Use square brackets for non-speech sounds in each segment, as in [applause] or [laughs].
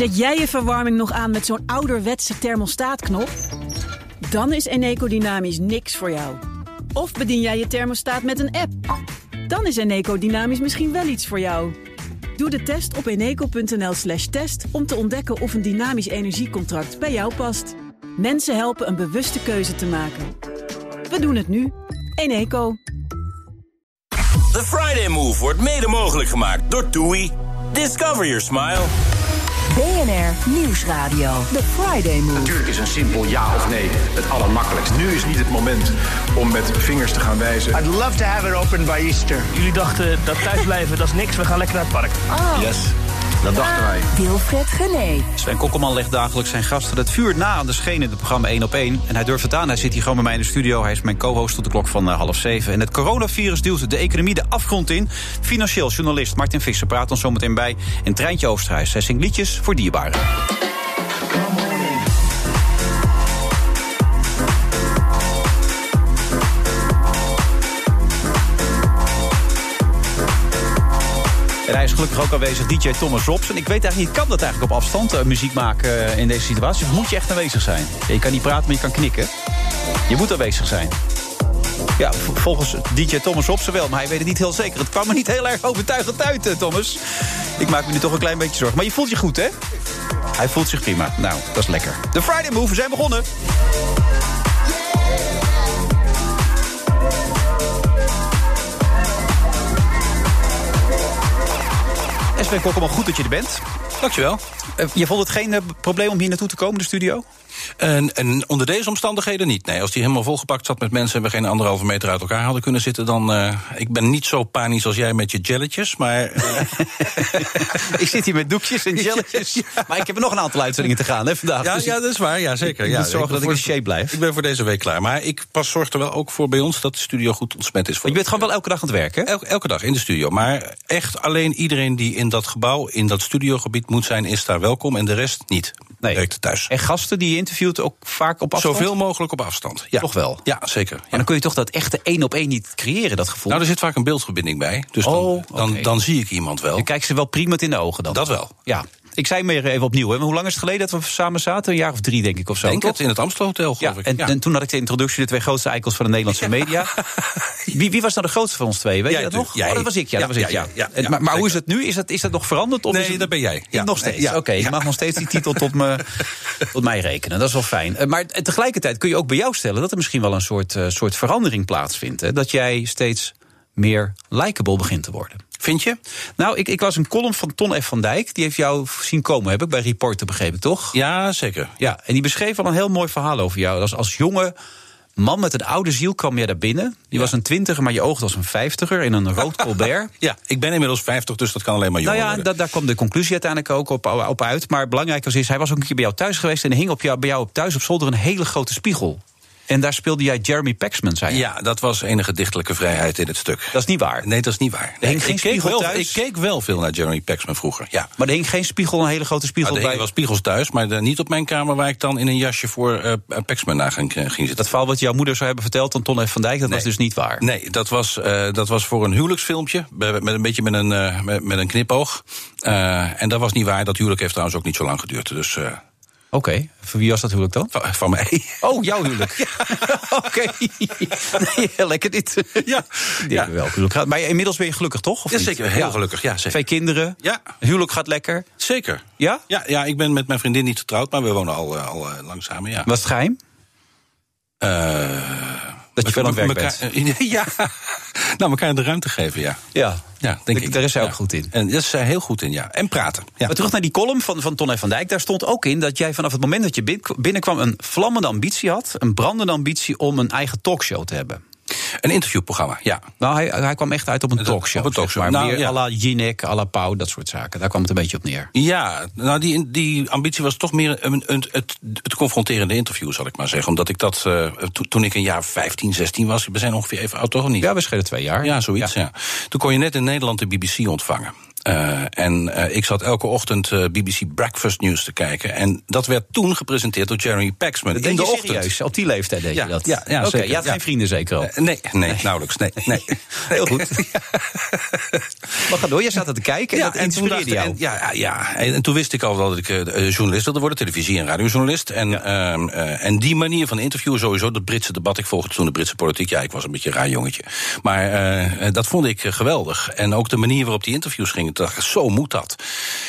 Zet jij je verwarming nog aan met zo'n ouderwetse thermostaatknop? Dan is Eneco Dynamisch niks voor jou. Of bedien jij je thermostaat met een app? Dan is Eneco Dynamisch misschien wel iets voor jou. Doe de test op eneco.nl slash test om te ontdekken of een dynamisch energiecontract bij jou past. Mensen helpen een bewuste keuze te maken. We doen het nu. Eneco. The Friday Move wordt mede mogelijk gemaakt door TUI. Discover your smile. BNR Nieuwsradio. The Friday Move. Natuurlijk is een simpel ja of nee het allermakkelijkst. Nu is niet het moment om met vingers te gaan wijzen. I'd love to have it open by Easter. Jullie dachten dat thuisblijven, dat is niks, we gaan lekker naar het park. Yes, dat dachten wij. Wilfred Gené. Sven Kokkelman legt dagelijks zijn gasten het vuur na aan de schenen in het programma 1 op 1. En hij durft het aan. Hij zit hier gewoon bij mij in de studio. Hij is mijn co-host tot de klok van eh, half zeven. En het coronavirus duwt de economie de afgrond in. Financieel journalist Martin Visser praat ons zometeen bij. En Treintje Oosterhuis. Hij zingt liedjes voor dierbaren. En hij is gelukkig ook aanwezig, DJ Thomas Robson. Ik weet eigenlijk niet, kan dat eigenlijk op afstand, eh, muziek maken eh, in deze situatie? Of moet je echt aanwezig zijn? Je kan niet praten, maar je kan knikken. Je moet aanwezig zijn. Ja, volgens DJ Thomas Robson wel, maar hij weet het niet heel zeker. Het kwam me niet heel erg overtuigend uit, eh, Thomas. Ik maak me nu toch een klein beetje zorgen. Maar je voelt je goed, hè? Hij voelt zich prima. Nou, dat is lekker. De Friday Move, zijn begonnen. En Sven Kokkelman, goed dat je er bent. Dankjewel. Uh, je vond het geen uh, probleem om hier naartoe te komen, de studio? En, en, onder deze omstandigheden niet. Nee, als die helemaal volgepakt zat met mensen... en we geen anderhalve meter uit elkaar hadden kunnen zitten... dan... Uh, ik ben niet zo panisch als jij met je jelletjes, maar... [laughs] ik zit hier met doekjes en [laughs] jelletjes. ja. Maar ik heb nog een aantal uitzendingen te gaan hè, vandaag. Ja, dus ja dat is waar, ja, zeker. Ik ja, moet zorgen ik dat ik in shape blijf. Ik ben voor deze week klaar. Maar ik pas zorg er wel ook voor bij ons... dat de studio goed ontsmet is. Voor je bent gewoon wel elke dag aan het werken? Elke, elke dag in de studio. Maar echt alleen iedereen die in dat gebouw... in dat studiogebied moet zijn, is daar welkom. En de rest niet. Nee. Werkt thuis. En gasten die je interviewt ook vaak op afstand? Zoveel mogelijk op afstand. Ja. Toch wel? Ja, zeker. Ja. Maar dan kun je toch dat echte één op één niet creëren, dat gevoel? Nou, er zit vaak een beeldverbinding bij. Dus dan, oh, dan, okay. dan, zie ik iemand wel. Je kijkt ze wel prima in de ogen dan? Dat wel. Ja. Ik zei meer even opnieuw. Hè. Hoe lang is het geleden dat we samen zaten? Een jaar of drie, denk ik, of zo. Denk het, in het Amstelhotel, geloof ja, ik. En, ja. en toen had ik de introductie, de twee grootste eikels van de Nederlandse media. [laughs] wie, wie was nou de grootste van ons twee? Weet jij je dat nog? Jij. Oh, dat was ik, ja. dat was ik, ja, en, maar, maar hoe is het nu? Is dat, is dat nog veranderd? Of nee, het... dat ben jij. Ja, nog steeds. Oké, okay, je mag nog steeds die titel tot, me, [laughs] tot mij rekenen. Dat is wel fijn. Maar tegelijkertijd kun je ook bij jou stellen dat er misschien wel een soort, uh, soort verandering plaatsvindt. Hè? Dat jij steeds meer likable begint te worden. Vind je? Nou, ik, ik las een column van Ton F. van Dijk. Die heeft jou zien komen, heb ik bij Reporter begrepen, toch? Ja, zeker. Ja, en die beschreef al een heel mooi verhaal over jou. Als, als jonge man met een oude ziel kwam je daar binnen. Je ja. was een twintiger, maar je oog was een vijftiger in een rood colbert. [laughs] ja, ik ben inmiddels vijftig, dus dat kan alleen maar jonger Nou ja, da, daar kwam de conclusie uiteindelijk ook op, op uit. Maar belangrijk was is, hij was ook een keer bij jou thuis geweest... en hing op jou, bij jou op thuis op zolder een hele grote spiegel. En daar speelde jij Jeremy Paxman, zei je? Ja, dat was enige dichtelijke vrijheid in het stuk. Dat is niet waar? Nee, dat is niet waar. Er ik, keek wel, thuis? ik keek wel veel naar Jeremy Paxman vroeger, ja. Maar er hing geen spiegel, een hele grote spiegel nou, er bij? wel spiegels thuis, maar de, niet op mijn kamer... waar ik dan in een jasje voor uh, Paxman na ging, ging zitten. Dat verhaal wat jouw moeder zou hebben verteld aan Ton F. van Dijk... dat nee. was dus niet waar? Nee, dat was, uh, dat was voor een huwelijksfilmpje... met een beetje met een, uh, met, met, een knipoog. En dat was niet waar. Dat huwelijk heeft trouwens ook niet zo lang geduurd, dus... Oké, okay. voor wie was dat huwelijk dan? Van, van mij. Oh, jouw huwelijk. [laughs] Ja. Oké. Okay. Nee, [laughs] lekker dit. Ja. ja. Wel gelukkig. Maar inmiddels ben je gelukkig, toch? Of ja, niet? zeker. Heel ja. gelukkig, ja. Zeker. Twee kinderen. Ja. Huwelijk gaat lekker. Zeker. Ja? Ja, ja ik ben met mijn vriendin niet getrouwd, maar we wonen al, al lang samen, ja. Was het geheim? Uh, dat je veel aan het werk bent. [laughs] Ja, nou, elkaar de ruimte geven, ja. Ja, ja denk ik. Daar is hij ja. ook goed in. En dat is hij heel goed in, ja. En praten. Ja. Maar terug naar die column van, van Ton van Dijk. Daar stond ook in dat jij vanaf het moment dat je binnenkwam... een vlammende ambitie had, een brandende ambitie... om een eigen talkshow te hebben. Een interviewprogramma, ja. Nou, hij, hij kwam echt uit op een talkshow. Op een talkshow. Zeg maar nou, meer ja. à la Jinek, à la Pauw, dat soort zaken. Daar kwam het een beetje op neer. Ja, nou die, die ambitie was toch meer een, een, het, het confronterende interview, zal ik maar zeggen. Omdat ik dat, uh, to, toen ik een jaar 15, 16 was... we zijn ongeveer even oud, toch niet? Ja, we schelen twee jaar. Ja, zoiets, ja. ja. Toen kon je net in Nederland de BBC ontvangen. Uh, en uh, ik zat elke ochtend uh, BBC Breakfast News te kijken. En dat werd toen gepresenteerd door Jeremy Paxman. Dat in de ochtend. serieus? Op die leeftijd deed Ja, je dat? ja, ja, Oké, zeker, je had ja. geen vrienden zeker al? nee, nee, nauwelijks. Nee, nee. [laughs] Heel goed. [laughs] maar ga door, je zat er te kijken en dat toen inspireerde dacht- jou. En, ja, ja. En, en toen wist ik al dat ik eh, eh, journalist wilde worden, televisie- en radiojournalist. En, ehm, eh, en die manier van interviewen, sowieso, dat Britse debat. Ik volgde toen de Britse politiek. Ja, ik was een beetje een raar jongetje. Maar eh, eh, dat vond ik eh, geweldig. En ook de manier waarop die interviews gingen. Dacht, ik, zo moet dat.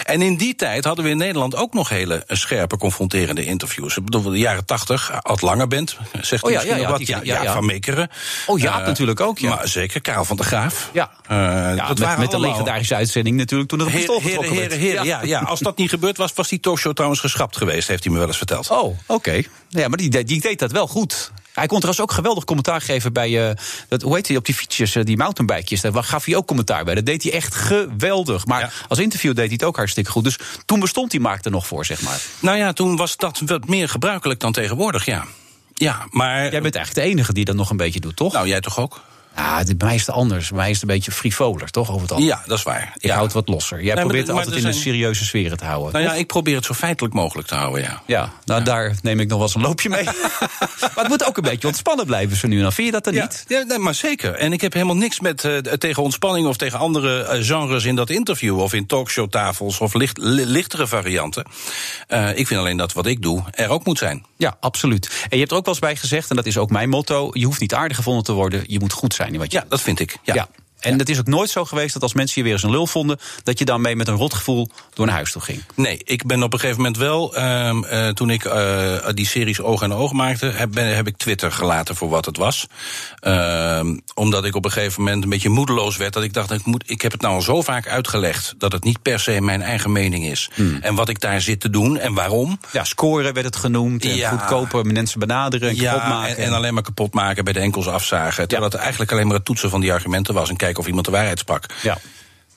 En in die tijd hadden we in Nederland ook nog hele scherpe, confronterende interviews. Ik bedoel, de jaren tachtig, Ad Langebent, zegt Oh ja, ja, ja, wat. die- ja, ja. Van Meekeren. Oh, Jaap Eh, natuurlijk ook, ja. Maar zeker, Karel van der Graaf. Ja. Eh, Ja, dat met, waren met de legendarische uitzending natuurlijk toen er een pistool Heren, getrokken heren, werd. heren, ja. Ja, als dat niet gebeurd was, was die talkshow trouwens geschrapt geweest, heeft hij me wel eens verteld. Oh, oké. Ja, maar die, die deed dat wel goed. Hij kon trouwens ook geweldig commentaar geven bij, eh, dat, hoe heet hij, op die fietsjes, eh, die mountainbikejes. Daar gaf hij ook commentaar bij. Dat deed hij echt geweldig. Maar Ja. als interview deed hij het ook hartstikke goed. Dus toen bestond die Maak er nog voor, zeg maar. Nou ja, toen was dat wat meer gebruikelijk dan tegenwoordig, ja. Ja, maar. Jij bent eigenlijk de enige die dat nog een beetje doet, toch? Nou, jij toch ook? Ja, bij mij is het anders. Bij mij is het een beetje frivoler, toch? Over het algemeen. Ja, dat is waar. Ik ja. houd het wat losser. Jij probeert het altijd in een serieuze sfeer te houden. Nou ja, ik probeer het zo feitelijk mogelijk te houden, ja. Ja, nou daar neem ik nog wel eens een loopje mee. [laughs] maar het moet ook een beetje ontspannen blijven zo nu en dan. Vind je dat dan Ja, niet? ja nee, maar zeker. En ik heb helemaal niks met eh, tegen ontspanning of tegen andere eh, genres in dat interview. Of in talkshowtafels of licht, li- lichtere varianten. Eh, ik vind alleen dat wat ik doe er ook moet zijn. Ja, absoluut. En je hebt er ook wel eens bij gezegd, en dat is ook mijn motto... je hoeft niet aardig gevonden te worden, je moet goed zijn in wat je Ja, dat vind ik. Ja. Ja. En het is ook nooit zo geweest dat als mensen je weer eens een lul vonden... dat je dan mee met een rotgevoel door naar huis toe ging. Nee, ik ben op een gegeven moment wel, ehm, eh, toen ik eh, die series Oog en Oog maakte, heb, ben, heb ik Twitter gelaten voor wat het was. Ehm, omdat ik op een gegeven moment een beetje moedeloos werd. Dat ik dacht, ik, moet, ik heb het nou al zo vaak uitgelegd dat het niet per se mijn eigen mening is. En wat ik daar zit te doen en waarom. Ja, scoren werd het genoemd. En Ja. goedkoper mensen benaderen en kapot Ja, maken. en, en alleen maar kapot maken, bij de enkels afzagen. Terwijl Ja. het eigenlijk alleen maar het toetsen van die argumenten was en kijken of iemand de waarheid sprak. Ja.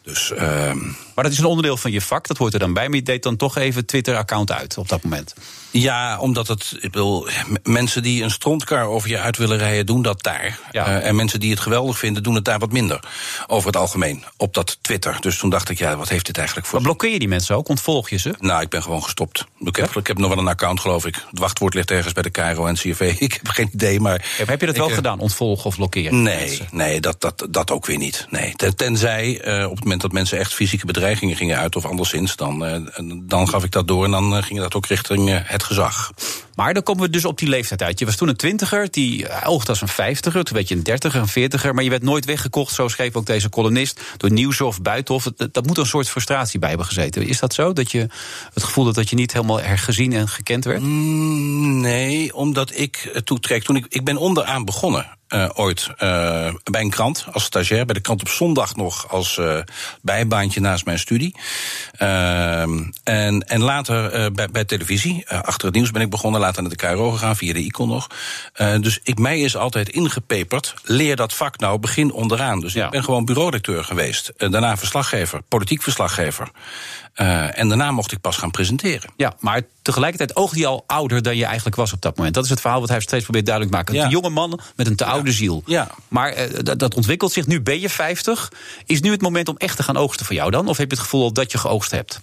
Dus ehm, Maar dat is een onderdeel van je vak, dat hoort er dan bij. Maar je deed dan toch even Twitter-account uit op dat moment. Ja, omdat het. Ik m- mensen die een strontkar over je uit willen rijden, doen dat daar. Ja. Eh, en mensen die het geweldig vinden, doen het daar wat minder. Over het algemeen. Op dat Twitter. Dus toen dacht ik, ja, wat heeft dit eigenlijk voor. Maar blokkeer je die mensen ook? Ontvolg je ze? Nou, ik ben gewoon gestopt. Ik heb, ik heb nog wel een account, geloof ik. Het wachtwoord ligt ergens bij de KRO en CRV. [laughs] Ik heb geen idee, maar. Heb je dat wel ik, eh, gedaan, ontvolgen of blokkeren? Nee, mensen? nee dat, dat, dat ook weer niet. Nee. Ten- Tenzij eh, op het moment dat mensen echt fysieke bedreigingen gingen uit of anderszins, dan, eh, dan gaf ik dat door en dan eh, ging dat ook richting eh, het gezag. Maar dan komen we dus op die leeftijd uit. Je was toen een twintiger, die oogde als een vijftiger. Toen werd je een dertiger, een veertiger. Maar je werd nooit weggekocht, zo schreef ook deze columnist... door Nieuwshof, Buitenhof. Dat, moet een soort frustratie bij hebben gezeten. Is dat zo? Dat je het gevoel had dat je niet helemaal hergezien en gekend werd? Mm, Nee, omdat ik toetrek. Toen ik, ik ben onderaan begonnen. Eh, ooit eh, bij een krant als stagiair. Bij de krant op zondag nog als eh, bijbaantje naast mijn studie. En, en later bij, bij televisie. achter het nieuws ben ik begonnen. Later naar de KRO gegaan, via de Icon nog. Dus ik, mij is altijd ingepeperd. Leer dat vak nou, begin onderaan. Dus Ja. ik ben gewoon bureaudirecteur geweest. Daarna verslaggever, politiek verslaggever. Eh, en daarna mocht ik pas gaan presenteren. Ja, maar tegelijkertijd oogde hij al ouder dan je eigenlijk was op dat moment. Dat is het verhaal wat hij steeds probeert duidelijk te maken. Ja. Een jonge man met een te oude ziel. Ja. Maar eh, dat, dat ontwikkelt zich. Nu ben je 50. Is nu het moment om echt te gaan oogsten voor jou dan? Of heb je het gevoel dat je geoogst hebt?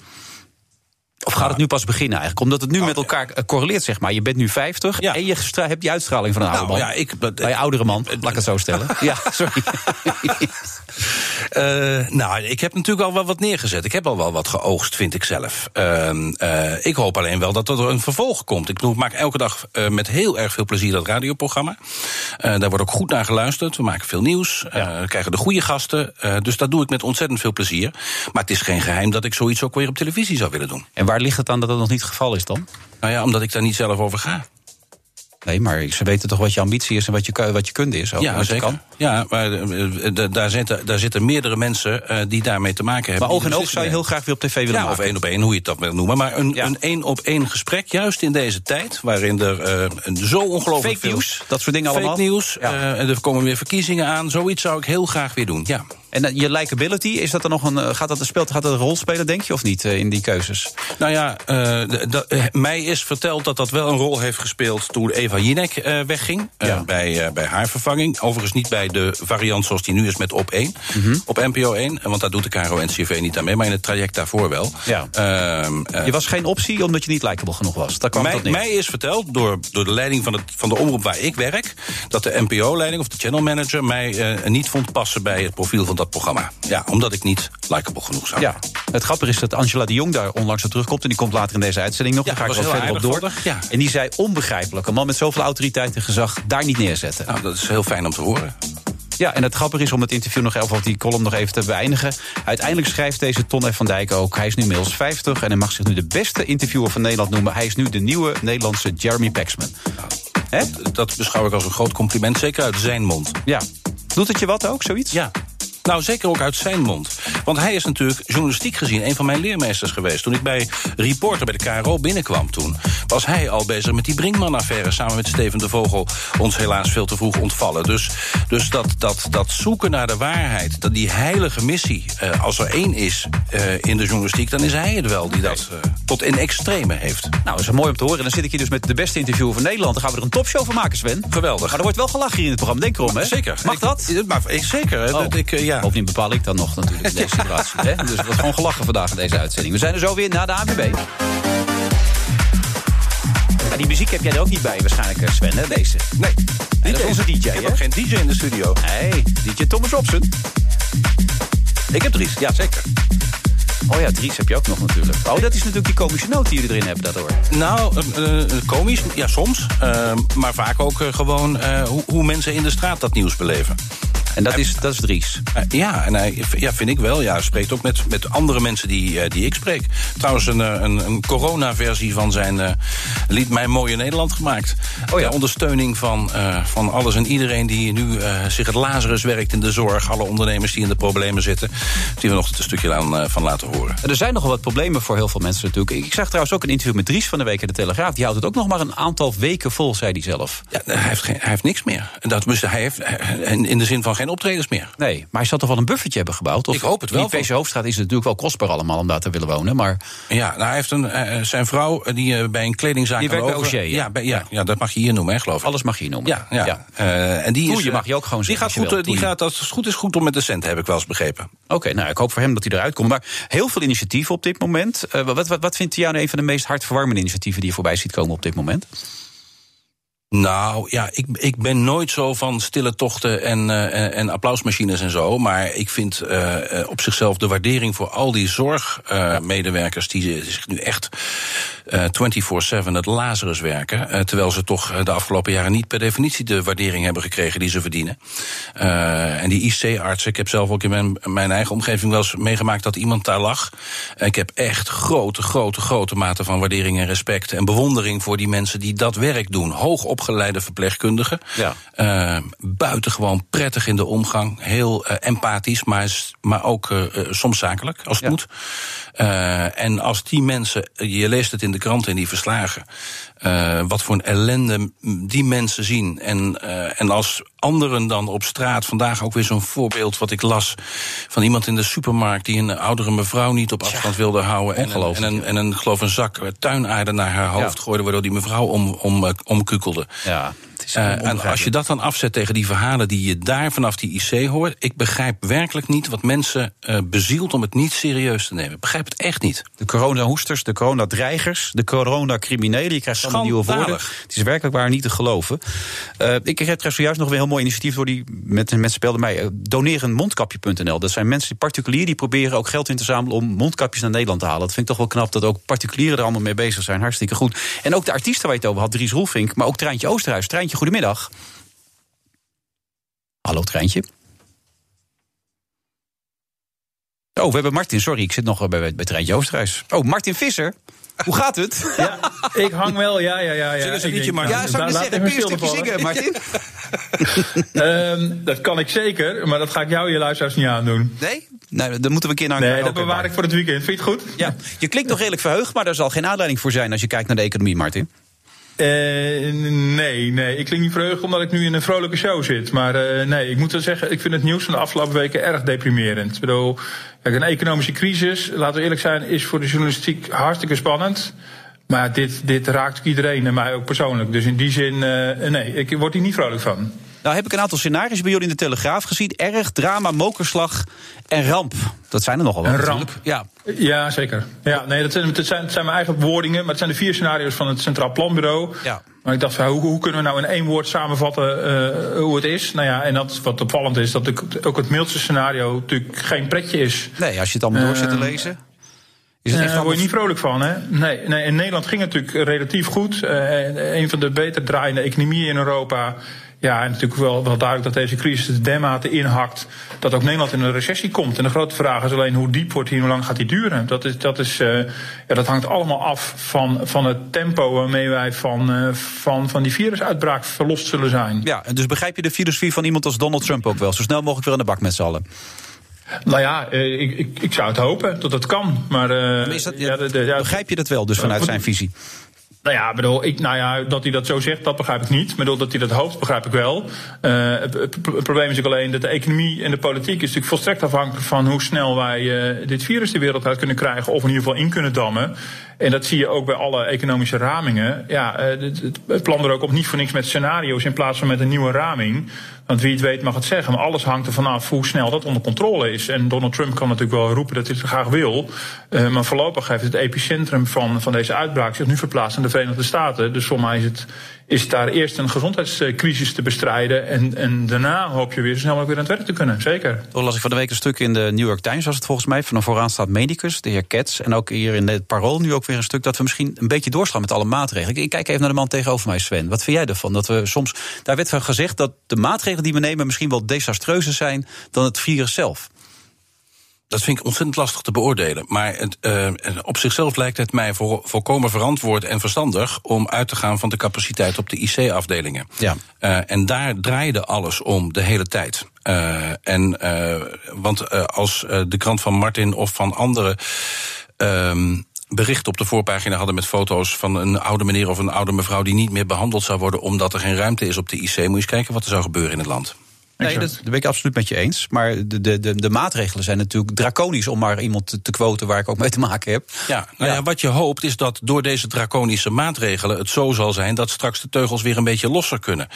Of gaat het nu pas beginnen eigenlijk? Omdat het nu met elkaar eh, correleert, zeg maar. Je bent nu 50 Ja. en je hebt die uitstraling van een oude Nou, man. ja, ik- Bij een oudere man, laat ik het zo stellen. [laughs] Ja, sorry. Eh, nou, ik heb natuurlijk al wel wat neergezet. Ik heb al wel wat geoogst, vind ik zelf. Ehm, eh, ik hoop alleen wel dat er een vervolg komt. Ik, bedoel, ik maak elke dag eh, met heel erg veel plezier dat radioprogramma. Eh, daar wordt ook goed naar geluisterd. We maken veel nieuws. eh, we krijgen de goede gasten. eh, dus dat doe ik met ontzettend veel plezier. Maar het is geen geheim dat ik zoiets ook weer op televisie zou willen doen. En waar ligt het aan dat dat nog niet het geval is dan? Nou ja, omdat ik daar niet zelf over ga. Nee, maar ze weten toch wat je ambitie is en wat je, wat je kunde is. Ook, ja, wat je zeker. kan. Ja, maar eh, eh, daar, zitten, daar zitten meerdere mensen eh, die daarmee te maken hebben. Maar oog en oog zou je heel graag weer op tv willen Ja, maken. of één op één, hoe je het dat wil noemen. Maar een Ja. een één op één gesprek, juist in deze tijd, waarin er een zo ongelooflijk Fake veel... nieuws, dat soort dingen Fake allemaal. nieuws, Ja. eh, en er komen weer verkiezingen aan. Zoiets zou ik heel graag weer doen, ja. En eh, je likability, is dat er nog een, eh, gaat, dat een speelt, gaat dat een rol spelen, denk je, of niet, eh, in die keuzes? Nou ja, mij is verteld dat dat wel een rol heeft gespeeld toen Eva Jinek wegging. bij, bij haar vervanging. Overigens niet bij de variant zoals die nu is met op 1. Mhm. Op NPO 1, want daar doet de KRO-NCV niet aan mee. Maar in het traject daarvoor wel. Ja. Ehm, eh, Je was geen optie omdat je niet likable genoeg was. Daar kwam mij, dat neer. mij is verteld door, door de leiding van, het, van de omroep waar ik werk... dat de NPO-leiding of de channel manager mij niet vond passen bij het profiel van dat programma. Ja, omdat ik niet likable genoeg zou Ja, het grappige is dat Angela de Jong daar onlangs op terugkomt. En die komt later in deze uitzending nog. Ja, Daar ga ik wel verder op door. ja. En die zei onbegrijpelijk. Een man met zoveel autoriteit en gezag daar niet neerzetten. Nou, dat is heel fijn om te horen. Ja, en het grappige is om het interview nog even, of die column nog even te beëindigen. Uiteindelijk schrijft deze Ton F. van Dijk ook. Hij is nu inmiddels 50 en hij mag zich nu de beste interviewer van Nederland noemen. Hij is nu de nieuwe Nederlandse Jeremy Paxman. Hè? Dat beschouw ik als een groot compliment, zeker uit zijn mond. Ja. Doet het je wat ook, zoiets? Ja. Nou, zeker ook uit zijn mond. Want hij is natuurlijk journalistiek gezien een van mijn leermeesters geweest. Toen ik bij Reporter bij de KRO binnenkwam toen... was hij al bezig met die Brinkman-affaire... samen met Steven de Vogel ons helaas veel te vroeg ontvallen. Dus, dus dat, dat, dat zoeken naar de waarheid, dat die heilige missie... eh, als er één is eh, in de journalistiek, dan is hij het wel... die dat eh, tot in extreme heeft. Nou, dat is mooi om te horen. Dan zit ik hier dus met de beste interviewer van Nederland. Dan gaan we er een topshow van maken, Sven. Geweldig. Maar er wordt wel gelachen hier in het programma. Denk erom, hè? Zeker. Mag Ik- dat? Maar, ik- zeker. hè, Oh. dat ik, ja. Bovendien bepaal ik dan nog natuurlijk in [laughs] deze situatie. hè? Dus er wordt gewoon gelachen vandaag in deze uitzending. We zijn er zo weer na de ANWB. Ja, die muziek heb jij er ook niet bij waarschijnlijk, eh, Sven, hè, deze? Nee. Nee, dat is onze DJ, Ik heb ook geen DJ in de studio. Hey, DJ Thomas Robson. Ik heb Dries, ja zeker. Oh ja, Dries heb je ook nog natuurlijk. Oh, dat is natuurlijk die komische noot die jullie erin hebben, dat hoor. Nou, eh, komisch, ja soms. maar vaak ook gewoon hoe, hoe mensen in de straat dat nieuws beleven. En dat is, dat is Dries. Eh, ja, en hij, ja, vind ik wel. Ja, hij spreekt ook met, met andere mensen die, eh, die ik spreek. Trouwens, een, eh, een, een corona-versie van zijn lied Mijn Mooie Nederland gemaakt. Oh ja. Ondersteuning van, van alles en iedereen die nu zich het Lazarus werkt in de zorg. Alle ondernemers die in de problemen zitten. Die we nog een stukje aan, van laten horen. Er zijn nogal wat problemen voor heel veel mensen natuurlijk. Ik zag trouwens ook een interview met Dries van de week in de Telegraaf. Die houdt het ook nog maar een aantal weken vol, zei hij zelf. Ja, hij, heeft geen, hij heeft niks meer. Dat, hij heeft in de zin van geen optredens meer. Nee, maar hij zal toch wel een buffertje hebben gebouwd? Of Ik hoop het wel. Die PC Hoofdstraat is natuurlijk wel kostbaar allemaal om daar te willen wonen. Maar Ja, nou, hij heeft een, eh, zijn vrouw eh, die eh, bij een kledingzaak... Die werkt bij Auger, ja, ja. bij- ja, ja, dat mag je hier noemen, hè, geloof ik. alles mag je hier noemen. Ja, ja. Eh, en die is, eh, mag je ook gewoon Die gaat goed, eh, die gaat, als het goed is, goed om met de cent, heb ik wel eens begrepen. Oké, nou, ik hoop voor hem dat hij eruit komt. Maar heel veel initiatieven op dit moment. Eh, wat, wat, wat vindt u jou nou een van de meest hartverwarmende initiatieven die je voorbij ziet komen op dit moment? Nou ja, ik, ik ben nooit zo van stille tochten en, eh, en, applausmachines en zo. Maar ik vind eh, op zichzelf de waardering voor al die zorgmedewerkers die zich nu echt 24-7 het Lazarus werken. eh, terwijl ze toch eh, de afgelopen jaren niet per definitie de waardering hebben gekregen die ze verdienen. Eh, en die IC-artsen, ik heb zelf ook in mijn, mijn eigen omgeving wel eens meegemaakt dat iemand daar lag. Ik heb echt grote, grote, grote mate van waardering en respect en bewondering voor die mensen die dat werk doen. Hoog opgeleide verpleegkundigen. Ja. Eh, buitengewoon prettig in de omgang. Heel eh, empathisch, maar, is- maar ook eh, eh, soms zakelijk, als het Ja. moet. Eh, en als die mensen, je leest het in de kranten in die verslagen, eh, wat voor een ellende die mensen zien. En, eh, en als anderen dan op straat, vandaag ook weer zo'n voorbeeld wat ik las van iemand in de supermarkt die een oudere mevrouw niet op afstand wilde houden. En, een- en, een, en een, geloof een zak tuinaarde naar haar hoofd Ja. gooide, waardoor die mevrouw om, om, eh, omkukelde. Ja, Eh, en als je dat dan afzet tegen die verhalen die je daar vanaf die IC hoort, ik begrijp werkelijk niet wat mensen eh, bezielt om het niet serieus te nemen. Ik begrijp het echt niet. De coronahoesters, de coronadreigers, de coronacriminelen. Je krijgt allemaal nieuwe woorden. Het is werkelijk waar niet te geloven. Eh, ik trouwens zojuist nog weer een heel mooi initiatief door die met mensen speelden mij. donerenmondkapje.nl. Dat zijn mensen die particulier die proberen ook geld in te zamelen om mondkapjes naar Nederland te halen. Dat vind ik toch wel knap dat ook particulieren er allemaal mee bezig zijn. Hartstikke goed. En ook de artiesten waar je het over had, Dries Roelvink, maar ook Treintje Oosterhuis. Treintje, goedemiddag. Hallo Treintje. Oh, we hebben Martin. Sorry, ik zit nog bij, bij, Treintje Oosterhuis. Oh, Martin Visser. Hoe gaat het? [laughs] Ja, ik hang wel, ja, ja, ja. ja. Eens een liedje, Martin. Ja, zou ik eens zeggen, kun je een stukje zingen, Martin? [laughs] Ehm, dat kan ik zeker, maar dat ga ik jou en je luisteraars niet aandoen. Nee? Nou, dan moeten we een keer naar Nee, dat bewaar ik voor het weekend. Vind je het goed? Ja, je klinkt nog redelijk verheugd, maar daar zal geen aanleiding voor zijn als je kijkt naar de economie, Martin. Eh, nee, nee. Ik klink niet vreugd omdat ik nu in een vrolijke show zit. Maar eh, nee, ik moet wel zeggen, ik vind het nieuws van de afgelopen weken erg deprimerend. Ik bedoel, een economische crisis, laten we eerlijk zijn, is voor de journalistiek hartstikke spannend. Maar dit, dit raakt iedereen en mij ook persoonlijk. Dus in die zin, eh, nee, ik word hier niet vrolijk van. Nou heb ik een aantal scenario's bij jullie in de Telegraaf gezien. Erg, drama, mokerslag en ramp. Dat zijn er nogal wel Een ramp. natuurlijk. Ja. Ja, zeker. Ja, nee, dat zijn, dat, zijn, dat zijn mijn eigen woordingen, maar het zijn de vier scenario's van het Centraal Planbureau. Ja. Maar ik dacht, van, hoe, hoe kunnen we nou in één woord samenvatten eh, hoe het is? Nou ja, en dat, wat opvallend is, dat ook- het mildste scenario natuurlijk geen pretje is. Nee, als je het allemaal door zit te Eh, lezen. Is het Daar echt word je niet vrolijk van, hè? Nee, nee, in Nederland ging het natuurlijk relatief goed. Eh, een van de beter draaiende economieën in Europa. Ja, en natuurlijk wel, wel duidelijk dat deze crisis er dermate inhakt... dat ook Nederland in een recessie komt. En de grote vraag is alleen hoe diep wordt die en hoe lang gaat die duren. Dat, is, dat, is, eh, ja, dat hangt allemaal af van, van het tempo waarmee wij van, eh, van, van die virusuitbraak verlost zullen zijn. Ja, en dus begrijp je de filosofie van iemand als Donald Trump ook wel? Zo snel mogelijk weer aan de bak met z'n allen. Nou ja, eh, ik, ik, ik zou het hopen dat het kan. Maar, Maar is dat, ja, de- de- ja, begrijp je dat wel, dus vanuit zijn visie? Nou ja, bedoel, ik, nou ja, dat hij dat zo zegt, dat begrijp ik niet. Ik bedoel, dat hij dat hoopt, begrijp ik wel. Eh, het, probleem is ook alleen dat de economie en de politiek is natuurlijk volstrekt afhankelijk van hoe snel wij eh, dit virus de wereld uit kunnen krijgen, of in ieder geval in kunnen dammen. En dat zie je ook bij alle economische ramingen. Ja, eh, het, plan er ook op niet voor niks met scenario's in plaats van met een nieuwe raming. Want wie het weet mag het zeggen. Maar alles hangt er vanaf hoe snel dat onder controle is. En Donald Trump kan natuurlijk wel roepen dat hij het graag wil. Eh, maar voorlopig heeft het epicentrum van, van deze uitbraak zich nu verplaatst in de Verenigde Staten. Dus voor mij is het, is daar eerst een gezondheidscrisis te bestrijden. En, en daarna hoop je weer zo snel mogelijk weer aan het werk te kunnen. Zeker. Toen las ik van de week een stuk in de New York Times, was het volgens mij, van een vooraanstaand medicus, de heer Katz. En ook hier in het Parool nu ook weer een stuk dat we misschien een beetje doorslaan met alle maatregelen. Ik- Ik kijk even naar de man tegenover mij, Sven. Wat vind jij ervan? Dat we soms, daar werd van gezegd dat de maatregelen die we nemen misschien wel desastreuzer zijn dan het virus zelf. Dat vind ik ontzettend lastig te beoordelen. Maar het, eh, op zichzelf lijkt het mij volkomen verantwoord en verstandig om uit te gaan van de capaciteit op de IC-afdelingen. Ja. Eh, en daar draaide alles om de hele tijd. Eh, en, want als de krant van Martin of van anderen. ehm, berichten op de voorpagina hadden met foto's van een oude meneer of een oude mevrouw die niet meer behandeld zou worden omdat er geen ruimte is op de IC. Moet je eens kijken wat er zou gebeuren in het land. Nee, dat, dat ben ik absoluut met je eens. Maar de, de, de, de maatregelen zijn natuurlijk draconisch om maar iemand te, te quoten waar ik ook mee te maken heb. Ja, nou ja. wat je hoopt is dat door deze draconische maatregelen het zo zal zijn dat straks de teugels weer een beetje losser kunnen.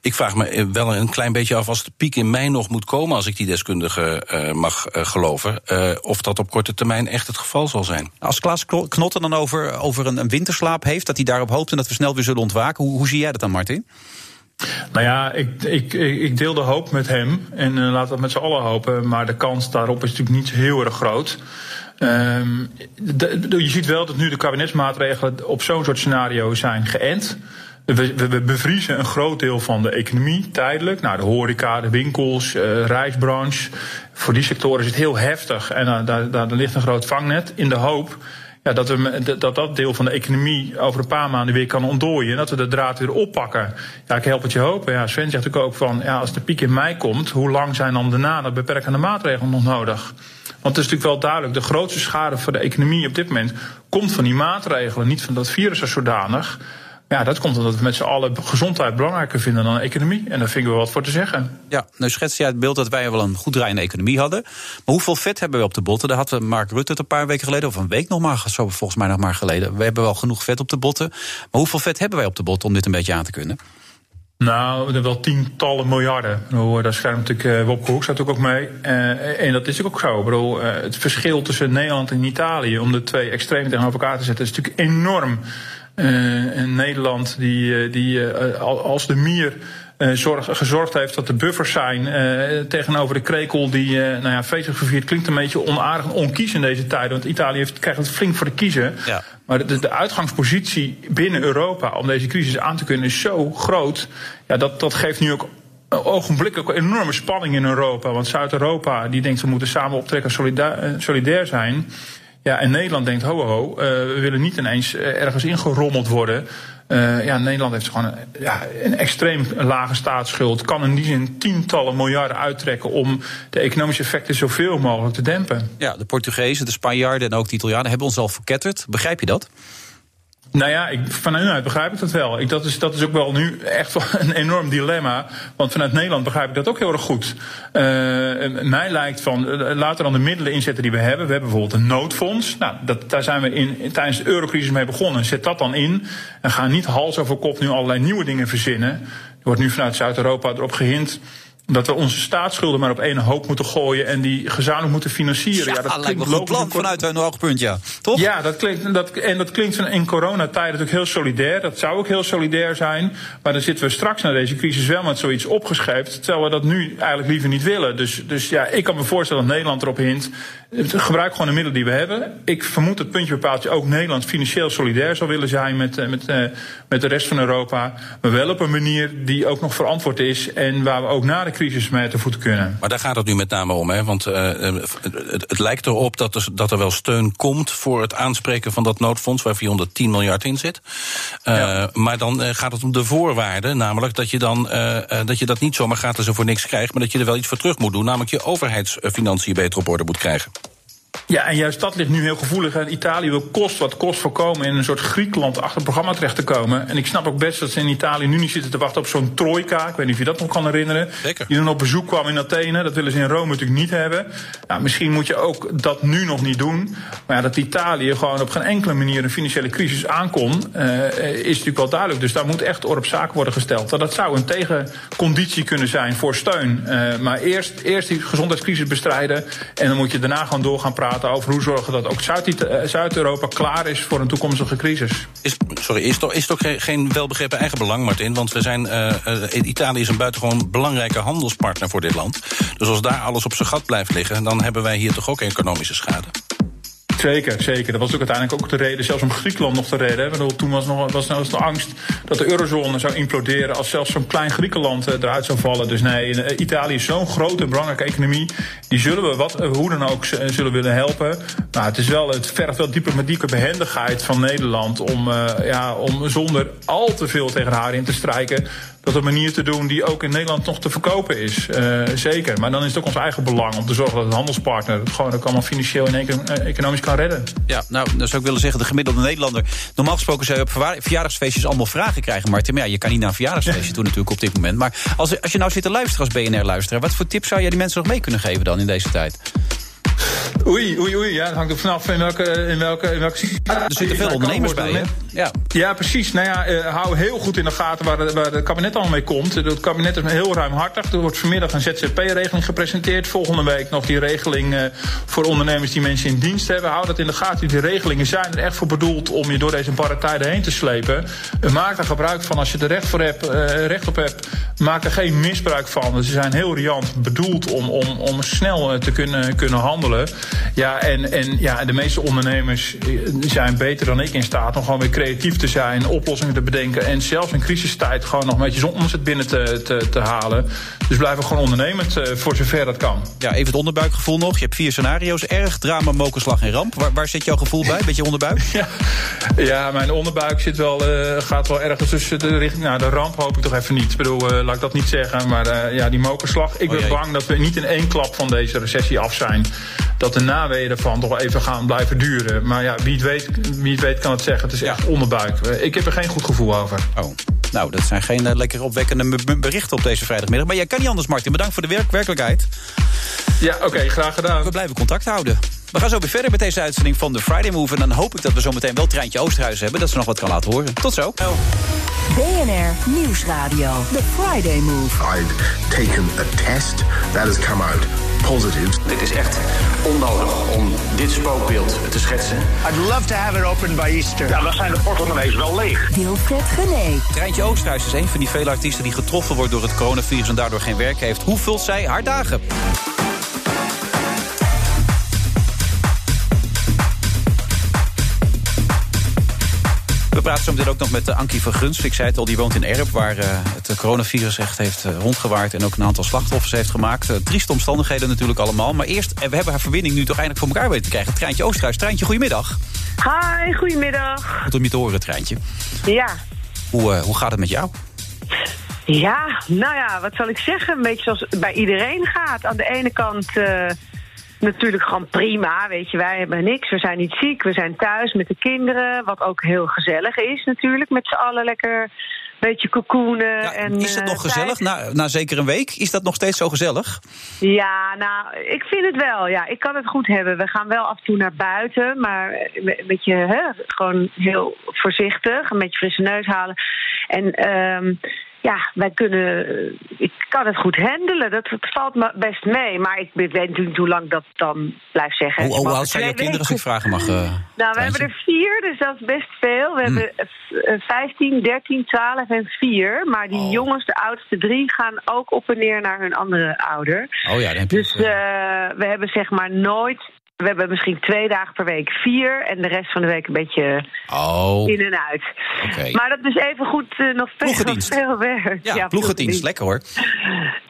Ik vraag me eh, wel een klein beetje af als de piek in mei nog moet komen, als ik die deskundige eh, mag eh, geloven, of dat op korte termijn echt het geval zal zijn. Als Klaas Knotten dan over, over een, een winterslaap heeft, dat hij daarop hoopt en dat we snel weer zullen ontwaken. Hoe, hoe zie jij dat dan, Martin? Nou ja, ik, ik, ik deel de hoop met hem. En eh, laten we met z'n allen hopen. Maar de kans daarop is natuurlijk niet heel erg groot. Ehm, je ziet wel dat nu de kabinetsmaatregelen op zo'n soort scenario zijn geënt. We, bevriezen een groot deel van de economie tijdelijk. Nou, de horeca, de winkels, eh reisbranche. Voor die sectoren is het heel heftig. En eh, daar, daar ligt een groot vangnet in de hoop ja, dat, we, dat dat deel van de economie over een paar maanden weer kan ontdooien. En dat we de draad weer oppakken. Ja, ik help het je hopen. Ja, Sven zegt natuurlijk ook van, ja, als de piek in mei komt, hoe lang zijn dan daarna de beperkende maatregelen nog nodig? Want het is natuurlijk wel duidelijk, de grootste schade voor de economie op dit moment komt van die maatregelen, niet van dat virus als zodanig. Ja, dat komt omdat we met z'n allen gezondheid belangrijker vinden dan economie. En daar vinden we wat voor te zeggen. Ja, nu schetst jij het beeld dat wij wel een goed draaiende economie hadden. Maar hoeveel vet hebben we op de botten? Daar had Mark Rutte het een paar weken geleden, of een week nog maar, zo volgens mij nog maar geleden. We hebben wel genoeg vet op de botten. Maar hoeveel vet hebben wij op de botten om dit een beetje aan te kunnen? Nou, er wel tientallen miljarden. Daar schrijft natuurlijk uh, Wopke Hoekstra natuurlijk ook mee. Uh, en dat is ook zo. Ik bedoel, uh, het verschil tussen Nederland en Italië... om de twee extremen tegenover elkaar te zetten... is natuurlijk enorm. Uh, en Nederland, die, die uh, als de mier zorg, gezorgd heeft dat er buffers zijn tegenover de krekel die, nou ja, feestelijk gevierd klinkt een beetje onaardig en onkies in deze tijden. Want Italië heeft, krijgt het flink voor de kiezen. Ja. Maar de, de, uitgangspositie binnen Europa om deze crisis aan te kunnen is zo groot. Ja, dat, dat geeft nu ook ogenblikkelijk een enorme spanning in Europa. Want Zuid-Europa die denkt we moeten samen optrekken solidair, solidair zijn. Ja, en Nederland denkt, ho ho, uh, we willen niet ineens uh, ergens ingerommeld worden. Uh, ja, Nederland heeft gewoon een, ja, een extreem lage staatsschuld. Kan in die zin tientallen miljarden uittrekken om de economische effecten zoveel mogelijk te dempen. Ja, de Portugezen, de Spanjaarden en ook de Italianen hebben ons al verketterd. Begrijp je dat? Nou ja, ik, vanuit begrijp ik dat wel. Ik, dat, is, dat is ook wel nu echt een enorm dilemma. Want vanuit Nederland begrijp ik dat ook heel erg goed. Uh, mij lijkt van, uh, laten we dan de middelen inzetten die we hebben. We hebben bijvoorbeeld een noodfonds. Nou, dat, daar zijn we in, tijdens de eurocrisis mee begonnen. Zet dat dan in. En ga niet hals over kop nu allerlei nieuwe dingen verzinnen. Er wordt nu vanuit Zuid-Europa erop gehind dat we onze staatsschulden maar op één hoop moeten gooien en die gezamenlijk moeten financieren. Ja, ja dat lijkt me een goed plan vanuit een oogpunt, ja. Toch? Ja, dat klinkt, dat, en dat klinkt in coronatijd natuurlijk heel solidair. Dat zou ook heel solidair zijn. Maar dan zitten we straks na deze crisis wel met zoiets opgescheept. Terwijl we dat nu eigenlijk liever niet willen. Dus, dus ja, ik kan me voorstellen dat Nederland erop hint. Gebruik gewoon de middelen die we hebben. Ik vermoed dat puntje bepaaltje ook Nederland financieel solidair zal willen zijn met, eh, met, met, met de rest van Europa. Maar wel op een manier die ook nog verantwoord is. En waar we ook na de crisis mee te voeten kunnen. Maar daar gaat het nu met name om, hè? Want uh, het, het, lijkt erop dat er, dat er wel steun komt voor het aanspreken van dat noodfonds, waar 410 miljard in zit. Uh, ja. Maar dan gaat het om de voorwaarden, namelijk dat je dan dat je dat niet zomaar gratis en voor niks krijgt, maar dat je er wel iets voor terug moet doen, namelijk je overheidsfinanciën beter op orde moet krijgen. Ja, en juist dat ligt nu heel gevoelig. En Italië wil kost wat kost voorkomen in een soort Griekenland-achtig programma terecht te komen. En ik snap ook best dat ze in Italië nu niet zitten te wachten op zo'n trojka. Ik weet niet of je dat nog kan herinneren. Zeker. Die dan op bezoek kwam in Athene. Dat willen ze in Rome natuurlijk niet hebben. Nou, misschien moet je ook dat nu nog niet doen. Maar ja, dat Italië gewoon op geen enkele manier een financiële crisis aankon, uh, is natuurlijk wel duidelijk. Dus daar moet echt op zaken worden gesteld. Dat zou een tegenconditie kunnen zijn voor steun. Uh, maar eerst, eerst die gezondheidscrisis bestrijden. En dan moet je daarna gewoon doorgaan praten over hoe zorgen dat ook Zuid-Europa klaar is voor een toekomstige crisis. Is, sorry, is toch, is toch geen welbegrepen eigenbelang, Martin? Want we zijn, uh, Italië is een buitengewoon belangrijke handelspartner voor dit land. Dus als daar alles op zijn gat blijft liggen, dan hebben wij hier toch ook economische schade. Zeker, zeker. Dat was ook uiteindelijk ook de reden, zelfs om Griekenland nog te redden. Toen was nog was, was de angst dat de eurozone zou imploderen als zelfs zo'n klein Griekenland eh, eruit zou vallen. Dus nee, eh, Italië is zo'n grote belangrijke economie. Die zullen we wat, eh, hoe dan ook zullen willen helpen. Maar het is wel, het vergt wel diplomatieke behendigheid van Nederland om, ja, om zonder al te veel tegen haar in te strijken dat een manier te doen die ook in Nederland nog te verkopen is. Uh, zeker. Maar dan is het ook ons eigen belang om te zorgen dat een handelspartner het gewoon ook allemaal financieel en economisch kan redden. Ja, nou, dan zou ik willen zeggen, de gemiddelde Nederlander. Normaal gesproken zou je op verjaardagsfeestjes allemaal vragen krijgen, Martin. Maar ja, je kan niet naar een verjaardagsfeestje toe natuurlijk op dit moment. Maar als, als je nou zit te luisteren als BNR-luisteraar, wat voor tips zou jij die mensen nog mee kunnen geven dan in deze tijd? Oei, oei, oei. Ja, dat hangt er vanaf in welke, in welke, in welke Er zitten veel ondernemers bij, hè? Ja. ja, precies. Nou ja, uh, hou heel goed in de gaten waar, waar het kabinet al mee komt. Het kabinet is heel ruimhartig. Er wordt vanmiddag een ZZP-regeling gepresenteerd. Volgende week nog die regeling uh, voor ondernemers die mensen in dienst hebben. Hou dat in de gaten. Die regelingen zijn er echt voor bedoeld om je door deze barre tijden heen te slepen. Uh, maak er gebruik van als je er recht, voor hebt, recht op hebt. Maak er geen misbruik van. Ze zijn heel riant bedoeld om, om, om snel te kunnen, kunnen handelen. Ja, en, en ja, de meeste ondernemers zijn beter dan ik in staat om gewoon weer creatief te zijn, oplossingen te bedenken en zelfs in crisistijd gewoon nog een beetje zijn omzet binnen te, te, te halen. Dus blijven gewoon ondernemend uh, voor zover dat kan. Ja, even het onderbuikgevoel nog. Je hebt vier scenario's. Erg, drama, mokerslag en ramp. Waar, waar zit jouw gevoel bij? Beetje onderbuik? [laughs] ja, ja, mijn onderbuik zit wel, uh, gaat wel ergens tussen de richting. Nou, de ramp hoop ik toch even niet. Ik bedoel, uh, laat ik dat niet zeggen. Maar ja, die mokerslag. Ik oh, ben bang dat we niet in één klap van deze recessie af zijn. Dat de naweeën ervan toch even gaan blijven duren. Maar ja, wie het weet, wie het weet kan het zeggen. Het is echt onderbuik. Ik heb er geen goed gevoel over. Oh. Nou, dat zijn geen uh, lekker opwekkende berichten op deze vrijdagmiddag. Maar jij kan niet anders, Martin. Bedankt voor de werk werkelijkheid. Ja, oké, okay, graag gedaan. We blijven contact houden. We gaan zo weer verder met deze uitzending van de Friday Move. En dan hoop ik dat we zo meteen wel Treintje Oosterhuis hebben. Dat ze nog wat kan laten horen. Tot zo. BNR Nieuwsradio. The Friday Move. I've taken a test that has come out positive. Dit is echt onnodig om dit spookbeeld te schetsen. I'd love to have it open by Easter. Ja, dan zijn de portemonnees wel leeg. Wilfred Gené. Treintje Oosterhuis is een van die vele artiesten die getroffen wordt door het coronavirus en daardoor geen werk heeft. Hoe vult zij haar dagen? We praten zo meteen ook nog met uh, Ankie van Gunst. Ik zei het al, die woont in Erp, waar uh, het coronavirus echt heeft uh, rondgewaard... en ook een aantal slachtoffers heeft gemaakt. Trieste omstandigheden natuurlijk allemaal. Maar eerst, we hebben haar verbinding nu toch eindelijk voor elkaar weten te krijgen. Treintje Oosterhuis. Treintje, goedemiddag. Hi, goedemiddag. Goed om je te horen, Treintje. Ja. Hoe, hoe gaat het met jou? Ja, nou ja, wat zal ik zeggen? Een beetje zoals het bij iedereen gaat. Aan de ene kant natuurlijk gewoon prima. Weet je, wij hebben niks. We zijn niet ziek. We zijn thuis met de kinderen. Wat ook heel gezellig is natuurlijk. Met z'n allen lekker een beetje cocoonen. en, Is eh, nog gezellig? Na, na zeker een week? Is dat nog steeds zo gezellig? Ja, nou, ik vind het wel. Ja, ik kan het goed hebben. We gaan wel af en toe naar buiten, maar een beetje hè, gewoon heel voorzichtig, een beetje frisse neus halen. En ehm, ja, wij kunnen. Ik kan het goed handelen. Dat, dat valt me best mee. Maar ik weet natuurlijk niet hoe lang dat dan blijft zeggen. Hoe, oud zijn jouw twee kinderen, als ik vragen mag? eh, Nou, we Treintje? hebben er vier, dus dat is best veel. We Hmm. hebben eh, 15, 13, 12 en 4. Maar Oh. die jongens, de oudste drie, gaan ook op en neer naar hun andere ouder. Oh ja, dan heb je Dus eh, we hebben zeg maar nooit. We hebben misschien twee dagen per week vier. En de rest van de week een beetje Oh, in en uit. oké. Maar dat is even goed eh, nog Ploegendienst. veel werk. Ja, ploegendienst, lekker hoor.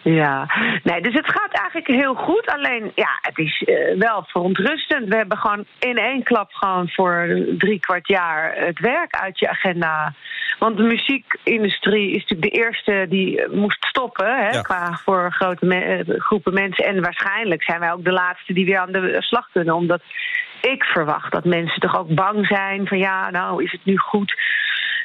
Ja, nee, dus het gaat eigenlijk heel goed. Alleen, ja, het is eh, wel verontrustend. We hebben gewoon in één klap gewoon voor drie kwart jaar het werk uit je agenda. Want de muziekindustrie is natuurlijk de eerste die eh, moest stoppen, hè, Ja. qua voor grote me- eh, groepen mensen. En waarschijnlijk zijn wij ook de laatste die weer aan de slag kunnen, omdat ik verwacht dat mensen toch ook bang zijn van ja, nou is het nu goed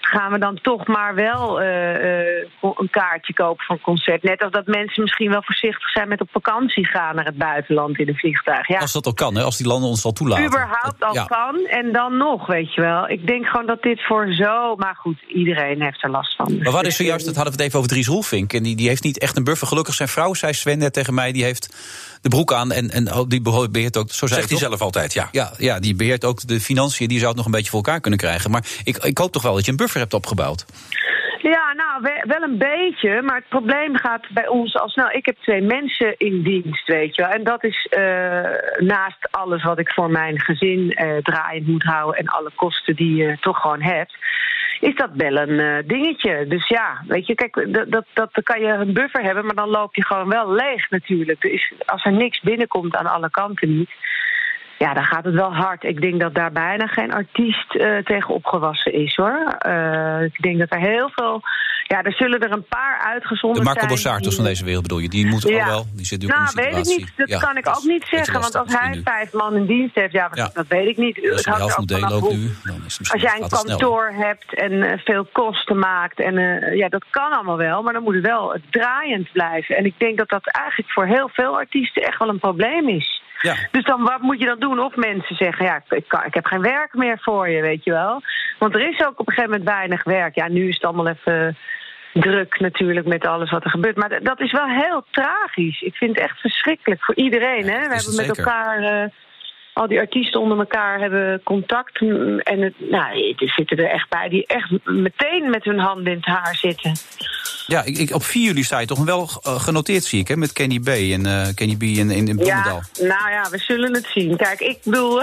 gaan we dan toch maar wel eh, eh, een kaartje kopen een concert. Net als dat mensen misschien wel voorzichtig zijn met op vakantie gaan naar het buitenland in een vliegtuig. Ja. Als dat ook kan, hè, als die landen ons al toelaten. Überhaupt al ja. kan en dan nog, weet je wel. Ik denk gewoon dat dit voor zo... Maar goed, iedereen heeft er last van. Maar wat is zojuist, dat hadden we het even over Dries Roelvink. En die, die heeft niet echt een buffer. Gelukkig zijn vrouw, zei Sven net tegen mij, die heeft de broek aan. En, en die beheert ook, zo Zegt hij hij zelf altijd, ja. Ja, ja, die beheert ook de financiën. Die zou het nog een beetje voor elkaar kunnen krijgen. Maar ik, ik hoop toch wel dat je een buffer hebt opgebouwd. Ja, nou, we- wel een beetje. Maar het probleem gaat bij ons al snel. Ik heb twee mensen in dienst, weet je wel. En dat is eh, naast alles wat ik voor mijn gezin eh, draaiend moet houden... en alle kosten die je toch gewoon hebt... is dat wel een eh, dingetje. Dus ja, weet je, kijk, dat, dat, dat, kan je een buffer hebben... maar dan loop je gewoon wel leeg natuurlijk. Dus als er niks binnenkomt aan alle kanten niet... Ja, dan gaat het wel hard. Ik denk dat daar bijna geen artiest eh, tegen opgewassen is, hoor. Eh, ik denk dat er heel veel... Ja, er zullen er een paar De uitgezonderd Marco zijn. Borsatos die- van deze wereld bedoel je. Die moet Ja. al wel, die zit nu ook nou, in een weet ik situatie. niet. Dat Ja, kan ik ook niet zeggen. Want als hij vijf man in dienst heeft, ja, Ja. dat weet ik niet. Als je de hangt helft moet ook delen nu, dan is het Als jij een sneller. kantoor hebt en eh, veel kosten maakt, en ja, dat kan allemaal wel, maar dan moet het wel draaiend blijven. En ik denk dat dat eigenlijk voor heel veel artiesten echt wel een probleem is. Ja. Dus dan wat moet je dan doen? Of mensen zeggen, ja, ik, kan, ik heb geen werk meer voor je, weet je wel. Want er is ook op een gegeven moment weinig werk. Ja, nu is het allemaal even druk natuurlijk met alles wat er gebeurt. Maar dat is wel heel tragisch. Ik vind het echt verschrikkelijk voor iedereen. Hè? We hebben met zeker. elkaar... eh, al die artiesten onder elkaar hebben contact. En het, nou, er zitten er echt bij die echt meteen met hun handen in het haar zitten. Ja, ik, ik, op 4 juli sta je toch wel eh, genoteerd, zie ik, hè, met Kenny B. en eh, Kenny B in, in, in Bloemendaal. Ja, nou ja, we zullen het zien. Kijk, ik bedoel,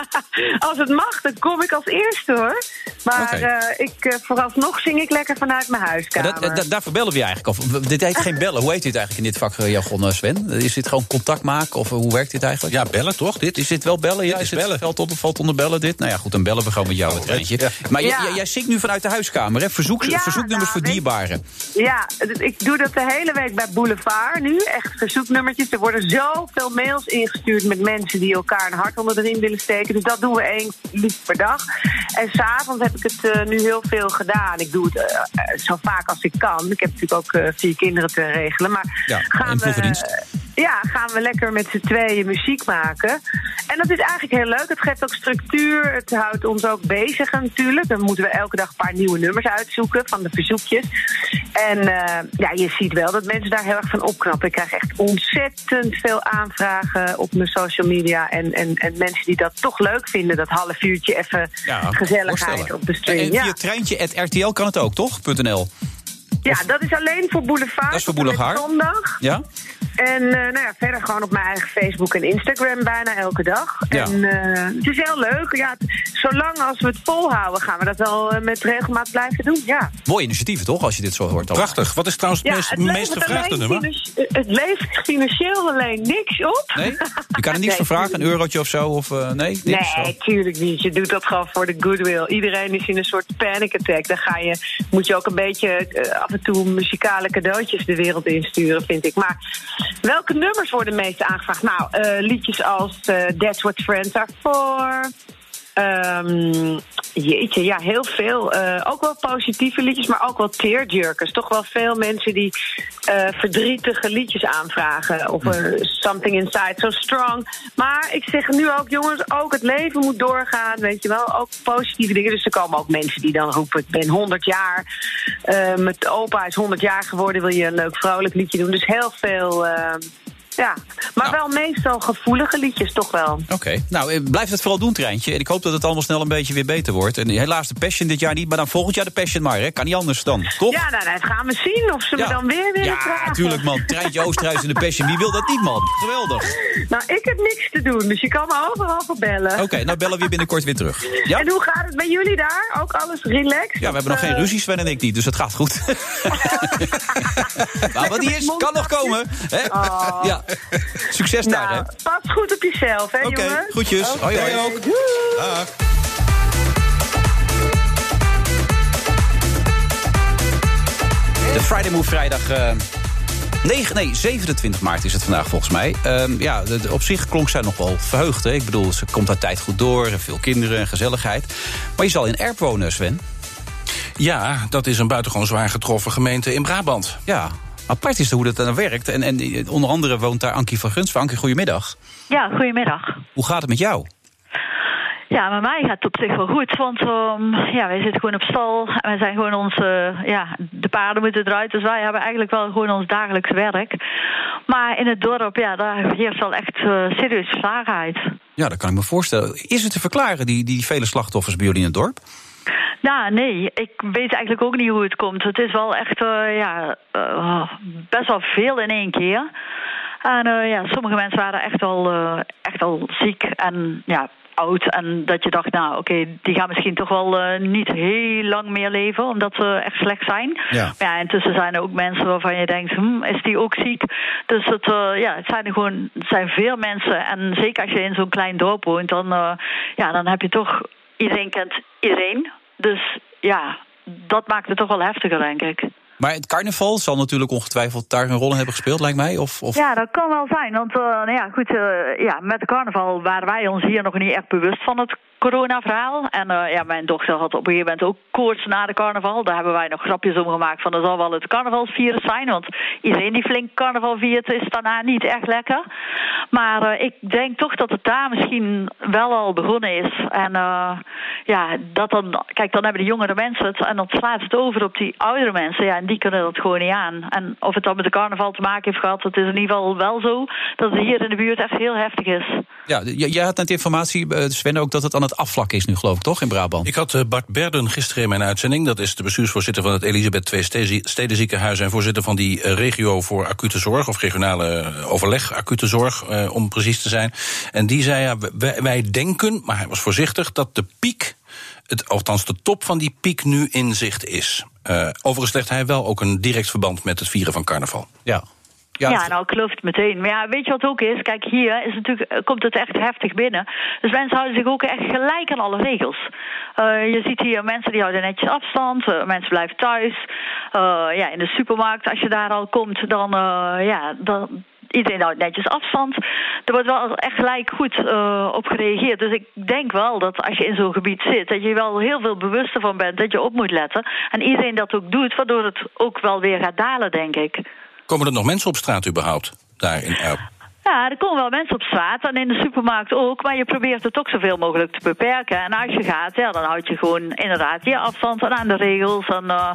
[laughs] als het mag, dan kom ik als eerste hoor. Maar Oké. eh, ik, vooralsnog zing ik lekker vanuit mijn huiskamer. dat- daarvoor bellen we je eigenlijk. Of, dit heet geen bellen. Hoe heet dit eigenlijk in dit vak, jargon, eh, Sven? Is dit gewoon contact maken? Of hoe werkt dit eigenlijk? Ja, bellen toch? Dit? Is dit wel bellen? Ja, is is het bellen. Valt, onder, valt onder bellen dit? Nou ja, goed, dan bellen we gewoon met jou het treintje. ja. Maar jij- Ja. jij, jij zingt nu vanuit de huiskamer, hè? Verzoek, Ja, verzoeknummers nou, voor weet- dierbaren. Ja, d- ik doe dat de hele week bij Boulevard nu. Echt verzoeknummertjes. Er worden zoveel mails ingestuurd met mensen die elkaar een hart onder de riem willen steken. Dus dat doen we één liefst per dag. En s'avonds heb ik het eh, nu heel veel gedaan. Ik doe het eh, zo vaak als ik kan. Ik heb natuurlijk ook eh, vier kinderen te regelen. Maar Ja, gaan en we, ploegendienst. Ja, gaan we lekker met z'n tweeën muziek maken. En dat is eigenlijk heel leuk. Het geeft ook structuur. Het houdt ons ook bezig natuurlijk. Dan moeten we elke dag een paar nieuwe nummers uitzoeken van de verzoekjes. En eh, ja, je ziet wel dat mensen daar heel erg van opknappen. Ik krijg echt ontzettend veel aanvragen op mijn social media. En, en, en mensen die dat toch leuk vinden. Dat half uurtje even Ja, gezelligheid op de stream. En Ja. via treintje.rtl kan het ook, toch? .nl. ja, dat is alleen voor Boulevard. Dat is voor Boulevard. Zondag. Ja? En eh, nou ja, verder gewoon op mijn eigen Facebook en Instagram bijna elke dag. Ja. En eh, het is heel leuk. Ja, het- zolang als we het volhouden, gaan we dat wel eh, met regelmaat blijven doen. Ja, Mooi initiatief, toch? Als je dit zo hoort. Prachtig. Wat is trouwens het ja meest, het, meest levert gevraagde nummer? het levert financieel alleen niks op. Nee? Je kan er niks [laughs] voor vragen, een eurotje of zo? Of, eh, nee? Niks? Nee, tuurlijk niet. Je doet dat gewoon voor de goodwill. Iedereen is in een soort panic attack. Dan ga je, moet je ook een beetje af en toe muzikale cadeautjes de wereld insturen, vind ik. Maar welke nummers worden meest aangevraagd? Nou, eh, liedjes als eh, That's What Friends Are For. Ehm, jeetje, ja, heel veel. Eh, ook wel positieve liedjes, maar ook wel tearjerkers. Toch wel veel mensen die eh, verdrietige liedjes aanvragen. Of eh, Something Inside So Strong. Maar ik zeg nu ook, jongens, ook het leven moet doorgaan. Weet je wel, ook positieve dingen. Dus er komen ook mensen die dan roepen: Ik ben 100 jaar. Mijn opa is 100 jaar geworden. Wil je een leuk vrolijk liedje doen? Dus heel veel. Ja, maar wel meestal gevoelige liedjes, toch wel. Oké, nou eh, blijf het vooral doen, Treintje. En ik hoop dat het allemaal snel een beetje weer beter wordt. En helaas de Passion dit jaar niet, maar dan volgend jaar de Passion maar, hè? Kan niet anders dan, toch? Ja, nou, dat gaan we zien of ze Ja. me dan weer willen Ja, vragen. tuurlijk, man. Treintje Oosterhuis in de Passion. Wie wil dat niet, man? Geweldig. Nou, ik heb niks te doen, dus je kan me overal voor bellen. Oké, nou bellen we je binnenkort weer terug. Ja? En hoe gaat het bij jullie daar? Ook alles relaxed? Ja, we hebben nog geen eh, ruzie, Sven en ik niet, dus het gaat goed. [laughs] nou, wat niet is, kan nog komen. Hè? Ja. [laughs] Succes daar, hè? Nou, pas goed op jezelf, hè, Oké, jongens? groetjes. Oké. Hoi, hoi. Doei. Dag. De Friday Move vrijdag... eh 9, nee, 27 maart is het vandaag volgens mij. Ehm, ja, de- de- op zich klonk zij nog wel verheugd. Hè? Ik bedoel, ze komt haar tijd goed door. en Veel kinderen en gezelligheid. Maar je zal in Erp wonen, Sven. Ja, dat is een buitengewoon zwaar getroffen gemeente in Brabant. Ja, apart is hoe dat dan werkt. En, en onder andere woont daar Ankie van Gunsven. Ankie, goedemiddag. Ja, goedemiddag. Hoe gaat het met jou? Ja, met mij gaat het op zich wel goed. Want ehm, ja, wij zitten gewoon op stal. En wij zijn gewoon onze. ja, de paarden moeten eruit. Dus wij hebben eigenlijk wel gewoon ons dagelijks werk. Maar in het dorp, ja, daar heerst wel echt serieuze verslagenheid. Ja, dat kan ik me voorstellen. Is het te verklaren, die, die vele slachtoffers bij jullie in het dorp? Nou, nee, ik weet eigenlijk ook niet hoe het komt. Het is wel echt eh, ja, eh, best wel veel in één keer. En eh, ja, sommige mensen waren echt al, echt al ziek en ja, oud. En dat je dacht, nou oké, die gaan misschien toch wel niet heel lang meer leven, omdat ze echt slecht zijn. Ja. Maar ja, intussen zijn er ook mensen waarvan je denkt, hm, is die ook ziek? Dus het, ja, het zijn er gewoon het zijn veel mensen. En zeker als je in zo'n klein dorp woont, dan, ja, dan heb je toch, iedereen kent iedereen. Dus ja, dat maakt het toch wel heftiger, denk ik. Maar het carnaval zal natuurlijk ongetwijfeld daar een rol in hebben gespeeld, lijkt mij. Of, of... Ja, dat kan wel zijn. Want eh, nou ja, goed, eh, ja, met de carnaval waren wij ons hier nog niet echt bewust van het coronaverhaal. En eh, ja, mijn dochter had op een gegeven moment ook koorts na de carnaval. Daar hebben wij nog grapjes om gemaakt van dat zal wel het carnavalsvirus zijn. Want iedereen die flink carnaval viert is daarna niet echt lekker. Maar eh, ik denk toch dat het daar misschien wel al begonnen is. En eh, ja, dat dan, kijk, dan hebben de jongere mensen het en dan slaat het over op die oudere mensen. Ja, en die kunnen dat gewoon niet aan. En of het dan met de carnaval te maken heeft gehad, het is in ieder geval wel zo dat het hier in de buurt echt heel heftig is. Ja, jij had net informatie, Sven, ook dat het aan het afvlakken is nu, geloof ik, toch, in Brabant? Ik had eh, Bart Berden gisteren in mijn uitzending. Dat is de bestuursvoorzitter van het Elisabeth II Ste- Stedenziekenhuis... en voorzitter van die eh, regio voor acute zorg... of regionale eh, overleg acute zorg, eh, om precies te zijn. En die zei, ja, wij, wij denken, maar hij was voorzichtig... dat de piek, het, althans de top van die piek, nu in zicht is. Overigens legt hij wel ook een direct verband... met het vieren van carnaval. Ja. Ja, nou, ik geloof het meteen. Maar ja, weet je wat ook is? Kijk, hier is natuurlijk, eh, komt het echt heftig binnen. Dus mensen houden zich ook echt gelijk aan alle regels. Eh, je ziet hier mensen die houden netjes afstand. eh, mensen blijven thuis. Eh, ja, in de supermarkt, als je daar al komt, dan... ja, dan Iedereen houdt netjes afstand. Er wordt wel echt gelijk goed eh, op gereageerd. Dus ik denk wel dat als je in zo'n gebied zit, dat je wel heel veel bewuster van bent dat je op moet letten. En iedereen dat ook doet, waardoor het ook wel weer gaat dalen, denk ik. Komen er nog mensen op straat überhaupt, daar in Erp? Ja, er komen wel mensen op straat en in de supermarkt ook, maar je probeert het ook zoveel mogelijk te beperken. En als je gaat, ja, dan houd je gewoon inderdaad je afstand en aan de regels. En eh,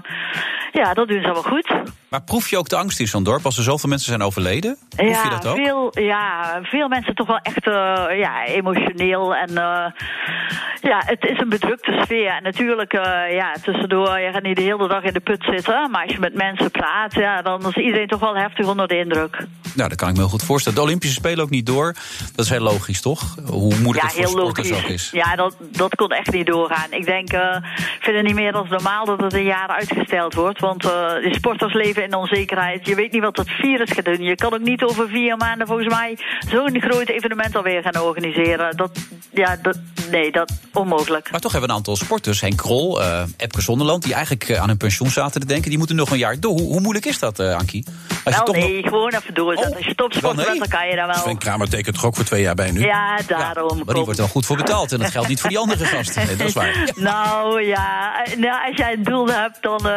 ja, dat doen ze wel goed. Maar proef je ook de angst in zo'n dorp als er zoveel mensen zijn overleden? Proef je dat ook? veel, ja, veel mensen toch wel echt eh, ja, emotioneel. En eh, ja, het is een bedrukte sfeer. En natuurlijk, ja, tussendoor, je gaat niet de hele dag in de put zitten. Maar als je met mensen praat, ja, dan is iedereen toch wel heftig onder de indruk. Nou, dat kan ik me heel goed voorstellen. Olympische Spelen ook niet door. Dat is heel logisch, toch? Hoe moeilijk ja, het voor sporters ook is. Ja, dat, dat kon echt niet doorgaan. Ik denk, ik vind het niet meer dan normaal dat het een jaar uitgesteld wordt. Want eh de sporters leven in onzekerheid. Je weet niet wat dat virus gaat doen. Je kan ook niet over vier maanden volgens mij zo'n groot evenement alweer gaan organiseren. Dat, ja, dat, nee, dat, onmogelijk. Maar toch hebben we een aantal sporters, Henk Krol, uh, Epke Zonderland... die eigenlijk uh, aan hun pensioen zaten te denken... die moeten nog een jaar door. Hoe, hoe moeilijk is dat, uh, Ankie? Als je toch nee, nog... gewoon even doorzetten. Oh, Als je topsport bent, dan kan je daar wel... Sven Kramer tekent toch ook voor twee jaar bij nu? Ja, daarom. Ja, maar die wordt wel goed voor betaald. En dat geldt niet voor die andere gasten. Nee, dat is waar. [laughs] nou ja, nou, als jij een doel hebt, dan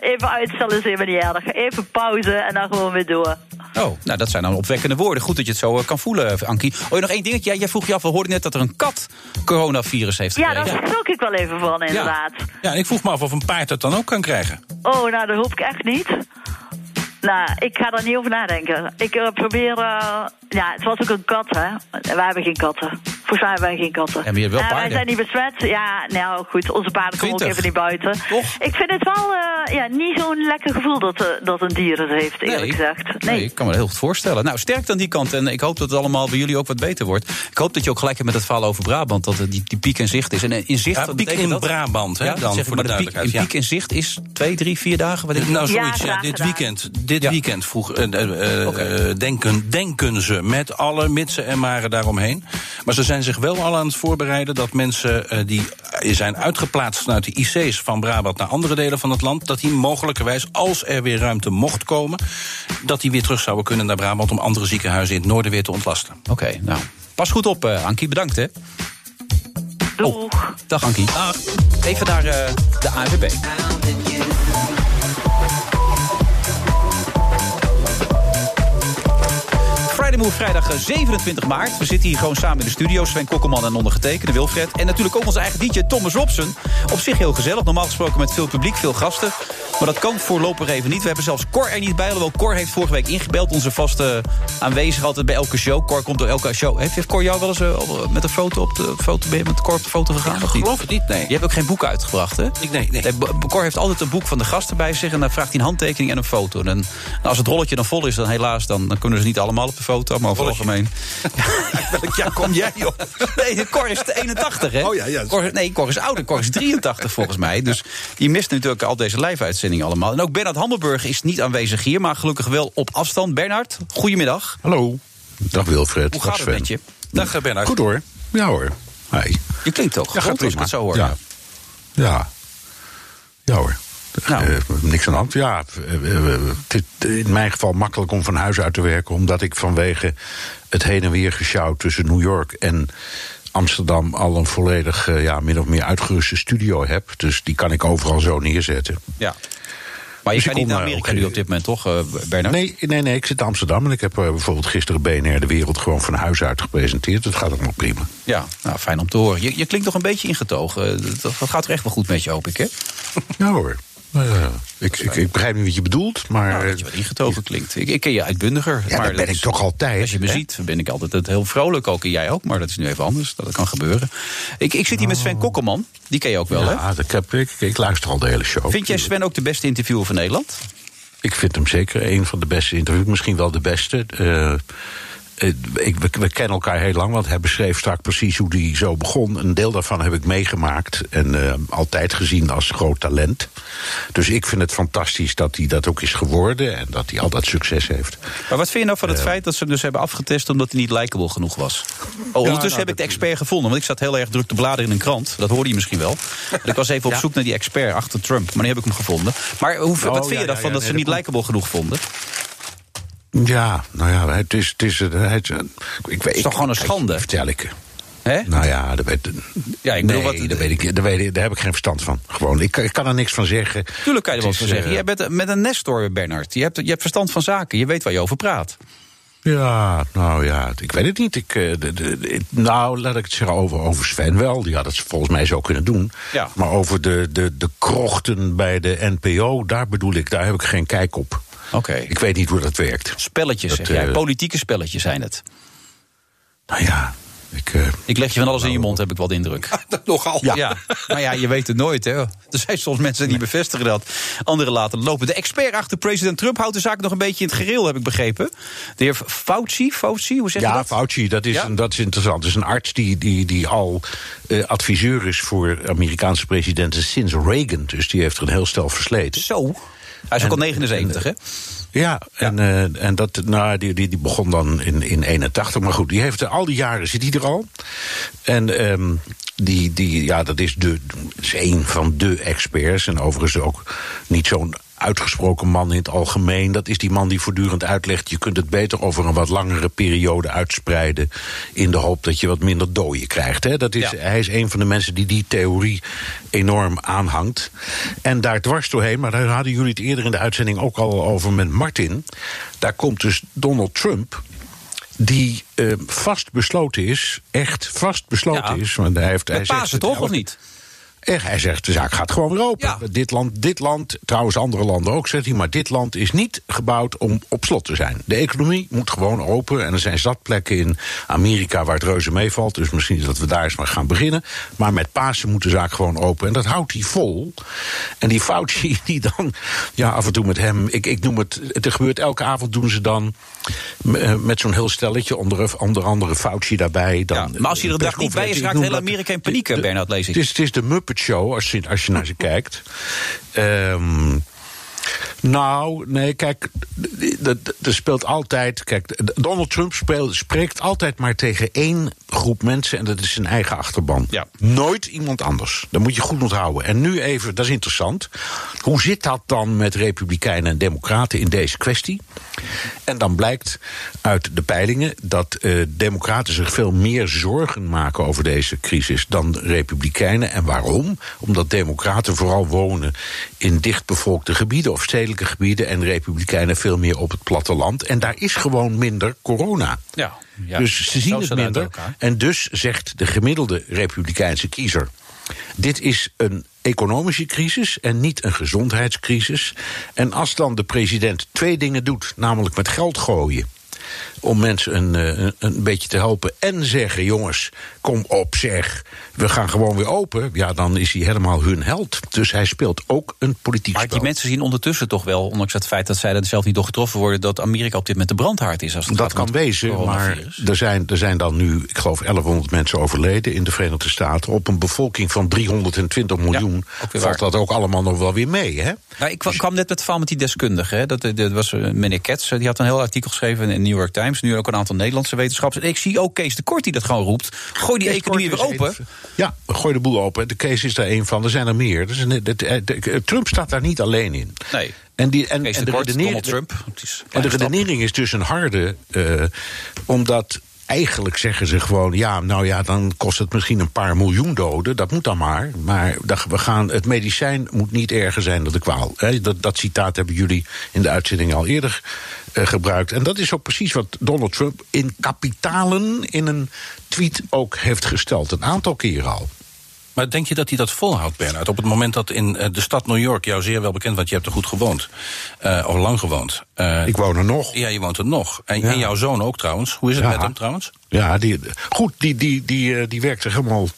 even uitstellen is even niet erg. Even pauze en dan gewoon weer door. Oh, nou dat zijn dan opwekkende woorden. Goed dat je het zo kan voelen, Ankie. Oh, nog één dingetje. Jij, vroeg je af, we hoorden net dat er een kat coronavirus heeft gekregen. Ja, daar schrok ik wel even van, inderdaad. Ja. ja, ik vroeg me af of een paard dat dan ook kan krijgen. Oh, nou, dat hoop ik echt niet. Nou, ik ga daar niet over nadenken. Ik uh, probeer... Uh, ja, het was ook een kat, hè. Wij hebben geen katten. Volgens mij hebben wij geen katten. En je wel paarden. wij zijn niet besmet. Ja, nou goed, onze paarden komen ook even niet buiten. Toch? Ik vind het wel uh, ja, niet zo'n lekker gevoel dat, dat een dier het heeft, eerlijk nee. gezegd. Nee. nee. ik kan me heel goed voorstellen. Nou, sterk aan die kant. En ik hoop dat het allemaal bij jullie ook wat beter wordt. Ik hoop dat je ook gelijk hebt met het verhaal over Brabant. Dat die, die piek in zicht is. En in zicht, ja, piek in dat? Brabant, hè, ja, dan zeg, voor maar de, de piek, in, piek in zicht is twee, drie, vier dagen? Wat nou, zoiets, ja, dit weekend. Dit weekend vroeg, uh, uh, okay. denken, denken ze met alle mitsen en maren daaromheen. Maar ze zijn zich wel al aan het voorbereiden dat mensen uh, die zijn uitgeplaatst vanuit de IC's van Brabant naar andere delen van het land, dat die mogelijkerwijs, als er weer ruimte mocht komen, dat die weer terug zouden kunnen naar Brabant om andere ziekenhuizen in het noorden weer te ontlasten. Oké, okay, nou. Pas goed op, uh, Ankie. Bedankt, hè. Doeg. Oh, dag, Ankie. Dag. Even naar uh, de ANWB. Vrijdag 27 maart. We zitten hier gewoon samen in de studio. Sven Kokkelman en ondergetekende Wilfred. En natuurlijk ook onze eigen DJ Thomas Robson. Op zich heel gezellig. Normaal gesproken met veel publiek, veel gasten. Maar dat kan voorlopig even niet. We hebben zelfs Cor er niet bij. Alhoewel Cor heeft vorige week ingebeld. Onze vaste aanwezig altijd bij elke show. Cor komt door elke show. Heeft, Cor jou wel eens uh, met een foto op de foto? Ben je met Cor op de foto gegaan? Ik geloof het niet, nee. Je hebt ook geen boek uitgebracht, hè? Ik, nee, nee. Cor heeft altijd een boek van de gasten bij zich. En dan vraagt hij een handtekening en een foto. En nou, als het rolletje dan vol is, dan helaas, dan, dan kunnen ze niet allemaal op de foto. Maar over het algemeen. [laughs] Welk jaar kom jij op? Nee, Cor is 81, hè? Oh ja, ja. Cor, nee, Cor is ouder. Cor is 83 volgens mij. Dus die mist natuurlijk al deze live-uitzendingen allemaal. En ook Bernard Hammelburg is niet aanwezig hier, maar gelukkig wel op afstand. Bernard, goedemiddag. Hallo. Dag Wilfred. Hoe gaat het met je? Dag Bernard. Goed hoor. Ja hoor. Hi. Je klinkt toch ja, goed als ik het zo hoor. Ja. Ja, ja hoor. Nou. Uh, niks aan de hand. Ja, het is in mijn geval makkelijk om van huis uit te werken, omdat ik vanwege het heen en weer gesjouwd tussen New York en Amsterdam al een volledig, uh, ja, min of meer uitgeruste studio heb. Dus die kan ik overal zo neerzetten. Ja. Maar je Dus kan ik niet naar kom, Amerika nu op dit moment, toch, uh, Bernard? Nee, nee, nee, ik zit in Amsterdam en ik heb uh, bijvoorbeeld gisteren BNR De Wereld gewoon van huis uit gepresenteerd. Dat gaat allemaal prima. Ja, nou, fijn om te horen. Je, je klinkt toch een beetje ingetogen. Dat, dat gaat er echt wel goed met je, hoop ik, hè? [laughs] Ja hoor. Uh, ik, ik, ik, begrijp niet wat je bedoelt, maar... Nou, dat je wat ingetogen klinkt. Ik, ik ken je uitbundiger. Ja, maar dat ben ik toch altijd. Als je me hè? ziet, ben ik altijd heel vrolijk ook. En jij ook, maar dat is nu even anders. Dat kan gebeuren. Ik, ik zit hier met Sven Kokkelman. Die ken je ook wel, Oh. ja, hè? dat heb, ik, ik luister al de hele show. Vind jij Sven ook de beste interviewer van Nederland? Ik vind hem zeker een van de beste interviews. Misschien wel de beste. Uh, ik, we, we, kennen elkaar heel lang, want hij beschreef straks precies hoe hij zo begon. Een deel daarvan heb ik meegemaakt en uh, altijd gezien als groot talent. Dus ik vind het fantastisch dat hij dat ook is geworden en dat hij altijd succes heeft. Maar wat vind je nou van het uh, feit dat ze hem dus hebben afgetest omdat hij niet likable genoeg was? Oh, ondertussen ja, nou, heb ik de expert gevonden, want ik zat heel erg druk te bladeren in een krant. Dat hoorde je misschien wel. ik was even op ja. zoek naar die expert achter Trump, maar nu heb ik hem gevonden. Maar hoe, oh, wat vind ja, je daarvan dat nee, ze niet likable genoeg vonden? Ja, nou ja, het is. Het is, het, ik, het is toch gewoon een schande? Vertel ik. Hè? Nou ja, daar weet, ja, ik bedoel, nee, wat, daar, weet ik, daar, weet ik, daar heb ik geen verstand van. Gewoon, ik, ik kan er niks van zeggen. Tuurlijk kan je er wat van zeggen. Uh, je bent met een Nestor, Bernard. Je hebt, je hebt verstand van zaken. Je weet waar je over praat. Ja, nou ja, ik weet het niet. Ik, de, de, de, nou, laat ik het zeggen over, over Sven wel. Die had het volgens mij zo kunnen doen. Ja. Maar over de, de, de krochten bij de NPO, daar bedoel ik, daar heb ik geen kijk op. Oké. Okay. Ik weet niet hoe dat werkt. Spelletjes, dat, zeg jij. Uh, Politieke spelletjes zijn het. Nou ja, ik, uh, ik leg je van alles in je mond, heb ik wel de indruk. [laughs] Nogal. Ja. ja. Maar ja, je weet het nooit, hè. Er zijn soms mensen die bevestigen dat. Anderen laten lopen. De expert achter president Trump houdt de zaak nog een beetje in het gereel, heb ik begrepen. De heer Fauci, Fauci hoe zeg je ja, dat? Ja, Fauci, dat is, ja? Een, dat is interessant. Het is een arts die, die, die al uh, adviseur is voor Amerikaanse presidenten sinds Reagan. Dus die heeft er een heel stel versleten. Zo? Hij is ook al 79, hè? Ja, en, eh, en dat, nou, die, die, die begon dan in, in 81. Maar goed, die heeft al die jaren zit hij er al. En ehm, die, die, ja, dat is, de, is een van de experts. En overigens ook niet zo'n uitgesproken man in het algemeen. Dat is die man die voortdurend uitlegt... je kunt het beter over een wat langere periode uitspreiden... in de hoop dat je wat minder dooien krijgt. Hè? Dat is, Hij is een van de mensen die die theorie enorm aanhangt. En daar dwars doorheen, maar daar hadden jullie het eerder in de uitzending... ook al over met Martin. Daar komt dus Donald Trump die uh, vast besloten is, echt vast besloten Ja. is. Want hij heeft, hij Pasen toch, of niet? Hij zegt, de zaak gaat gewoon weer open. Dit, land, dit land, trouwens andere landen ook, zegt hij... maar dit land is niet gebouwd om op slot te zijn. De economie moet gewoon open. En er zijn zatplekken in Amerika waar het reuze meevalt. Dus misschien dat we daar eens maar gaan beginnen. Maar met Pasen moet de zaak gewoon open. En dat houdt hij vol. En die Fauci, [laughs] die dan ja, af en toe met hem... Ik, ik noem het, het er gebeurt elke avond doen ze dan... eh, met zo'n heel stelletje, onder, onder andere Fauci daarbij. Dan, Maar als hij er een dag niet bij is, raakt heel Amerika in paniek, eh, Bernhard, lees ik. het is, het is de Muppet Show, als je, als je naar ze kijkt. Ehm, nou, nee, kijk, er speelt altijd. Kijk, Donald Trump speelt, spreekt altijd maar tegen één groep mensen en dat is zijn eigen achterban. Nooit iemand anders. Dat moet je goed onthouden. En nu even, dat is interessant. Hoe zit dat dan met Republikeinen en Democraten in deze kwestie? En dan blijkt uit de peilingen dat eh, Democraten zich veel meer zorgen maken over deze crisis dan Republikeinen. En waarom? Omdat Democraten vooral wonen in dichtbevolkte gebieden of stedelijke gebieden en Republikeinen veel meer op het platteland. En daar is gewoon minder corona. Ja, ja. Dus ze zien het minder. En dus zegt de gemiddelde Republikeinse kiezer. Dit is een economische crisis en niet een gezondheidscrisis. En als dan de president twee dingen doet, namelijk met geld gooien. Om mensen een, eh, een, een beetje te helpen. En zeggen: jongens, kom op, zeg. We gaan gewoon weer open. Ja, dan is hij helemaal hun held. Dus hij speelt ook een politiek Maar spel. die mensen zien ondertussen toch wel, ondanks het feit dat zij er zelf niet door getroffen worden, dat Amerika op dit moment de brandhaard is. Als het Dat kan wezen, maar er zijn, er zijn dan nu, ik geloof, 1100 mensen overleden in de Verenigde Staten. Op een bevolking van 320 miljoen valt dat ook allemaal nog wel weer mee. Hè? Nou, ik kwam, kwam net met het verhaal met die deskundige. Hè. Dat, dat was eh, meneer Ketz, eh, die had een heel artikel geschreven in de New York Times. Nu ook een aantal Nederlandse wetenschappers. En ik zie ook Kees de Kort die dat gewoon roept. Gooi die Kees economie weer Kort open. een- Ja, gooi de boel open. De case is daar één van. Er zijn er meer. Dus een- Trump staat daar niet alleen in. Nee. En, die, en, Kees en de Kort, redenering, Trump. Is een en de redenering is dus een harde. eh, omdat eigenlijk zeggen ze gewoon: ja, nou ja, dan kost het misschien een paar miljoen doden. Dat moet dan maar. Maar we gaan, het medicijn moet niet erger zijn dan de kwaal. Dat, dat citaat hebben jullie in de uitzending al eerder gebruikt. En dat is ook precies wat Donald Trump in kapitalen in een tweet ook heeft gesteld. Een aantal keren al. Maar denk je dat hij dat volhoudt, Bernard? Op het moment dat in eh, de stad New York, jou zeer wel bekend, want je hebt er goed gewoond, eh, of lang gewoond. Eh, Ik woon er nog. Ja, je woont er nog. En, Ja. en jouw zoon ook trouwens. Hoe is het Ja. met hem trouwens? Ja, die, goed, die, die, die, die werkt zich helemaal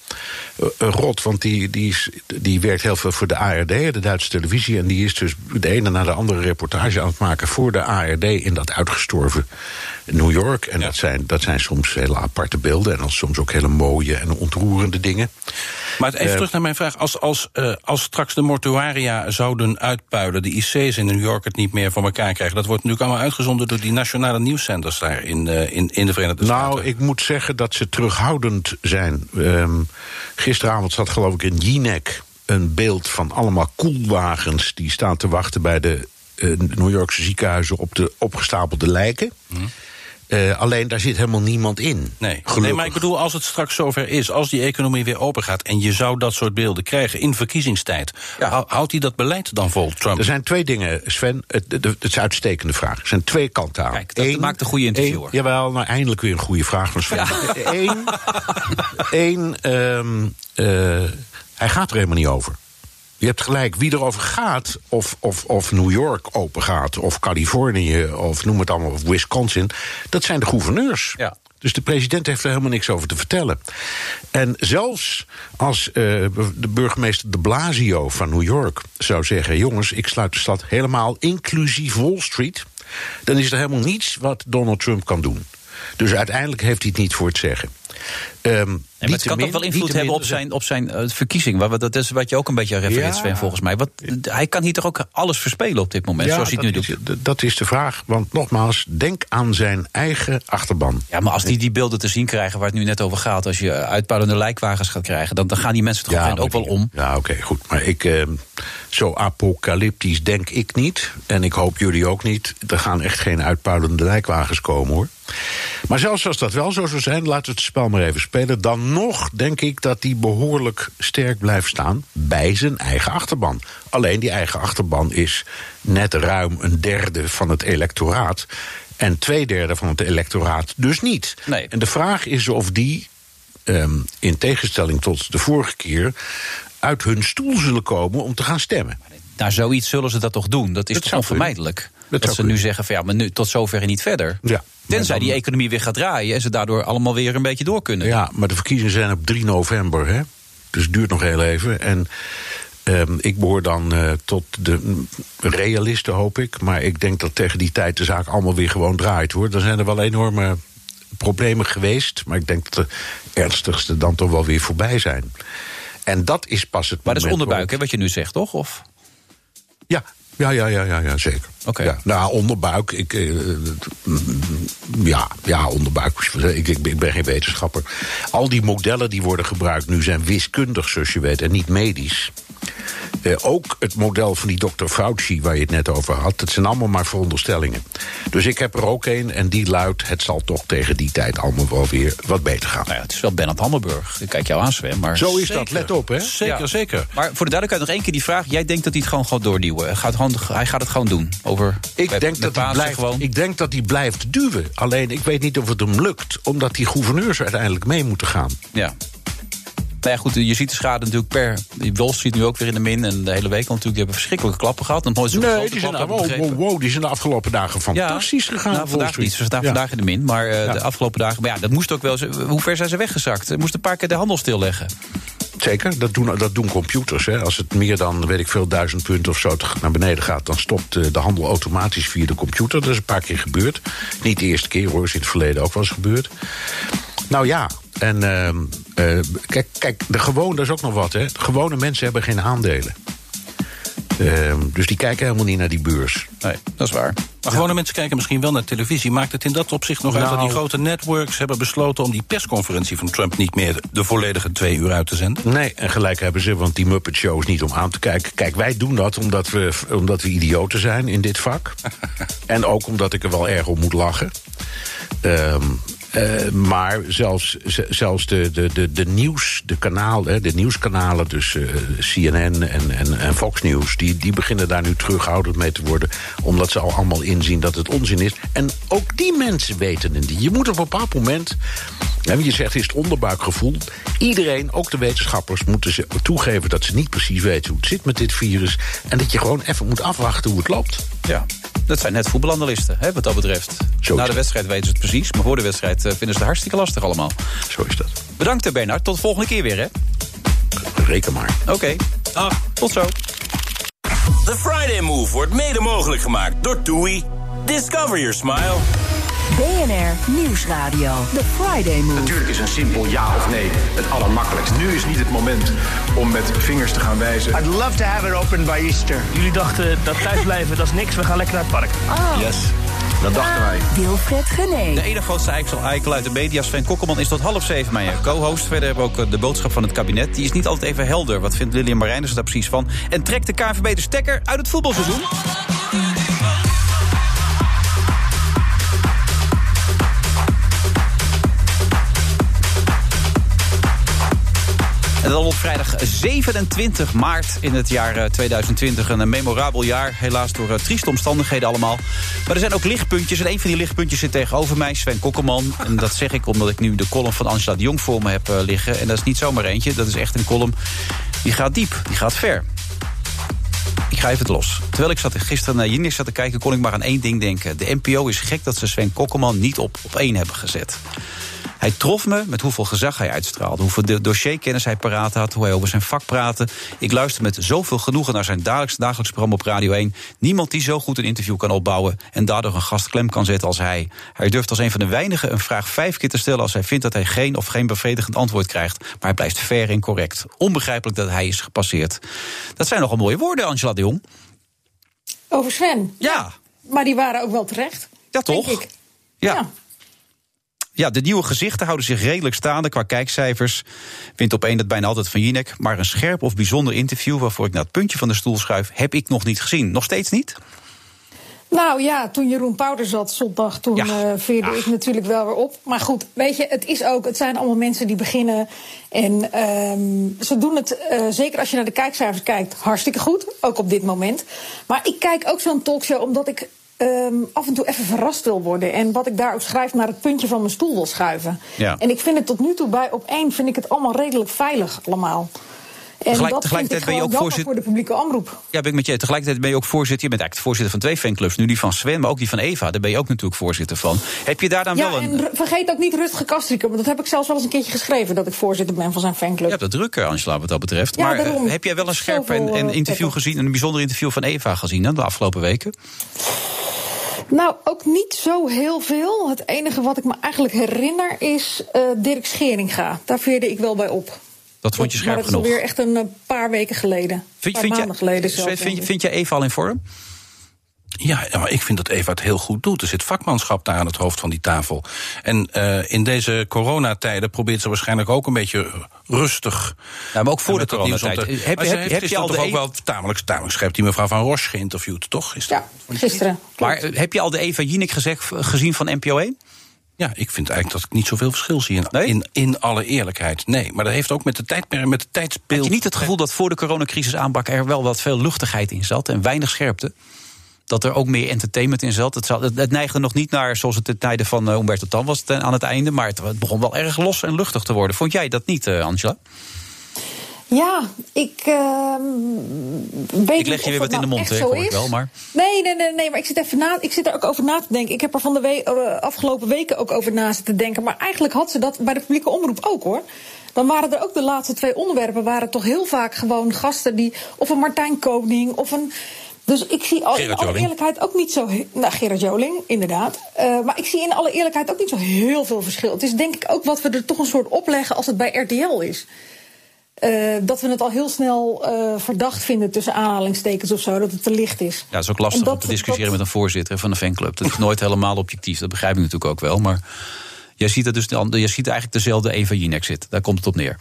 rot. Want die, die, is, die werkt heel veel voor de ARD, de Duitse televisie. En die is dus de ene na de andere reportage aan het maken voor de ARD in dat uitgestorven New York. En dat, zijn, dat zijn soms hele aparte beelden. En dan soms ook hele mooie en ontroerende dingen. Maar even Eh, terug naar mijn vraag. Als, als, eh, als straks de mortuaria zouden uitpuilen, de IC's in New York het niet meer voor elkaar krijgen, dat wordt natuurlijk allemaal uitgezonden door die nationale nieuwszenders daar in, eh, in, in de Verenigde Staten. Nou, ik moet zeggen dat ze terughoudend zijn. Ehm, gisteravond zat geloof ik in Jinek een beeld van allemaal koelwagens... die staan te wachten bij de New Yorkse ziekenhuizen op de opgestapelde lijken. Eh, alleen daar zit helemaal niemand in. Nee. nee, maar ik bedoel, als het straks zover is, als die economie weer open gaat en je zou dat soort beelden krijgen in verkiezingstijd, hou- houdt hij dat beleid dan vol, Trump? Er zijn twee dingen, Sven. Het, het, het is een uitstekende vraag. Er zijn twee kanten aan. Kijk, dat maakt een goede interviewer. Eén- jawel, nou eindelijk weer een goede vraag van Sven. Eén, [laughs] één, ehm, eh, hij gaat er helemaal niet over. Je hebt gelijk, wie erover gaat, of, of, of New York open gaat, of Californië, of noem het allemaal, of Wisconsin, dat zijn de gouverneurs. Ja. Dus de president heeft er helemaal niks over te vertellen. En zelfs als eh, de burgemeester de Blasio van New York zou zeggen: jongens, ik sluit de stad helemaal inclusief Wall Street, dan is er helemaal niets wat Donald Trump kan doen. Dus uiteindelijk heeft hij het niet voor het zeggen. Nee, maar het kan toch wel invloed hebben op zijn, op zijn eh, verkiezing. Dat is wat je ook een beetje refereert, Ja. Sven, volgens mij. Wat, hij kan hier toch ook alles verspelen op dit moment, zoals hij het nu doet. dat is de vraag. Want nogmaals, denk aan zijn eigen achterban. Ja, maar als die die beelden te zien krijgen waar het nu net over gaat... als je uitpuilende lijkwagens gaat krijgen... dan, dan gaan die mensen toch ook wel om. Ja, oké, goed. Maar ik, eh, zo apocalyptisch denk ik niet. En ik hoop jullie ook niet. Er gaan echt geen uitpuilende lijkwagens komen, hoor. Maar zelfs als dat wel zo zou zijn, laten we het spel maar even spelen. Dan nog denk ik dat hij behoorlijk sterk blijft staan bij zijn eigen achterban. Alleen die eigen achterban is net ruim een derde van het electoraat. En twee derde van het electoraat dus niet. En de vraag is of die, ehm, in tegenstelling tot de vorige keer, uit hun stoel zullen komen om te gaan stemmen. Nou, zoiets zullen ze dat toch doen? Dat is Dat toch onvermijdelijk? Dat, ze nu zeggen van ja, maar nu tot zover en niet verder. Ja. Tenzij die economie weer gaat draaien en ze daardoor allemaal weer een beetje door kunnen. Ja, maar de verkiezingen zijn op 3 november, hè? Dus het duurt nog heel even. En ehm, ik behoor dan eh, tot de realisten, hoop ik. Maar ik denk dat tegen die tijd de zaak allemaal weer gewoon draait, hoor. Dan zijn er wel enorme problemen geweest. Maar ik denk dat de ernstigste dan toch wel weer voorbij zijn. En dat is pas het Maar dat is onderbuik, hè, wat je nu zegt, toch? Of? Ja, ja, ja, ja, ja, ja zeker. Oké. Ja, nou, onderbuik. Ik, eh, mm, ja, ja, onderbuik. Ik, ik, ik ben geen wetenschapper. Al die modellen die worden gebruikt nu zijn wiskundig, zoals je weet, en niet medisch. Eh, ook het model van die dokter Fauci, waar je het net over had, dat zijn allemaal maar veronderstellingen. Dus ik heb er ook een en die luidt: het zal toch tegen die tijd allemaal wel weer wat beter gaan. Nou ja, het is wel Bernard Hammelburg. Ik kijk jou aan, Sven. Maar Zo is dat, let op, hè? Zeker, Ja. zeker. Maar voor de duidelijkheid nog één keer die vraag. Jij denkt dat hij het gewoon gaat doorduwen. Hij gaat, gewoon, hij gaat het gewoon doen. Over, Ik bij- denk, dat hij blijft, gewoon. ik denk dat hij blijft duwen. Alleen ik weet niet of het hem lukt, omdat die gouverneurs uiteindelijk mee moeten gaan. Ja. Nou ja, goed, je ziet de schade natuurlijk per... Wolf ziet nu ook weer in de min. En de hele week al natuurlijk. Die hebben verschrikkelijke klappen gehad. Nooit Nee, die zijn, wow, wow, wow, die zijn de afgelopen dagen fantastisch gegaan. Nou, vandaag niet. Ze staan. Ja. vandaag in de min. Maar eh, de afgelopen dagen... Maar ja, dat moest ook wel... Hoe ver zijn ze weggezakt? Ze moesten een paar keer de handel stilleggen. Zeker, dat doen, dat doen computers. Hè. Als het meer dan, weet ik veel, duizend punten of zo naar beneden gaat... dan stopt eh, de handel automatisch via de computer. Dat is een paar keer gebeurd. Niet de eerste keer, hoor. is in het verleden ook wel eens gebeurd. Nou ja, en ehm, eh, kijk, kijk de gewone, dat is ook nog wat, hè. Gewone mensen hebben geen aandelen. Ehm, dus die kijken helemaal niet naar die beurs. Nee, dat is waar. Maar gewone mensen kijken misschien wel naar televisie. Maakt het in dat opzicht nog uit dat die Nou. grote networks hebben besloten... om die persconferentie van Trump niet meer de volledige twee uur uit te zenden? Nee, en gelijk hebben ze, want die Muppet Show is niet om aan te kijken. Kijk, wij doen dat omdat we, omdat we idioten zijn in dit vak. [laughs] en ook omdat ik er wel erg om moet lachen. Ehm, eh, maar zelfs, zelfs de, de, de, de nieuws, de, kanaal, de nieuwskanalen, dus eh, CNN en, en, en Fox News, die, die beginnen daar nu terughoudend mee te worden. Omdat ze al allemaal inzien dat het onzin is. En ook die mensen weten het niet. Je moet op een bepaald moment. hè, je zegt, is het onderbuikgevoel. Iedereen, ook de wetenschappers, moeten ze toegeven dat ze niet precies weten hoe het zit met dit virus. En dat je gewoon even moet afwachten hoe het loopt. Ja, dat zijn net voetbalanalisten, hè, wat dat betreft. Na de wedstrijd weten ze het precies, maar voor de wedstrijd eh, vinden ze het hartstikke lastig allemaal. Zo is dat. Bedankt, eh, Bernard. Tot de volgende keer weer, hè? Reken maar. Oké. Ah, tot zo. The Friday Move wordt mede mogelijk gemaakt door TUI. Discover your smile. BNR Nieuwsradio. The Friday Move. Natuurlijk is een simpel ja of nee het allermakkelijkst. Nu is niet het moment om met vingers te gaan wijzen. I'd love to have it open by Easter. Jullie dachten dat thuisblijven, [laughs] dat is niks. We gaan lekker naar het park. Yes, dat dachten wij. Wilfred Gené. De ene grootste eikel, eikel uit de media, Sven Kokkelman, is tot half zeven mijn co-host. Verder hebben we ook eh, de boodschap van het kabinet. Die is niet altijd even helder. Wat vindt Lilian Marijners daar precies van? En trekt de KNVB de stekker uit het voetbalseizoen? En dan op vrijdag 27 maart in het jaar eh, 2020. Een memorabel jaar, helaas door eh, trieste omstandigheden allemaal. Maar er zijn ook lichtpuntjes. En een van die lichtpuntjes zit tegenover mij, Sven Kokkelman. En dat zeg ik omdat ik nu de column van Angela de Jong voor me heb eh, liggen. En dat is niet zomaar eentje, dat is echt een column die gaat diep, die gaat ver. Ik ga even het los. Terwijl ik zat, gisteren naar Jinek zat te kijken... kon ik maar aan één ding denken. De NPO is gek dat ze Sven Kokkelman niet op, op één hebben gezet. Hij trof me met hoeveel gezag hij uitstraalde. Hoeveel dossierkennis hij paraat had. Hoe hij over zijn vak praatte. Ik luister met zoveel genoegen naar zijn dagelijks, dagelijks programma op Radio 1. Niemand die zo goed een interview kan opbouwen. en daardoor een gast klem kan zetten als hij. Hij durft als een van de weinigen een vraag vijf keer te stellen. als hij vindt dat hij geen of geen bevredigend antwoord krijgt. Maar hij blijft fair en correct. Onbegrijpelijk dat hij is gepasseerd. Dat zijn nogal mooie woorden, Angela de Jong. Over Sven? Ja. Maar die waren ook wel terecht. Ja, toch? Denk ik. Ja. Ja. Ja, de nieuwe gezichten houden zich redelijk staande qua kijkcijfers. Wint op één dat bijna altijd van Jinek. Maar een scherp of bijzonder interview waarvoor ik naar het puntje van de stoel schuif, heb ik nog niet gezien. Nog steeds niet? Nou ja, toen Jeroen Pouder zat zondag, toen Ja. eh, veerde ik natuurlijk wel weer op. Maar goed, weet je, het is ook, het zijn allemaal mensen die beginnen. En ehm, ze doen het, eh, zeker als je naar de kijkcijfers kijkt, hartstikke goed. Ook op dit moment. Maar ik kijk ook zo'n talkshow omdat ik ehm, af en toe even verrast wil worden. En wat ik daar ook schrijf, naar het puntje van mijn stoel wil schuiven. Ja. En ik vind het tot nu toe bij op één vind ik het allemaal redelijk veilig allemaal. En dat tegelijkertijd ben je ook jammer voorzit- voor de publieke omroep. Ja, ben ik met je. Tegelijkertijd ben je ook voorzitter. Je bent eigenlijk de voorzitter van twee fanclubs. Nu die van Sven, maar ook die van Eva. Daar ben je ook natuurlijk voorzitter van. Heb je daar dan Ja, wel een. en vergeet ook niet Rutger Kastrikum. Want dat heb ik zelfs wel eens een keertje geschreven... dat ik voorzitter ben van zijn fanclub. Je hebt dat druk, eh, Angela, wat dat betreft. Ja, maar eh, daarom. heb jij wel een scherp en, eh, interview gezien, een bijzonder interview van Eva gezien hè, de afgelopen weken? Nou, ook niet zo heel veel. Het enige wat ik me eigenlijk herinner is eh, Dirk Scheringa. Daar veerde ik wel bij op. Dat vond je maar scherp dat is genoeg. alweer echt een eh, paar weken geleden. Een Vind, paar vind, maanden je, geleden Sven, zelfs, vind, vind je Eva al in vorm? Ja, maar ik vind dat Eva het heel goed doet. Er zit vakmanschap daar aan het hoofd van die tafel. En eh, in deze coronatijden probeert ze waarschijnlijk ook een beetje rustig. Ja, maar ook voor met de dat nieuws om coronatijd. te- Heb- Maar ze heb- heeft heb je al de toch ook e- wel tamelijk, tamelijk scherp die mevrouw van Roche geïnterviewd, toch? Is Ja, gisteren. Maar eh, heb je al de Eva Jinek gezegd, gezien van NPO 1? Ja, ik vind eigenlijk dat ik niet zoveel verschil zie in, in, in alle eerlijkheid. Nee, maar dat heeft ook met de tijdperk, met de tijdsbeeld. Had je niet het gevoel dat voor de coronacrisis aanbrak er wel wat veel luchtigheid in zat en weinig scherpte? Dat er ook meer entertainment in zat. Het, het, het neigde nog niet naar zoals het de tijden van uh, Humberto Tan was ten, aan het einde. Maar het, het, begon wel erg los en luchtig te worden. Vond jij dat niet, uh, Angela? Ja, ik uh, weet Ik leg je weer wat nou in de mond, hè, hoor ik wel. Maar... Nee, nee, nee, nee, maar ik zit, even na, ik zit er ook over na te denken. Ik heb er van de we afgelopen weken ook over na zitten denken. Maar eigenlijk had ze dat bij de publieke omroep ook, hoor. Dan waren er ook de laatste twee onderwerpen... waren toch heel vaak gewoon gasten die... of een Martijn Koning of een... Dus ik zie al, in alle eerlijkheid ook niet zo. Nou, Gerard Joling, inderdaad. Uh, maar ik zie in alle eerlijkheid ook niet zo heel veel verschil. Het is denk ik ook wat we er toch een soort opleggen als het bij RTL is. Uh, dat we het al heel snel uh, verdacht vinden tussen aanhalingstekens of zo, dat het te licht is. Ja, dat is ook lastig dat, om te discussiëren dat... met een voorzitter van een fanclub. Dat is nooit helemaal objectief, dat begrijp ik natuurlijk ook wel. Maar jij ziet, het dus, je ziet eigenlijk dezelfde Eva Jinek zit. Daar komt het op neer.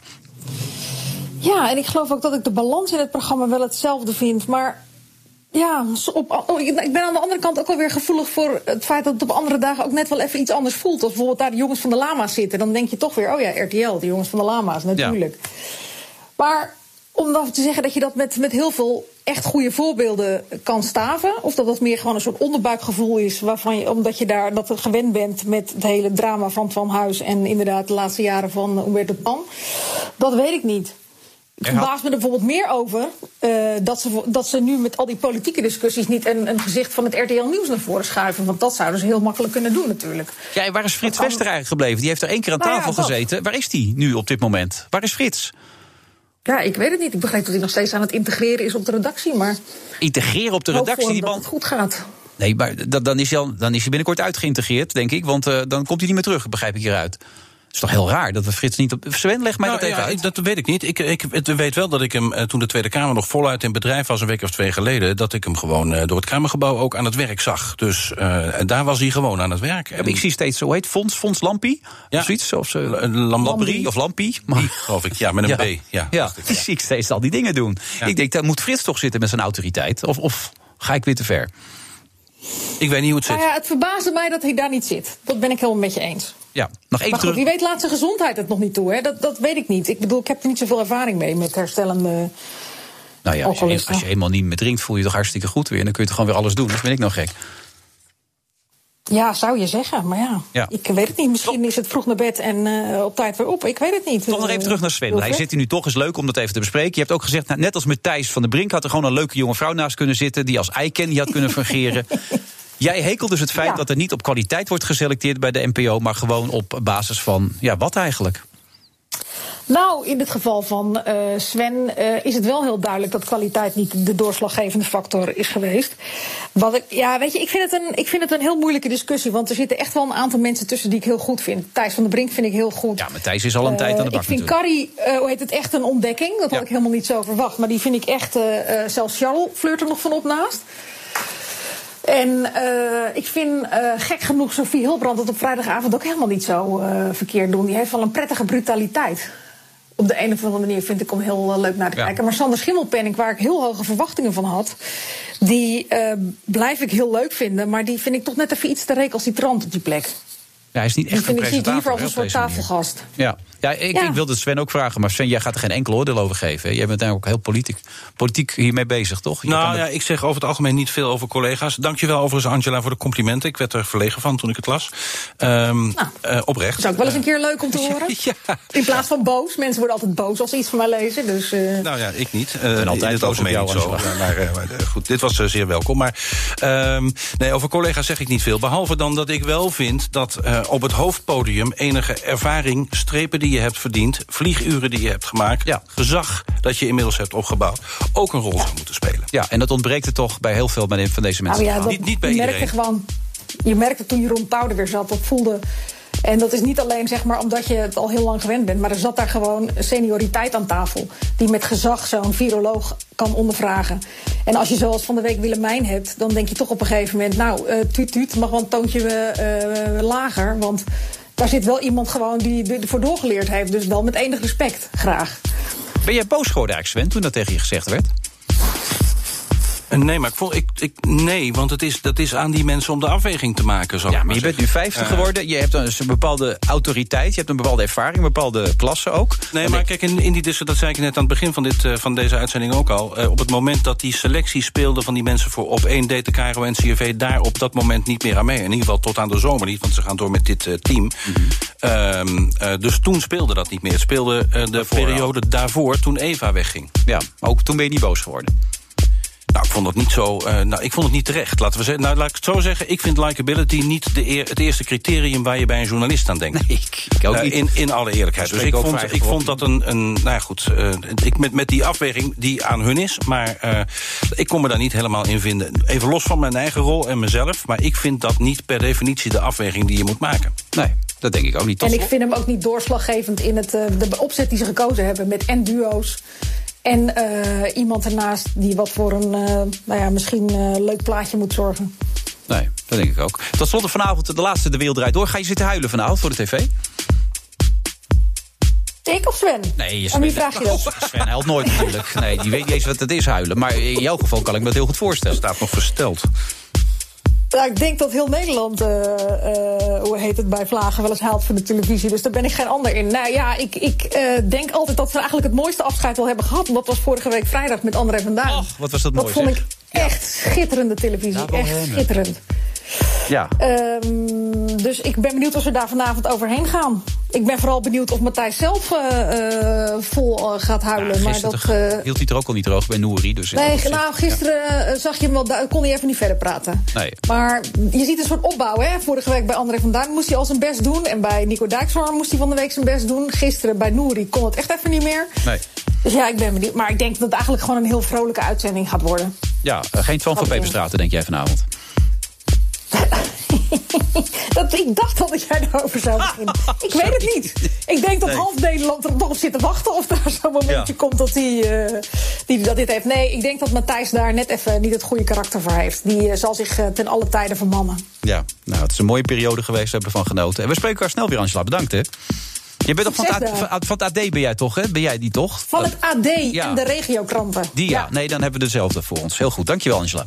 Ja, en ik geloof ook dat ik de balans in het programma wel hetzelfde vind. Maar ja, op, oh, ik ben aan de andere kant ook wel weer gevoelig voor het feit dat het op andere dagen ook net wel even iets anders voelt. Als bijvoorbeeld daar de jongens van de Lama's zitten. Dan denk je toch weer, oh ja, RTL, de jongens van de Lama's, natuurlijk. Ja. Maar om dan te zeggen dat je dat met, met heel veel echt goede voorbeelden kan staven. Of dat dat meer gewoon een soort onderbuikgevoel is. Waarvan je, omdat je daar dat gewend bent met het hele drama van Van Huis. En inderdaad de laatste jaren van Humberto Pan. Dat weet ik niet. Ik verbaas me er bijvoorbeeld meer over uh, dat, ze, dat ze nu met al die politieke discussies niet een, een gezicht van het RTL Nieuws naar voren schuiven. Want dat zouden ze heel makkelijk kunnen doen, natuurlijk. Ja, en waar is Frits Wester eigenlijk gebleven? Die heeft er één keer aan nou tafel ja, gezeten. Waar is die nu op dit moment? Waar is Frits? Ja, ik weet het niet. Ik begrijp dat hij nog steeds aan het integreren is op de redactie. Maar integreren op de redactie? Die man... het goed gaat. Nee, maar dan is, hij dan is hij binnenkort uitgeïntegreerd, denk ik. Want uh, dan komt hij niet meer terug, begrijp ik hieruit. Het is toch heel raar dat we Frits niet op. Sven, leg mij nou, dat even ja, uit. Dat weet ik niet. Ik, ik, ik weet wel dat ik hem toen de Tweede Kamer nog voluit in bedrijf was, een week of twee geleden, dat ik hem gewoon uh, door het Kamergebouw ook aan het werk zag. Dus uh, daar was hij gewoon aan het werk. En ik zie steeds, zo heet Fons, Fons Lampie? Ja. Of zoiets? Of zo, Lampie of Lampie? Maar, geloof ik, ja, met een ja. B. Ja, ja. die zie [laughs] ik steeds al die dingen doen. Ja. Ik denk, daar moet Frits toch zitten met zijn autoriteit. Of, of ga ik weer te ver? Ik weet niet hoe het zit. Nou ja, het verbaasde mij dat hij daar niet zit. Dat ben ik helemaal met je eens. Ja, nog maar terug. Wie weet laat zijn gezondheid het nog niet toe. Hè? Dat, dat weet ik niet. Ik bedoel, ik heb er niet zoveel ervaring mee met herstellende. Nou ja, als je, als je eenmaal niet meer drinkt, voel je je toch hartstikke goed weer. En dan kun je toch gewoon weer alles doen. Dat ben ik nou gek. Ja, zou je zeggen. Maar ja, Ja. ik weet het niet. Misschien is het vroeg naar bed en eh, op tijd weer op. Ik weet het niet. Toch nog even terug naar Sven. Hij zit hier nu toch, is leuk om dat even te bespreken. Je hebt ook gezegd, nou, net als met Thijs van der Brink... had er gewoon een leuke jonge vrouw naast kunnen zitten... die als eiken had kunnen fungeren. [laughs] Jij hekelt dus het feit Ja. dat er niet op kwaliteit wordt geselecteerd bij de NPO... maar gewoon op basis van, ja, wat eigenlijk? Nou, in het geval van eh, Sven eh, is het wel heel duidelijk dat kwaliteit niet de doorslaggevende factor is geweest. Wat ik, ja, weet je, ik vind, het een, ik vind het een heel moeilijke discussie. Want er zitten echt wel een aantal mensen tussen die ik heel goed vind. Thijs van der Brink vind ik heel goed. Ja, maar Thijs is al een tijd aan de Eh, bak Ik vind. Carrie, eh, hoe heet het, echt een ontdekking. Dat had ik helemaal niet zo verwacht. Maar die vind ik echt, eh, eh, zelfs Charles flirt er nog van op naast. En eh, ik vind eh, gek genoeg Sophie Hilbrand het op vrijdagavond ook helemaal niet zo eh, verkeerd doen. Die heeft wel een prettige brutaliteit. Op de een of andere manier vind ik hem heel leuk naar te Ja. kijken. Maar Sander Schimmelpenning, waar ik heel hoge verwachtingen van had... die blijf ik heel leuk vinden. Maar die vind ik toch net even iets te recalcitrant op die plek. Ja, hij is niet echt een vind ik zie ik liever presentator. als een soort tafelgast. Ja, ja, ik, Ja. ik wilde Sven ook vragen, maar Sven, jij gaat er geen enkel oordeel over geven. hè? Jij bent eigenlijk ook heel politiek, politiek hiermee bezig, toch? Je Nou het- ja, ik zeg over het algemeen niet veel over collega's. Dankjewel overigens Angela voor de complimenten. Ik werd er verlegen van toen ik het las. Ehm eh, oprecht. Dat is ook wel eens een keer leuk om te [laughs] horen. [laughs] In plaats van boos. Mensen worden altijd boos als ze iets van mij lezen. Dus, eh, Nou ja, ik niet. Uh, altijd in het algemeen jou, niet zo. Ja, Maar, eh, maar, eh, goed, dit was eh, zeer welkom. Maar ehm, nee, over collega's zeg ik niet veel. Behalve dan dat ik wel vind dat eh, op het hoofdpodium enige ervaring, strepen die je hebt verdiend, vlieguren die je hebt gemaakt, gezag dat je inmiddels hebt opgebouwd, ook een rol zou moeten spelen. Ja, en dat ontbreekt er toch bij heel veel van deze mensen. nou ja, dat, niet, niet bij je iedereen. merkte gewoon. Je merkte toen Jeroen Pauw er weer zat. Dat voelde. En dat is niet alleen zeg maar omdat je het al heel lang gewend bent. Maar er zat daar gewoon senioriteit aan tafel. Die met gezag zo'n viroloog kan ondervragen. En als je zoals van de week Willemijn hebt. Dan denk je toch op een gegeven moment. Nou, eh tuut tuut mag wel een toontje eh, lager. Want daar zit wel iemand gewoon die ervoor doorgeleerd heeft. Dus wel met enig respect. Graag. Ben jij boos geworden eigenlijk, Sven, toen dat tegen je gezegd werd? Eh, Nee, maar ik vond, ik, ik, nee, want het is, dat is aan die mensen om de afweging te maken. Zal Ja, maar je bent nu 50 Eh, geworden. Je hebt een, een bepaalde autoriteit, je hebt een bepaalde ervaring, een bepaalde klasse ook. Nee, maar kijk, in, in die dis- dat zei ik net aan het begin van, dit, eh, van deze uitzending ook al. Op het moment dat die selectie speelde van die mensen voor op één deed de KRO en CRV daar op dat moment niet meer aan mee. In ieder geval tot aan de zomer niet, want ze gaan door met dit team. Mhm. Ehm, eh, dus toen speelde dat niet meer. Het speelde de periode daarvoor, toen Eva wegging. Ja, ook toen ben je niet boos geworden. Nou, ik vond het niet zo. eh, nou, ik vond het niet terecht. Laten we zeggen. Nou, laat ik het zo zeggen. Ik vind likability niet de eer- het eerste criterium waar je bij een journalist aan denkt. Nee, ik, ik ook Eh, niet. in, in alle eerlijkheid. Dus ik vond, ik vond dat een. een nou ja, goed. eh, ik met, met die afweging die aan hun is. Maar eh, ik kon me daar niet helemaal in vinden. Even los van mijn eigen rol en mezelf. Maar ik vind dat niet per definitie de afweging die je moet maken. Nee, dat denk ik ook niet. En ik vind hem ook niet doorslaggevend in het, de opzet die ze gekozen hebben. Met en duo's. En eh, iemand ernaast die wat voor een, eh, nou ja, misschien eh, leuk plaatje moet zorgen. Nee, dat denk ik ook. Tot slot vanavond de laatste De Wereld Draait Door. Ga je zitten huilen vanavond voor de tv? Ik of Sven? Nee, je Aan wie vraag je dat? [laughs] Sven huilt nooit natuurlijk. Nee, die weet niet eens wat het is huilen. Maar in jouw geval kan ik me dat heel goed voorstellen. Staat nog versteld. Nou, ik denk dat heel Nederland, eh, eh, hoe heet het, bij Vlagen wel eens haalt voor de televisie. Dus daar ben ik geen ander in. Nou ja, ik, ik eh, denk altijd dat we eigenlijk het mooiste afscheid wel hebben gehad. En dat was vorige week vrijdag met André van Duin. Wat was dat mooi, Dat vond zeg. ik echt schitterende televisie. Ja, wel echt schitterend. Ja. Ehm, dus ik ben benieuwd of we daar vanavond overheen gaan. Ik ben vooral benieuwd of Matthijs zelf eh, eh, vol eh, gaat huilen. maar Gisteren dat, hield hij er ook al niet droog bij Nouri. Dus nee, nou, gisteren zag je hem wel, kon hij even niet verder praten. Nee. Maar je ziet een soort opbouw, hè? Vorige week bij André van Duin moest hij al zijn best doen. En bij Nico Dijkshoorn moest hij van de week zijn best doen. Gisteren bij Nouri kon het echt even niet meer. Nee. Dus ja, ik ben benieuwd. Maar ik denk dat het eigenlijk gewoon een heel vrolijke uitzending gaat worden. Ja, geen Twan van. Peperstraten, denk jij vanavond. [laughs] Dat, ik dacht al dat jij daarover zou beginnen. [laughs] ik weet het niet. Ik denk dat Nee. half Nederland er nog op zit te wachten... of daar zo'n momentje Ja. komt dat hij eh, die, dat dit heeft. Nee, ik denk dat Matthijs daar net even niet het goede karakter voor heeft. Die eh, zal zich eh, ten alle tijde vermannen. Ja, nou, het is een mooie periode geweest. We hebben ervan genoten. En we spreken elkaar snel weer, Angela. Bedankt, hè. Je bent toch van het, AD, van, het AD ben jij toch, hè? Ben jij die toch? Van het AD Ja. en de regiokranten. Die ja. Nee, dan hebben we dezelfde voor ons. Heel goed. Dankjewel, Angela.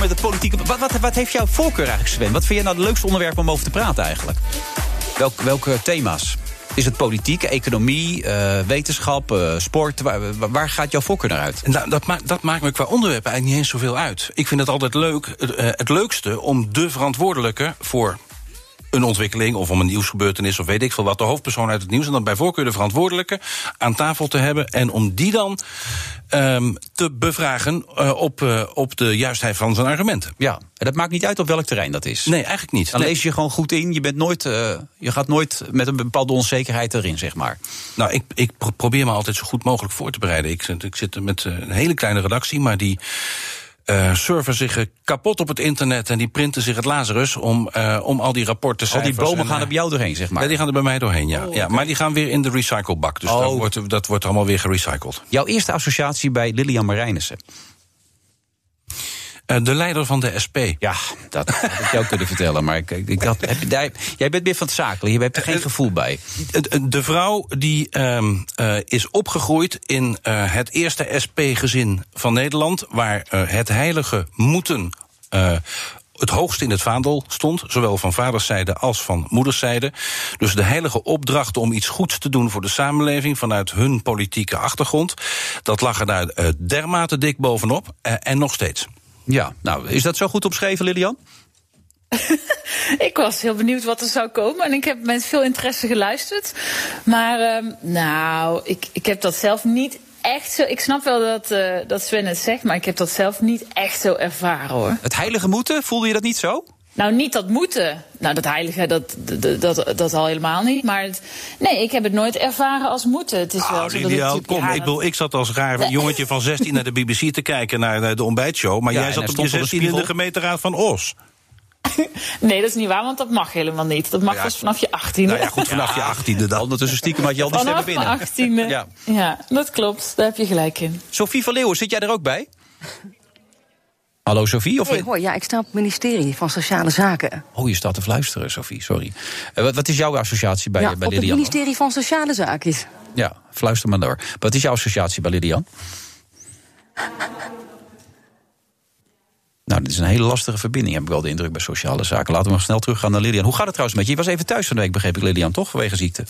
Met de politieke... Wat, wat, wat heeft jouw voorkeur eigenlijk, Sven? Wat vind je nou het leukste onderwerp om over te praten eigenlijk? Welk, welke thema's? Is het politiek, economie, uh, wetenschap, uh, sport? Waar, waar, gaat jouw voorkeur naar uit? Nou, dat, maakt, dat maakt me qua onderwerp eigenlijk niet eens zoveel uit. Ik vind het altijd leuk, het, uh, het leukste om de verantwoordelijke voor een ontwikkeling of om een nieuwsgebeurtenis of weet ik veel wat, de hoofdpersoon uit het nieuws en dan bij voorkeur de verantwoordelijke aan tafel te hebben en om die dan um, te bevragen uh, op, uh, op de juistheid van zijn argumenten. Ja, en dat maakt niet uit op welk terrein dat is. Nee, eigenlijk niet. Dan nee. lees je gewoon goed in. Je, bent nooit, uh, je gaat nooit met een bepaalde onzekerheid erin, zeg maar. Nou, ik, ik probeer me altijd zo goed mogelijk voor te bereiden. Ik, ik zit met een hele kleine redactie, maar die uh, surfen zich kapot op het internet en die printen zich het Lazarus om, uh, om al die rapporten. Al die bomen en, gaan er bij jou doorheen, zeg maar. Ja, die gaan er bij mij doorheen, ja. Oh, ja maar die gaan weer in de recyclebak. Dus oh. dat, wordt, dat wordt allemaal weer gerecycled. Jouw eerste associatie bij Lilian Marijnissen? Uh, de leider van de SP. Ja, dat had ik jou kunnen vertellen. Maar ik, ik, dat, heb je, jij bent meer van het zakelijk, je hebt er geen gevoel bij. De vrouw die um, uh, is opgegroeid in uh, het eerste SP-gezin van Nederland... waar het heilige moeten het hoogst in het vaandel stond, zowel van vaderszijde als van moederszijde. Dus de heilige opdracht om iets goeds te doen voor de samenleving vanuit hun politieke achtergrond, dat lag er daar dermate dik bovenop en nog steeds. Ja, nou, is dat zo goed opgeschreven, Lilian? [laughs] ik was heel benieuwd wat er zou komen en ik heb met veel interesse geluisterd. Maar uh, nou, ik, ik heb dat zelf niet echt zo. Ik snap wel dat, uh, dat Sven het zegt, maar ik heb dat zelf niet echt zo ervaren hoor. Het heilige moeten, voelde je dat niet zo? Nou, niet dat moeten. Nou, dat heilige, dat, dat, dat, dat al helemaal niet. Maar het, nee, ik heb het nooit ervaren als moeten. Het is ah, wel zo dat ideaal. het Kom, ja, ik, bedoel, ik zat als raar jongetje van 16 naar de BBC te kijken naar de ontbijtshow. Maar Ja, jij zat op je stond op een 16 in de gemeenteraad van Os. [laughs] Nee, dat is niet waar, want dat mag helemaal niet. Dat mag Ja, pas vanaf je 18e. Nou ja, goed, vanaf je 18e dan. Ondertussen stiekem had je al die Vanaf stemmen binnen. 18e. Ja. Ja. dat klopt. Daar heb je gelijk in. Sophie van Leeuwen, zit jij er ook bij? Hallo Sophie? Of... Ja, ik sta op het ministerie van Sociale Zaken. Oh, je staat te fluisteren, Sophie, sorry. Eh, wat, wat is jouw associatie bij, ja, bij op het Lilian? ministerie van Sociale Zaken. Ja, fluister maar door. Wat is jouw associatie bij Lilian? Nou, dit is een hele lastige verbinding, heb ik wel de indruk bij sociale zaken. Laten we maar snel teruggaan naar Lilian. Hoe gaat het trouwens met je? Je was even thuis van de week, begreep ik, Lilian, toch? Vanwege ziekte.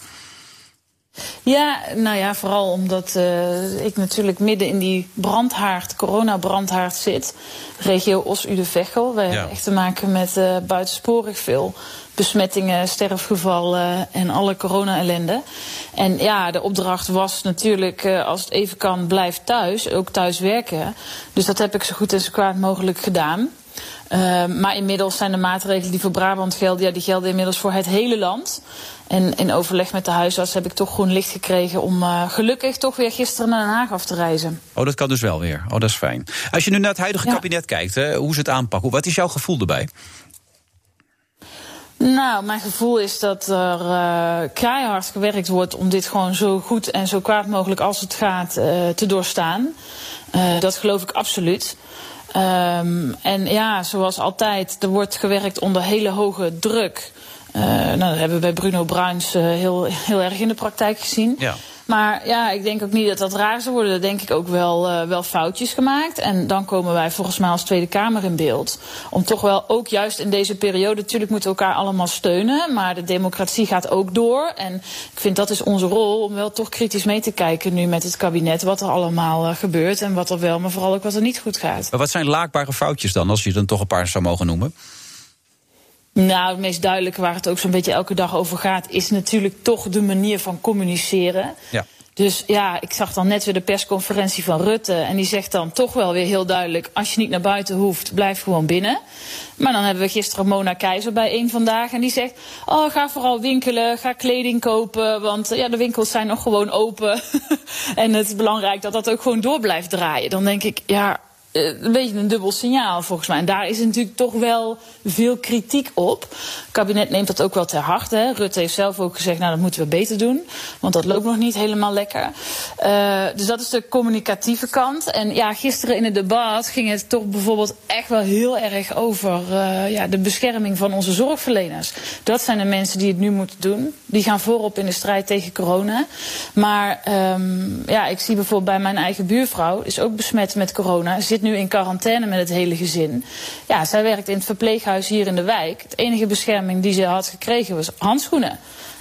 Ja, nou ja, vooral omdat uh, ik natuurlijk midden in die brandhaard, coronabrandhaard zit. Regio Os-Ude-Veghel. Wij Ja. hebben echt te maken met uh, buitensporig veel besmettingen, sterfgevallen en alle corona-ellende. En ja, de opdracht was natuurlijk, uh, als het even kan, blijf thuis. Ook thuis werken. Dus dat heb ik zo goed en zo kwaad mogelijk gedaan. Uh, maar inmiddels zijn de maatregelen die voor Brabant gelden, ja, die gelden inmiddels voor het hele land. En in overleg met de huisarts heb ik toch groen licht gekregen om uh, gelukkig toch weer gisteren naar Den Haag af te reizen. Oh, dat kan dus wel weer. Oh, dat is fijn. Als je nu naar het huidige Ja. kabinet kijkt, hè, hoe ze het aanpakken, wat is jouw gevoel erbij? Nou, mijn gevoel is dat er uh, keihard gewerkt wordt om dit gewoon zo goed en zo kwaad mogelijk als het gaat uh, te doorstaan. Uh, dat geloof ik absoluut. Um, en ja, zoals altijd, er wordt gewerkt onder hele hoge druk. Uh, nou, dat hebben we bij Bruno Bruins uh, heel, heel erg in de praktijk gezien. Ja. Maar ja, ik denk ook niet dat dat raar zou worden. Denk ik ook wel, uh, wel foutjes gemaakt. En dan komen wij volgens mij als Tweede Kamer in beeld. Om toch wel ook juist in deze periode... natuurlijk moeten we elkaar allemaal steunen. Maar de democratie gaat ook door. En ik vind dat is onze rol om wel toch kritisch mee te kijken nu met het kabinet. Wat er allemaal gebeurt en wat er wel, maar vooral ook wat er niet goed gaat. Maar wat zijn laakbare foutjes dan, als je er toch een paar zou mogen noemen? Nou, het meest duidelijke waar het ook zo'n beetje elke dag over gaat, is natuurlijk toch de manier van communiceren. Ja. Dus ja, ik zag dan net weer de persconferentie van Rutte. En die zegt dan toch wel weer heel duidelijk: als je niet naar buiten hoeft, blijf gewoon binnen. Maar dan hebben we gisteren Mona Keizer bij één vandaag. En die zegt: Oh, ga vooral winkelen, ga kleding kopen. Want ja, de winkels zijn nog gewoon open. [laughs] en het is belangrijk dat dat ook gewoon door blijft draaien. Dan denk ik, ja, een beetje een dubbel signaal volgens mij. En daar is natuurlijk toch wel veel kritiek op. Het kabinet neemt dat ook wel ter harte. Hè. Rutte heeft zelf ook gezegd, nou dat moeten we beter doen. Want dat loopt nog niet helemaal lekker. Uh, dus dat is de communicatieve kant. En ja, gisteren in het debat ging het toch bijvoorbeeld echt wel heel erg over uh, ja, de bescherming van onze zorgverleners. Dat zijn de mensen die het nu moeten doen. Die gaan voorop in de strijd tegen corona. Maar um, ja, ik zie bijvoorbeeld bij mijn eigen buurvrouw, is ook besmet met corona, zit zit nu in quarantaine met het hele gezin. Ja, zij werkt in het verpleeghuis hier in de wijk. Het enige bescherming die ze had gekregen was handschoenen.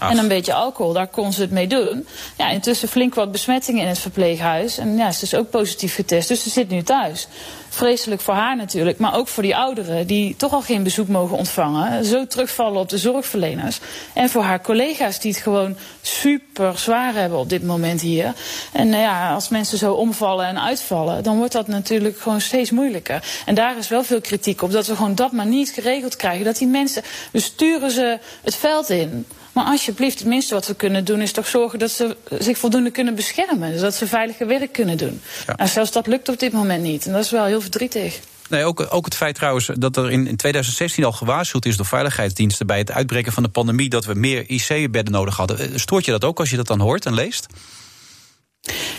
En een beetje alcohol, daar kon ze het mee doen. Ja, intussen flink wat besmettingen in het verpleeghuis. En ja, ze is ook positief getest, dus ze zit nu thuis. Vreselijk voor haar natuurlijk, maar ook voor die ouderen die toch al geen bezoek mogen ontvangen. Zo terugvallen op de zorgverleners. En voor haar collega's die het gewoon super zwaar hebben op dit moment hier. En nou ja, als mensen zo omvallen en uitvallen, dan wordt dat natuurlijk gewoon steeds moeilijker. En daar is wel veel kritiek op, dat we gewoon dat maar niet geregeld krijgen. Dat die mensen, we sturen ze het veld in. Maar alsjeblieft, het minste wat we kunnen doen is toch zorgen dat ze zich voldoende kunnen beschermen. Zodat ze veiliger werk kunnen doen. Ja. Nou, zelfs dat lukt op dit moment niet. En dat is wel heel verdrietig. Nee, ook, ook het feit trouwens dat er in, in 2016 al gewaarschuwd is door veiligheidsdiensten bij het uitbreken van de pandemie dat we meer IC-bedden nodig hadden. Stoort je dat ook als je dat dan hoort en leest?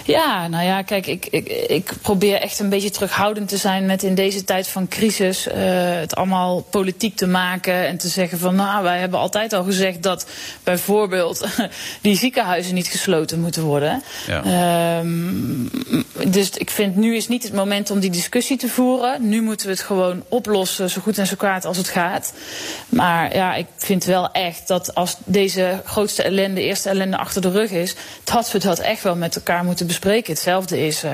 Ja, nou ja, kijk, ik, ik, ik probeer echt een beetje terughoudend te zijn met in deze tijd van crisis uh, het allemaal politiek te maken en te zeggen van nou, wij hebben altijd al gezegd dat bijvoorbeeld [laughs] die ziekenhuizen niet gesloten moeten worden. Ja. Um, dus ik vind nu is niet het moment om die discussie te voeren. Nu moeten we het gewoon oplossen, zo goed en zo kwaad als het gaat. Maar ja, ik vind wel echt dat als deze grootste ellende, eerste ellende achter de rug is, dat we dat echt wel met elkaar moeten bespreken. Hetzelfde is uh,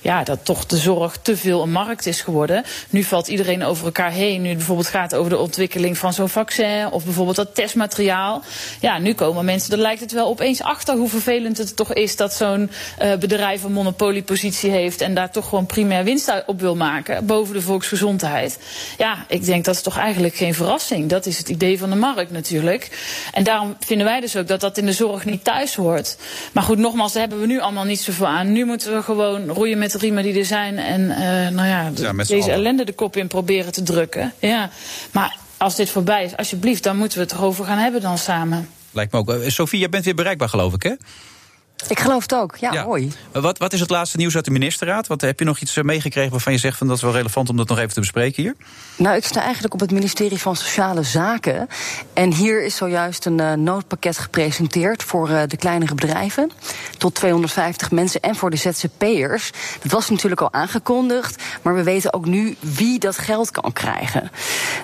ja, dat toch de zorg te veel een markt is geworden. Nu valt iedereen over elkaar heen. Nu het bijvoorbeeld gaat over de ontwikkeling van zo'n vaccin of bijvoorbeeld dat testmateriaal. Ja, nu komen mensen, er lijkt het wel opeens achter hoe vervelend het toch is dat zo'n uh, bedrijf een monopoliepositie heeft en daar toch gewoon primair winst op wil maken boven de volksgezondheid. Ja, ik denk dat is toch eigenlijk geen verrassing. Dat is het idee van de markt natuurlijk. En daarom vinden wij dus ook dat dat in de zorg niet thuis hoort. Maar goed, nogmaals, daar hebben we nu allemaal allemaal niet zoveel aan. Nu moeten we gewoon roeien met de riemen die er zijn. En uh, nou ja, ja deze ellende de kop in proberen te drukken. Ja. Maar als dit voorbij is, alsjeblieft, dan moeten we het erover gaan hebben dan samen. Lijkt me ook. Uh, Sophie, jij bent weer bereikbaar, geloof ik, hè? Ik geloof het ook, ja, hoi. Wat, wat is het laatste nieuws uit de ministerraad? Wat, heb je nog iets eh, meegekregen waarvan je zegt van dat is wel relevant om dat nog even te bespreken hier? Nou, ik sta eigenlijk op het ministerie van Sociale Zaken. En hier is zojuist een uh, noodpakket gepresenteerd voor uh, de kleinere bedrijven. Tot 250 mensen en voor de ZZP'ers. Dat was natuurlijk al aangekondigd, maar we weten ook nu wie dat geld kan krijgen.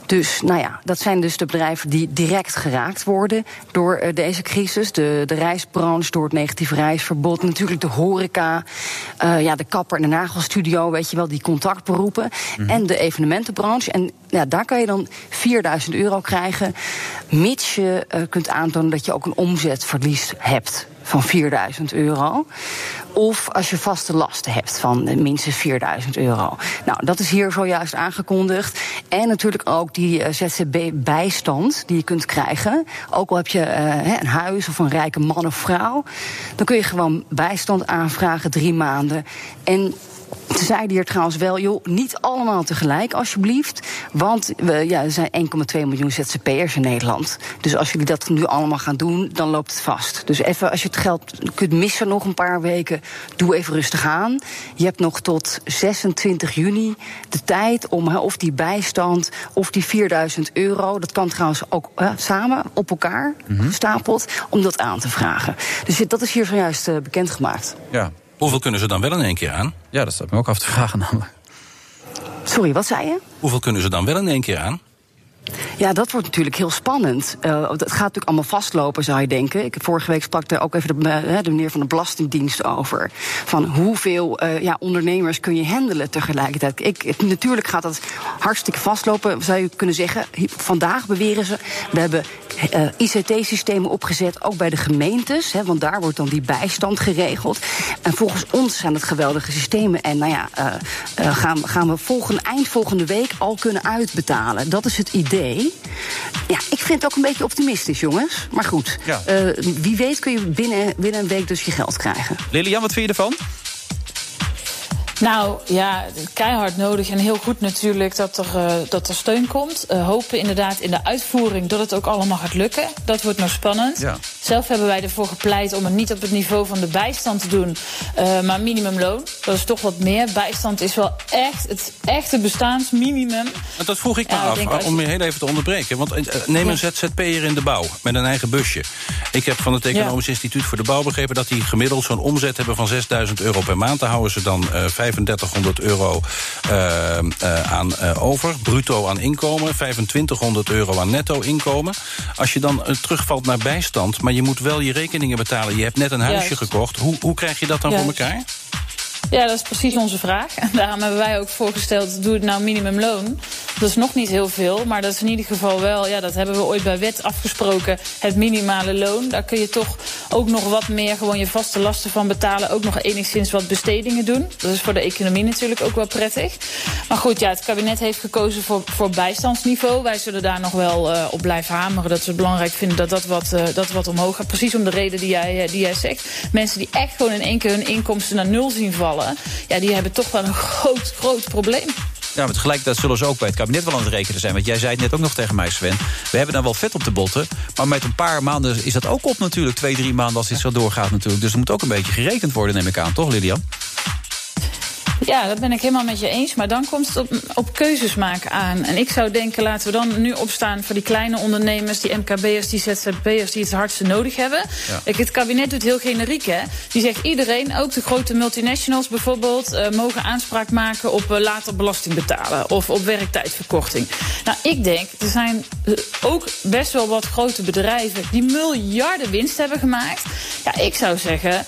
Dus, nou ja, dat zijn dus de bedrijven die direct geraakt worden door uh, deze crisis. De, de reisbranche door het negatieve reisverbod. Natuurlijk de horeca, uh, ja, de kapper en de nagelstudio, weet je wel, die contactberoepen. Mm. En de evenementenbranche. En ja, daar kan je dan 4000 euro krijgen, mits je uh, kunt aantonen dat je ook een omzetverlies hebt van 4000 euro. Of als je vaste lasten hebt van minstens 4000 euro. Nou, dat is hier zojuist aangekondigd. En natuurlijk ook die uh, ZZB-bijstand die je kunt krijgen. Ook al heb je uh, een huis of een rijke man of vrouw. Dan kun je gewoon bijstand aanvragen, drie maanden. En ze zeiden hier trouwens wel, joh, niet allemaal tegelijk alsjeblieft. Want we, ja, er zijn 1,2 miljoen ZZP'ers in Nederland. Dus als jullie dat nu allemaal gaan doen, dan loopt het vast. Dus even, als je het geld kunt missen nog een paar weken, doe even rustig aan. Je hebt nog tot 26 juni de tijd om of die bijstand of die 4000 euro, dat kan trouwens ook samen op elkaar mm-hmm. gestapeld, om dat aan te vragen. Dus dat is hier zojuist uh, bekendgemaakt. Ja, Hoeveel kunnen ze dan wel in één keer aan? Ja, dat staat me ook af te vragen namelijk. Sorry, wat zei je? Hoeveel kunnen ze dan wel in één keer aan? Ja, dat wordt natuurlijk heel spannend. Uh, dat gaat natuurlijk allemaal vastlopen, zou je denken. Ik, vorige week sprak er ook even de, uh, de meneer van de Belastingdienst over. Van hoeveel uh, ja, ondernemers kun je handelen tegelijkertijd. Ik, natuurlijk gaat dat hartstikke vastlopen, zou je kunnen zeggen. Vandaag beweren ze, we hebben ICT-systemen opgezet, ook bij de gemeentes. Hè, want daar wordt dan die bijstand geregeld. En volgens ons zijn het geweldige systemen. En nou ja, gaan, gaan we volgende, eind volgende week al kunnen uitbetalen. Dat is het idee. Ja, ik vind het ook een beetje optimistisch, jongens. Maar goed, ja. wie weet kun je binnen, binnen een week dus je geld krijgen. Lilian, wat vind je ervan? Nou ja, keihard nodig en heel goed natuurlijk dat er, uh, dat er steun komt. Uh, hopen inderdaad in de uitvoering dat het ook allemaal gaat lukken. Dat wordt nog spannend. Ja. Zelf hebben wij ervoor gepleit om het niet op het niveau van de bijstand te doen, uh, maar minimumloon. Dat is toch wat meer. Bijstand is wel echt het echte bestaansminimum. Dat vroeg ik me af, om je heel even te onderbreken. Want neem een ZZP'er in de bouw met een eigen busje. Ik heb van het Economisch Instituut voor de Bouw begrepen dat die gemiddeld zo'n omzet hebben van 6000 euro per maand. Daar houden ze dan uh, 3500 euro uh, aan over. Bruto aan inkomen, 2500 euro aan netto inkomen. Als je dan terugvalt naar bijstand, maar je moet wel je rekeningen betalen. Je hebt net een huisje gekocht. Hoe, hoe krijg je dat dan voor elkaar? Ja, dat is precies onze vraag. En daarom hebben wij ook voorgesteld, doe het nou minimumloon. Dat is nog niet heel veel, maar dat is in ieder geval wel... ja, dat hebben we ooit bij wet afgesproken, het minimale loon. Daar kun je toch ook nog wat meer gewoon je vaste lasten van betalen. Ook nog enigszins wat bestedingen doen. Dat is voor de economie natuurlijk ook wel prettig. Maar goed, ja, het kabinet heeft gekozen voor, bijstandsniveau. Wij zullen daar nog wel uh, op blijven hameren. Dat we het belangrijk vinden dat dat wat, uh, dat wat omhoog gaat. Precies om de reden die jij, uh, die jij zegt. Mensen die echt gewoon in één keer hun inkomsten naar nul zien vallen ja, die hebben toch wel een groot, groot probleem. Ja, maar tegelijkertijd zullen ze ook bij het kabinet wel aan het rekenen zijn. Want jij zei het net ook nog tegen mij, Sven. We hebben dan wel vet op de botten. Maar met een paar maanden is dat ook op natuurlijk. Twee, drie maanden als dit zo doorgaat natuurlijk. Dus er moet ook een beetje gerekend worden, neem ik aan. Toch, Lilian? Ja, dat ben ik helemaal met je eens. Maar dan komt het op, op keuzes maken aan. En ik zou denken, laten we dan nu opstaan voor die kleine ondernemers, die MKB'ers, die ZZP'ers die het hardste nodig hebben. Ja. Kijk, het kabinet doet heel generiek, hè. Die zegt iedereen, ook de grote multinationals bijvoorbeeld, uh, mogen aanspraak maken op uh, later belasting betalen. Of op werktijdverkorting. Nou, ik denk, er zijn uh, ook best wel wat grote bedrijven die miljarden winst hebben gemaakt. Ja, ik zou zeggen,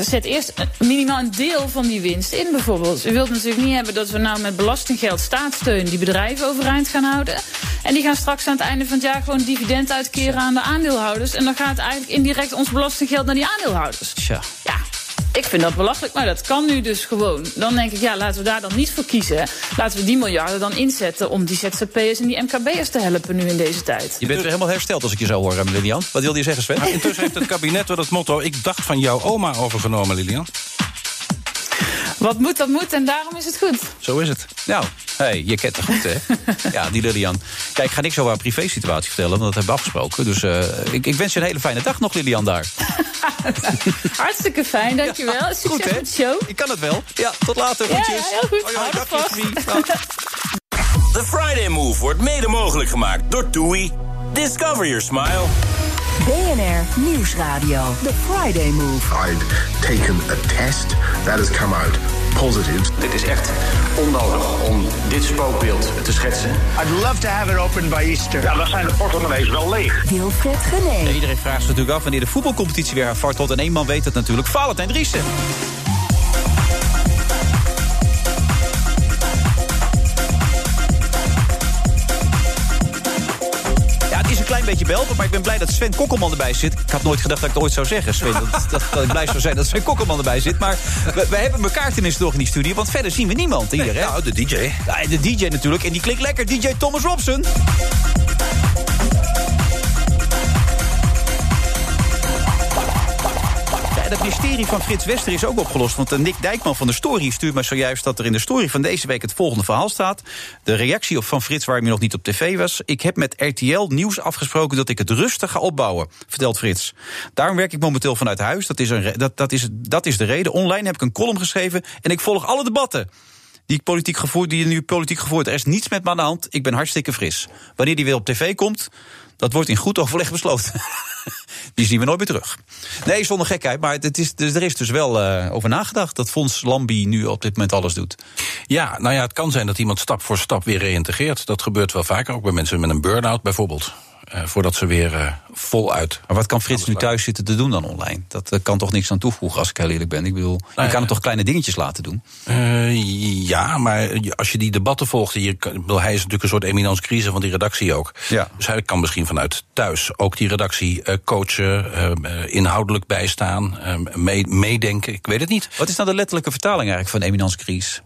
zet eerst minimaal een deel van die winst in bijvoorbeeld. U wilt natuurlijk niet hebben dat we nou met belastinggeld staatssteun die bedrijven overeind gaan houden. En die gaan straks aan het einde van het jaar gewoon dividend uitkeren aan de aandeelhouders. En dan gaat eigenlijk indirect ons belastinggeld naar die aandeelhouders. Tja. Ja. Ik vind dat belachelijk, maar dat kan nu dus gewoon. Dan denk ik, ja, laten we daar dan niet voor kiezen. Laten we die miljarden dan inzetten om die ZZP'ers en die MKB'ers te helpen nu in deze tijd. Je bent weer helemaal hersteld als ik je zo hoor, Lilian. Wat wilde je zeggen, Sven? Nou, intussen heeft het kabinet wel het motto... ik dacht van jouw oma overgenomen, Lilian. Wat moet, dat moet en daarom is het goed. Zo is het. Nou, hey, je kent het goed, hè? [laughs] ja, die Lilian. Kijk, ik ga niks over haar privé-situatie vertellen, want dat hebben we afgesproken. Dus uh, ik, ik, wens je een hele fijne dag nog, Lilian, daar. [laughs] Hartstikke fijn, dankjewel. Ja, Succes goed, hè? met de show. Ik kan het wel. Ja, tot later. Ja, ja, heel goed. Hoi, hoi, Houd dag, vast. The Friday Move wordt mede mogelijk gemaakt door TUI. Discover your smile. BNR Nieuwsradio. The Friday Move. I'd taken a test that has come out positive. Dit is echt onnodig om dit spookbeeld te schetsen. I'd love to have it open by Easter. Ja, dan zijn de portemonnees wel leeg. Wilfred Gené. Ja, iedereen vraagt zich natuurlijk af wanneer de voetbalcompetitie weer haar vaart tot. En één man weet het natuurlijk. Valentijn Driessen. Klein beetje belpen, maar ik ben blij dat Sven Kokkelman erbij zit. Ik had nooit gedacht dat ik het ooit zou zeggen, Sven. Dat, dat, dat ik blij zou zijn dat Sven Kokkelman erbij zit. Maar we, we hebben elkaar tenminste nog in die studio, want verder zien we niemand hier. Nee, hè? nou, de DJ. Ja, de DJ natuurlijk. En die klinkt lekker, DJ Thomas Robson. Dat mysterie van Frits Wester is ook opgelost. Want Nick Dijkman van de Story stuurt mij zojuist dat er in de story van deze week het volgende verhaal staat. De reactie op van Frits waarom je nog niet op tv was. Ik heb met RTL Nieuws afgesproken dat ik het rustig ga opbouwen, vertelt Frits. Daarom werk ik momenteel vanuit huis. Dat is, een, dat, dat, is, dat is de reden. Online heb ik een column geschreven en ik volg alle debatten die politiek gevoerd, die nu politiek gevoerd. Er is niets met me aan de hand. Ik ben hartstikke fris. Wanneer die weer op tv komt, dat wordt in goed overleg besloten. [laughs] die zien we nooit meer terug. Nee, zonder gekheid. Maar het is, dus er is dus wel uh, over nagedacht dat Fons Lambi nu op dit moment alles doet. Ja, nou ja, het kan zijn dat iemand stap voor stap weer reïntegreert. Dat gebeurt wel vaker, ook bij mensen met een burn-out bijvoorbeeld. Uh, voordat ze weer uh, voluit. Maar wat kan Frits nu thuis zitten te doen dan online? Dat uh, kan toch niks aan toevoegen, als ik heel eerlijk ben. Ik bedoel, nou, je kan hem toch kleine dingetjes laten doen? ja, maar als je die debatten volgt. Je, bedoel, hij is natuurlijk een soort eminence crisis van die redactie ook. Ja. Dus hij kan misschien vanuit thuis ook die redactie coachen, inhoudelijk bijstaan, mee, meedenken. Ik weet het niet. Wat is nou de letterlijke vertaling eigenlijk van eminence crisis?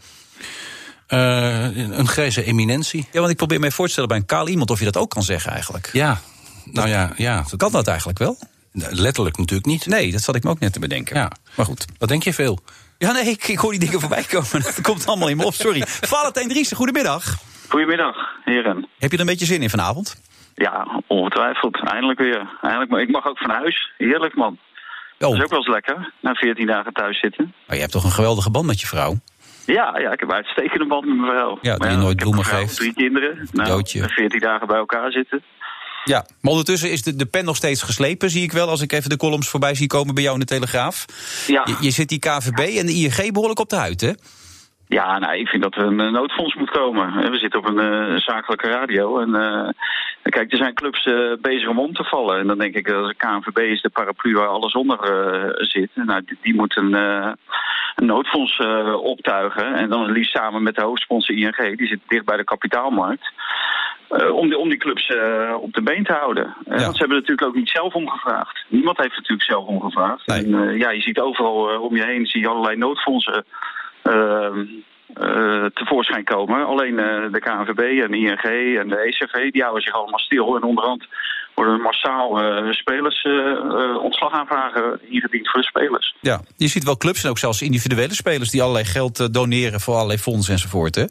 Uh, een grijze eminentie. Ja, want ik probeer me voor te stellen bij een kaal iemand of je dat ook kan zeggen eigenlijk. Ja, nou ja, ja. Dat... Kan dat eigenlijk wel? Letterlijk natuurlijk niet. Nee, dat zat ik me ook net te bedenken. Ja. Maar goed. Wat denk je veel? Ja, nee, ik, ik hoor die dingen voorbij komen. [laughs] Dat komt allemaal in me op, sorry. Valentijn Driessen, goedemiddag. Goedemiddag, heren. Heb je er een beetje zin in vanavond? Ja, ongetwijfeld. Eindelijk weer. Eindelijk, maar ik mag ook van huis. Heerlijk, man. Dat is ook wel eens lekker, na 14 dagen thuis zitten. Maar je hebt toch een geweldige band met je vrouw? Ja, ja ik heb een uitstekende band met mijn vrouw. Ja, die je nooit bloemen geeft. Drie kinderen. Nou, Cadeautje. 14 dagen bij elkaar zitten. Ja, maar ondertussen is de, de pen nog steeds geslepen, zie ik wel... als ik even de columns voorbij zie komen bij jou in de Telegraaf. Ja. Je, je zit die KVB en de ING behoorlijk op de huid, hè? Ja, nou, ik vind dat er een noodfonds moet komen. We zitten op een eh, zakelijke radio. En eh, kijk, er zijn clubs eh, bezig om om te vallen. En dan denk ik, dat de KNVB is de paraplu waar alles onder zit. Nou, die, die moet een, een noodfonds eh, optuigen. En dan het liefst samen met de hoofdsponsor ING. Die zit dicht bij de kapitaalmarkt. Eh, om, die, om die clubs eh, op de been te houden. Want ze hebben natuurlijk ook niet zelf omgevraagd. Niemand heeft natuurlijk zelf omgevraagd. En, ja, je ziet overal om je heen zie je allerlei noodfondsen eh, eh, tevoorschijn komen. Alleen de KNVB en de ING en de ECV die houden zich allemaal stil. En onderhand worden massaal eh, spelers eh, eh, ontslagaanvragen ingediend voor de spelers. Ja, je ziet wel clubs en ook zelfs individuele spelers... die allerlei geld doneren voor allerlei fondsen enzovoort, hè?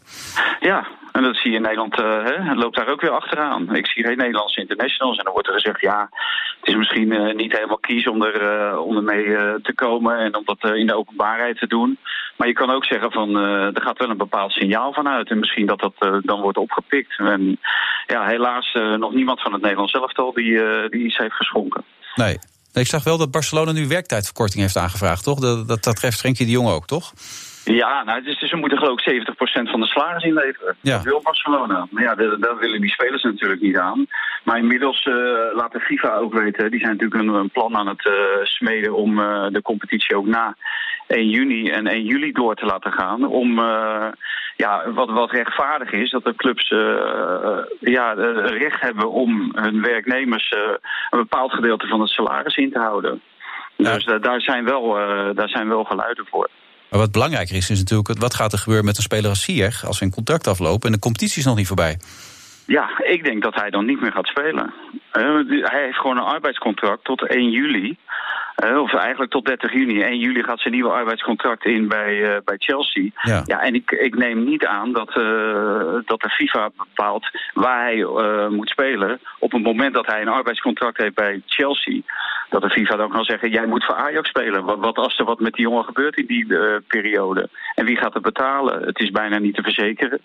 Ja, en dat zie je in Nederland, eh, hè, het loopt daar ook weer achteraan. Ik zie geen Nederlandse internationals en dan wordt er gezegd... ja, het is misschien eh, niet helemaal kies om, er, eh, om eh, te komen... en om dat in de openbaarheid te doen. Maar je kan ook zeggen van, er gaat wel een bepaald signaal van uit... en misschien dat dat dan wordt opgepikt. En ja, helaas nog niemand van het Nederlands elftal die, die iets heeft geschonken. Nee, Ik zag wel dat Barcelona nu werktijdverkorting heeft aangevraagd, toch? Dat, dat, dat treft Frenkie de Jong ook, toch? Ja, nou, het is, dus ze moeten geloof ik 70% van de salaris inleveren. Ja. Dat wil Barcelona. Maar ja, dat, dat willen die spelers natuurlijk niet aan. Maar inmiddels eh, laat de FIFA ook weten, die zijn natuurlijk een, een plan aan het eh, smeden om eh, de competitie ook na 1 juni en 1 juli door te laten gaan. Om ja, wat, wat rechtvaardig is, dat de clubs ja, recht hebben om hun werknemers een bepaald gedeelte van het salaris in te houden. Dus da- daar, zijn wel, daar zijn wel geluiden voor. Maar wat belangrijker is, is natuurlijk... wat gaat er gebeuren met een speler als Ziyech... als zijn contract afloopt en de competitie is nog niet voorbij? Ja, ik denk dat hij dan niet meer gaat spelen. Eh, hij heeft gewoon een arbeidscontract tot 1 juli. Eh, of eigenlijk tot 30 juni. 1 juli gaat zijn nieuwe arbeidscontract in bij, eh, bij Chelsea. Ja. en ik, ik neem niet aan dat, dat de FIFA bepaalt waar hij moet spelen. Op het moment dat hij een arbeidscontract heeft bij Chelsea. Dat de FIFA dan kan zeggen, jij moet voor Ajax spelen. Wat, wat als er wat met die jongen gebeurt in die periode? En wie gaat het betalen? Het is bijna niet te verzekeren.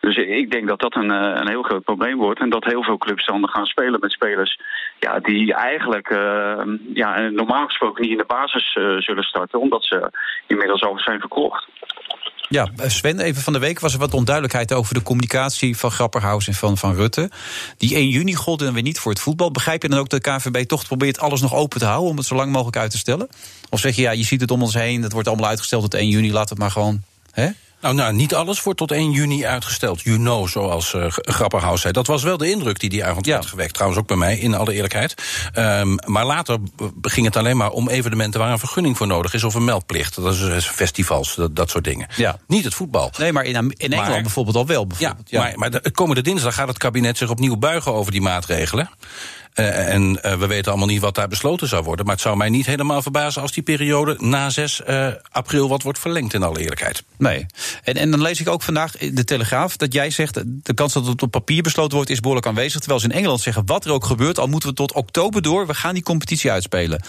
Dus ik denk dat dat een, eh, een heel groot probleem wordt. En dat heel veel clubs dan gaan spelen met spelers ja, die eigenlijk eh, ja, normaal gesproken niet in de basis eh, zullen starten. Omdat ze inmiddels al zijn verkocht. Ja, Sven, even van de week was er wat onduidelijkheid over de communicatie van Grapperhaus en van, van Rutte. Die 1 juni gold dan weer niet voor het voetbal. Begrijp je dan ook dat de KNVB toch probeert alles nog open te houden om het zo lang mogelijk uit te stellen? Of zeg je, ja, je ziet het om ons heen, het wordt allemaal uitgesteld tot 1 juni, laat het maar gewoon. Hè? Nou, nou, niet alles wordt tot 1 juni uitgesteld. You know, zoals eh Grapperhaus zei. Dat was wel de indruk die die avond had gewekt. Trouwens ook bij mij, in alle eerlijkheid. Ehm, maar later ging het alleen maar om evenementen... waar een vergunning voor nodig is of een meldplicht. Dat is eh, festivals, dat, dat soort dingen. Ja. Niet het voetbal. Nee, maar in, in Engeland Maar- bijvoorbeeld al wel. Ja, Bijvoorbeeld. Ja, maar, maar de, komende dinsdag gaat het kabinet zich opnieuw buigen over die maatregelen. Eh, en eh, we weten allemaal niet wat daar besloten zou worden. Maar het zou mij niet helemaal verbazen als die periode na 6 eh, april wat wordt verlengd, in alle eerlijkheid. Nee. En, en dan lees ik ook vandaag in de Telegraaf dat jij zegt... de kans dat het op papier besloten wordt is behoorlijk aanwezig. Terwijl ze in Engeland zeggen, wat er ook gebeurt... al moeten we tot oktober door, we gaan die competitie uitspelen.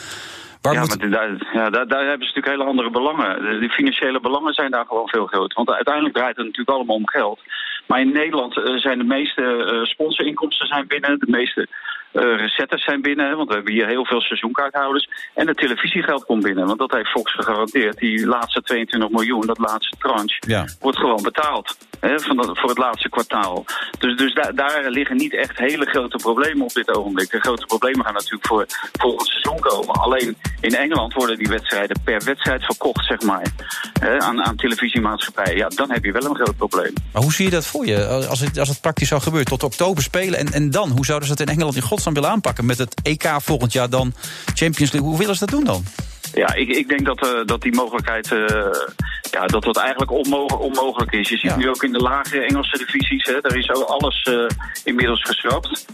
Waar ja, moet- maar daar, ja, daar, daar hebben ze natuurlijk hele andere belangen. De, de financiële belangen zijn daar gewoon veel groter. Want uiteindelijk draait het natuurlijk allemaal om geld. Maar in Nederland zijn de meeste eh, sponsorinkomsten zijn binnen. De meeste eh recetters zijn binnen. Want we hebben hier heel veel seizoenkaarthouders. En het televisiegeld komt binnen. Want dat heeft Fox gegarandeerd. Die laatste 22 miljoen, dat laatste tranche, Ja. wordt gewoon betaald. Voor het laatste kwartaal. Dus, dus daar, daar liggen niet echt hele grote problemen op dit ogenblik. De grote problemen gaan natuurlijk voor volgend seizoen komen. Alleen in Engeland worden die wedstrijden per wedstrijd verkocht, zeg maar. Hè, aan, aan televisiemaatschappijen. Ja, dan heb je wel een groot probleem. Maar hoe zie je dat voor je? Als het, als het praktisch zou gebeuren, tot oktober spelen... en, en dan, hoe zouden ze dat in Engeland in godsnaam willen aanpakken? Met het EK volgend jaar dan Champions League. Hoe willen ze dat doen dan? Ja, ik, ik denk dat, eh, dat die mogelijkheid, eh, ja, dat dat eigenlijk onmo- onmogelijk is. Je ziet nu ook in de lage Engelse divisies, hè, daar is ook alles eh, inmiddels geschrapt.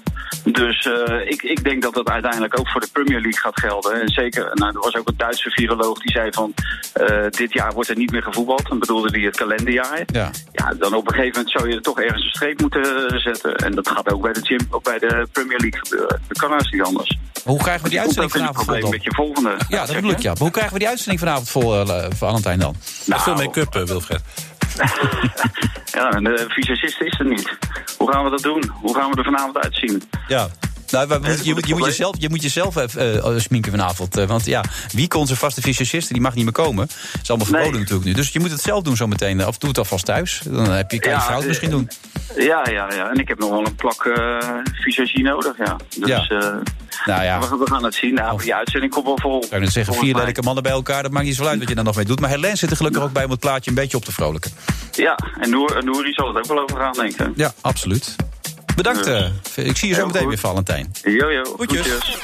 Dus ik, ik denk dat dat uiteindelijk ook voor de Premier League gaat gelden. En zeker, nou, er was ook een Duitse viroloog die zei van... Dit jaar wordt er niet meer gevoetbald. Dan bedoelde hij het kalenderjaar. Ja. ja, dan op een gegeven moment zou je er toch ergens een streep moeten zetten. En dat gaat ook bij de, gym, ook bij de Premier League gebeuren. Dat kan haast niet anders. Hoe krijgen we die uitzending vanavond vol dan? met je volgende. Ja, dat bedoel ik, ja. Maar hoe krijgen we die uitzending vanavond vol, uh, Valentijn dan? Nou, veel make-up, Wilfred. [laughs] ja, en de fysicist is er niet. Hoe gaan we dat doen? Hoe gaan we er vanavond uitzien? Ja. Nou, je, moet, je, moet jezelf, je moet jezelf uh, sminken vanavond. Uh, want ja, wie onze vaste fysicist, die mag niet meer komen. Dat is allemaal verboden nee. natuurlijk nu. Dus je moet het zelf doen zometeen. Of doe het alvast thuis. Dan heb je, kan je ja, fout misschien doen. Ja, ja, ja. En ik heb nog wel een plak uh, fysiologie nodig, ja. Dus ja. nou, ja. We, we, gaan het zien. Nou, die uitzending komt wel vol. Kan je zeggen, vier lelijke mannen bij elkaar. Dat maakt niet zo uit wat je daar nog mee doet. Maar Helene zit er gelukkig ook bij om het plaatje een beetje op te vrolijken. Ja, en Noor, zal het ook wel over gaan, denk ik. Ja, absoluut. Bedankt. Uh, ik zie je zo meteen goed. weer, Valentijn. Jojo. Goedjes. Goedjes.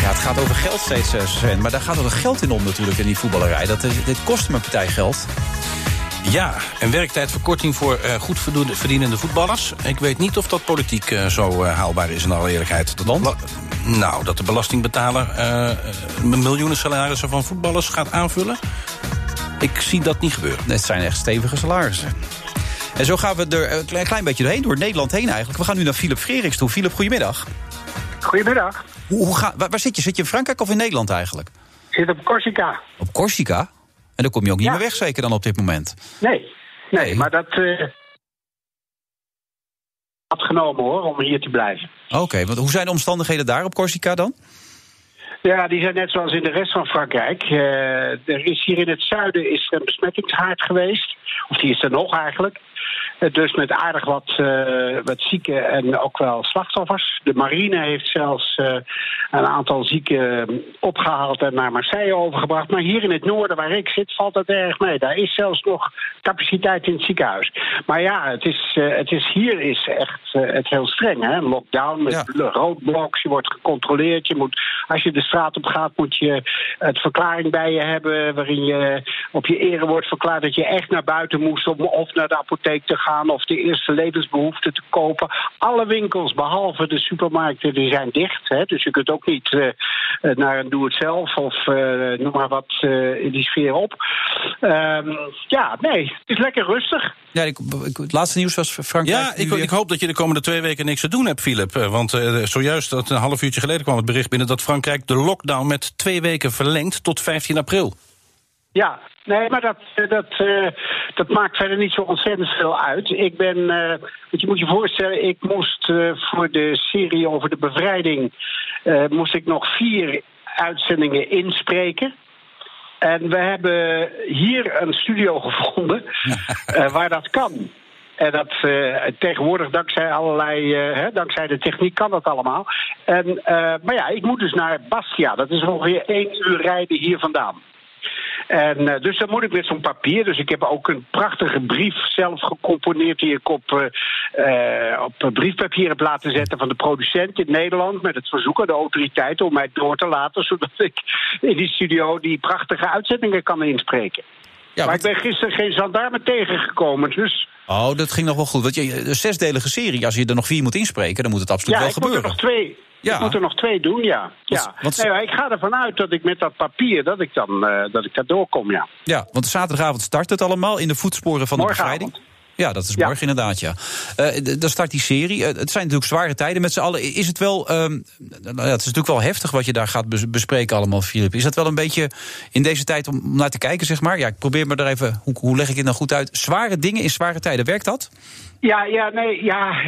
Ja, het gaat over geld steeds, Sven. Maar daar gaat ook geld in om natuurlijk in die voetballerij. Dat, dit kost me een partij geld. Ja, een werktijdverkorting voor uh, goed verdienende voetballers. Ik weet niet of dat politiek uh, zo uh, haalbaar is in alle eerlijkheid. Dat Want? Nou, dat de belastingbetaler miljoenen salarissen van voetballers gaat aanvullen. Ik zie dat niet gebeuren. Het zijn echt stevige salarissen. En zo gaan we er een klein, klein beetje doorheen, door Nederland heen eigenlijk. We gaan nu naar Philip Freriks toe. Philip, goedemiddag. Goedemiddag. Hoe, hoe ga, waar, waar, zit je? Zit je in Frankrijk of in Nederland eigenlijk? Ik zit op Corsica. Op Corsica? En dan kom je ook niet ja. meer weg zeker dan op dit moment? Nee, nee, nee. maar dat... Uh, had genomen hoor, om hier te blijven. Oké, okay, want hoe zijn de omstandigheden daar op Corsica dan? Ja, die zijn net zoals in de rest van Frankrijk. Uh, er is hier in het zuiden is een besmettingshaard geweest. Of die is er nog eigenlijk. Dus met aardig wat, uh, wat zieken en ook wel slachtoffers. De marine heeft zelfs een aantal zieken opgehaald en naar Marseille overgebracht. Maar hier in het noorden waar ik zit valt dat erg mee. Daar is zelfs nog capaciteit in het ziekenhuis. Maar ja, het is, het is hier is echt het heel streng. Hè? Lockdown met ja. roodbloks, je wordt gecontroleerd. Je moet, als je de straat op gaat, moet je het verklaring bij je hebben. waarin je op je ere wordt verklaard dat je echt naar buiten moest. om of naar de apotheek te gaan of de eerste levensbehoeften te kopen. Alle winkels, behalve de supermarkten, die zijn dicht. Hè? Dus je kunt ook niet uh, naar een doe-het-zelf of uh, noem maar wat uh, in die sfeer op. Um, ja, nee, het is lekker rustig. Ja, ik, ik, het laatste nieuws was Frankrijk. Ja, ik, ik, hoop dat je de komende twee weken niks te doen hebt, Philip. Want zojuist, dat een half uurtje geleden kwam het bericht binnen dat Frankrijk de lockdown met twee weken verlengt tot 15 april. Ja, nee, maar dat, dat, uh, dat maakt verder niet zo ontzettend veel uit. Ik ben, uh, je moet je voorstellen, ik moest voor de serie over de bevrijding... moest ik nog vier uitzendingen inspreken. En we hebben hier een studio [laughs] gevonden waar dat kan. En dat tegenwoordig, dankzij allerlei, hè, dankzij de techniek, kan dat allemaal. En, maar ja, ik moet dus naar Bastia. Dat is ongeveer één uur rijden hier vandaan. En uh, dus dan moet ik met zo'n papier. Dus ik heb ook een prachtige brief zelf gecomponeerd die ik op, uh, op briefpapier heb laten zetten van de producent in Nederland. Met het verzoek aan de autoriteiten om mij door te laten, zodat ik in die studio die prachtige uitzendingen kan inspreken. Ja, maar ik ben gisteren geen gendarme tegengekomen, dus... Oh, dat ging nog wel goed. Want je, een zesdelige serie, als je er nog vier moet inspreken... dan moet het absoluut ja, wel gebeuren. Ja, ik moet er nog twee... Ja. Ik moet er nog twee doen, ja. ja. Want, nee, ik ga ervan uit dat ik met dat papier, dat ik dan uh, dat ik daar doorkom, ja. Ja, want zaterdagavond start het allemaal in de voetsporen van de bevrijding. Ja, dat is morgen ja. inderdaad, ja. Uh, dan start die serie. Uh, het zijn natuurlijk zware tijden met z'n allen. Is het wel, um, nou, het is natuurlijk wel heftig wat je daar gaat bespreken allemaal, Filip. Is dat wel een beetje in deze tijd om naar te kijken, zeg maar? Ja, ik probeer me er even, hoe, hoe leg ik het nou goed uit? Zware dingen in zware tijden, werkt dat? Ja, ja, nee, ja.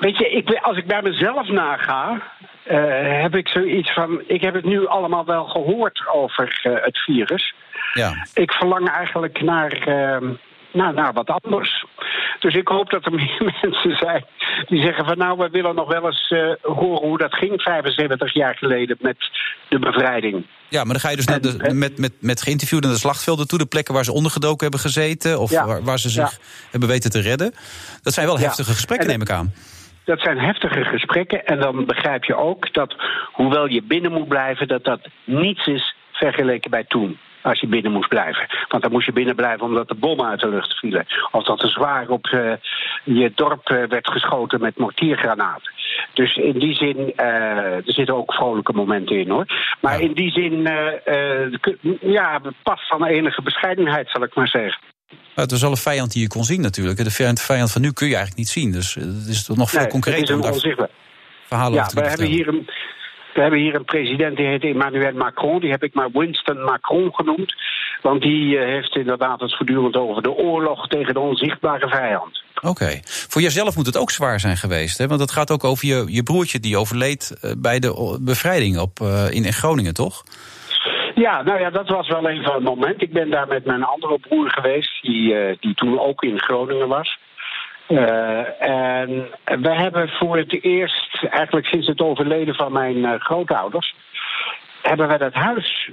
Weet je, ik, als ik bij mezelf naga, uh, heb ik zoiets van. Ik heb het nu allemaal wel gehoord over uh, het virus. Ja. Ik verlang eigenlijk naar, uh, naar, naar wat anders. Dus ik hoop dat er [laughs] meer mensen zijn die zeggen van nou, we willen nog wel eens horen hoe dat ging 75 jaar geleden met de bevrijding. Ja, maar dan ga je dus naar de, met, met, met geïnterviewden naar de slagvelden toe, de plekken waar ze ondergedoken hebben gezeten of ja. waar, waar, ze zich ja. hebben weten te redden. Dat zijn wel heftige gesprekken, neem ik aan. Dat zijn heftige gesprekken en dan begrijp je ook dat, hoewel je binnen moet blijven, dat dat niets is vergeleken bij toen. Als je binnen moest blijven. Want dan moest je binnen blijven omdat de bommen uit de lucht vielen. Of dat er zwaar op uh, je dorp uh, werd geschoten met mortiergranaten. Dus in die zin, uh, er zitten ook vrolijke momenten in hoor. Maar in die zin, ja, past van enige bescheidenheid, zal ik maar zeggen. Het was wel een vijand die je kon zien natuurlijk. De vijand van nu kun je eigenlijk niet zien. Dus het is toch nog veel nee, concreter. Het is onzichtbaar. Verhalen ja, we hebben hier een. We hebben hier een president die heet Emmanuel Macron. Die heb ik maar Winston Macron genoemd. Want die heeft inderdaad het voortdurend over de oorlog tegen de onzichtbare vijand. Oké. Okay. Voor jezelf moet het ook zwaar zijn geweest. Hè? Want het gaat ook over je, je broertje die overleed bij de bevrijding op, uh, in Groningen, toch? Ja, nou ja, dat was wel een van het moment. Ik ben daar met mijn andere broer geweest, die, uh, die toen ook in Groningen was. Uh, en we hebben voor het eerst, eigenlijk sinds het overleden van mijn uh, grootouders, hebben we dat huis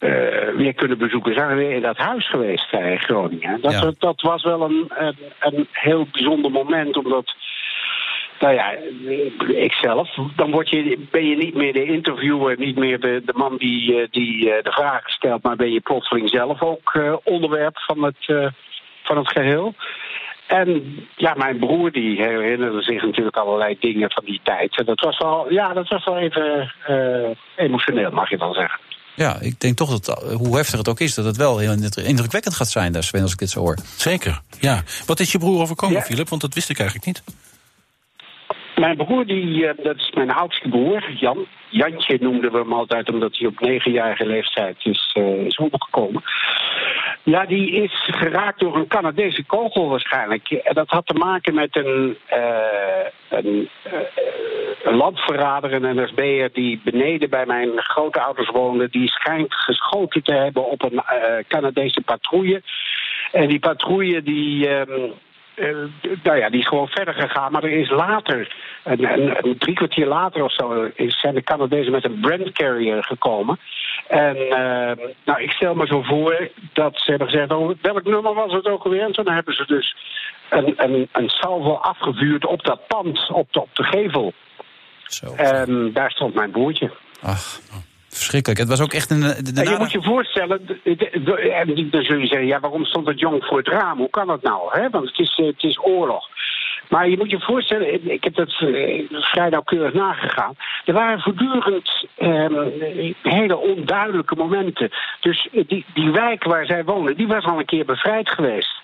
uh, weer kunnen bezoeken. Zijn we weer in dat huis geweest in Groningen. Dat, ja. dat was wel een, een, een heel bijzonder moment, omdat nou ja, ikzelf. Dan word je, ben je niet meer de interviewer, niet meer de, de man die, die de vragen stelt, maar ben je plotseling zelf ook onderwerp van het, van het geheel. En ja, mijn broer die herinnerde zich natuurlijk allerlei dingen van die tijd. En dat was wel, ja, dat was wel even uh, emotioneel, mag je wel zeggen. Ja, ik denk toch dat, hoe heftig het ook is, dat het wel heel indrukwekkend gaat zijn, daar, Sven, als ik dit zo hoor. Zeker, ja. Wat is je broer overkomen, Philip? Ja. Want dat wist ik eigenlijk niet. Mijn broer, die, dat is mijn oudste broer, Jan. Jantje noemden we hem altijd, omdat hij op negenjarige leeftijd is, uh, is omgekomen. Ja, die is geraakt door een Canadese kogel waarschijnlijk. En dat had te maken met een, uh, een, uh, een landverrader, een NSB'er... die beneden bij mijn grootouders woonde. Die schijnt geschoten te hebben op een Canadese patrouille. En die patrouille die... Uh, nou ja, die is gewoon verder gegaan. Maar er is later, een, een, een drie kwartier later of zo, is, zijn de Canadezen met een Brand Carrier gekomen. En uh, nou, ik stel me zo voor dat ze hebben gezegd, oh, welk nummer was het ook alweer? En toen hebben ze dus een, een, een salvo afgevuurd op dat pand, op de, op de gevel. Zo. En daar stond mijn broertje. Ach, Verschrikkelijk. Het was ook echt een. De, de je moet je voorstellen, en dan zul je zeggen, ja, waarom stond het jong voor het raam? Hoe kan dat nou? Hè? Want het is, het is oorlog. Maar je moet je voorstellen, ik heb dat uh, vrij nauwkeurig nagegaan. Er waren voortdurend um, hele onduidelijke momenten. Dus die, die wijk waar zij wonen, die was al een keer bevrijd geweest.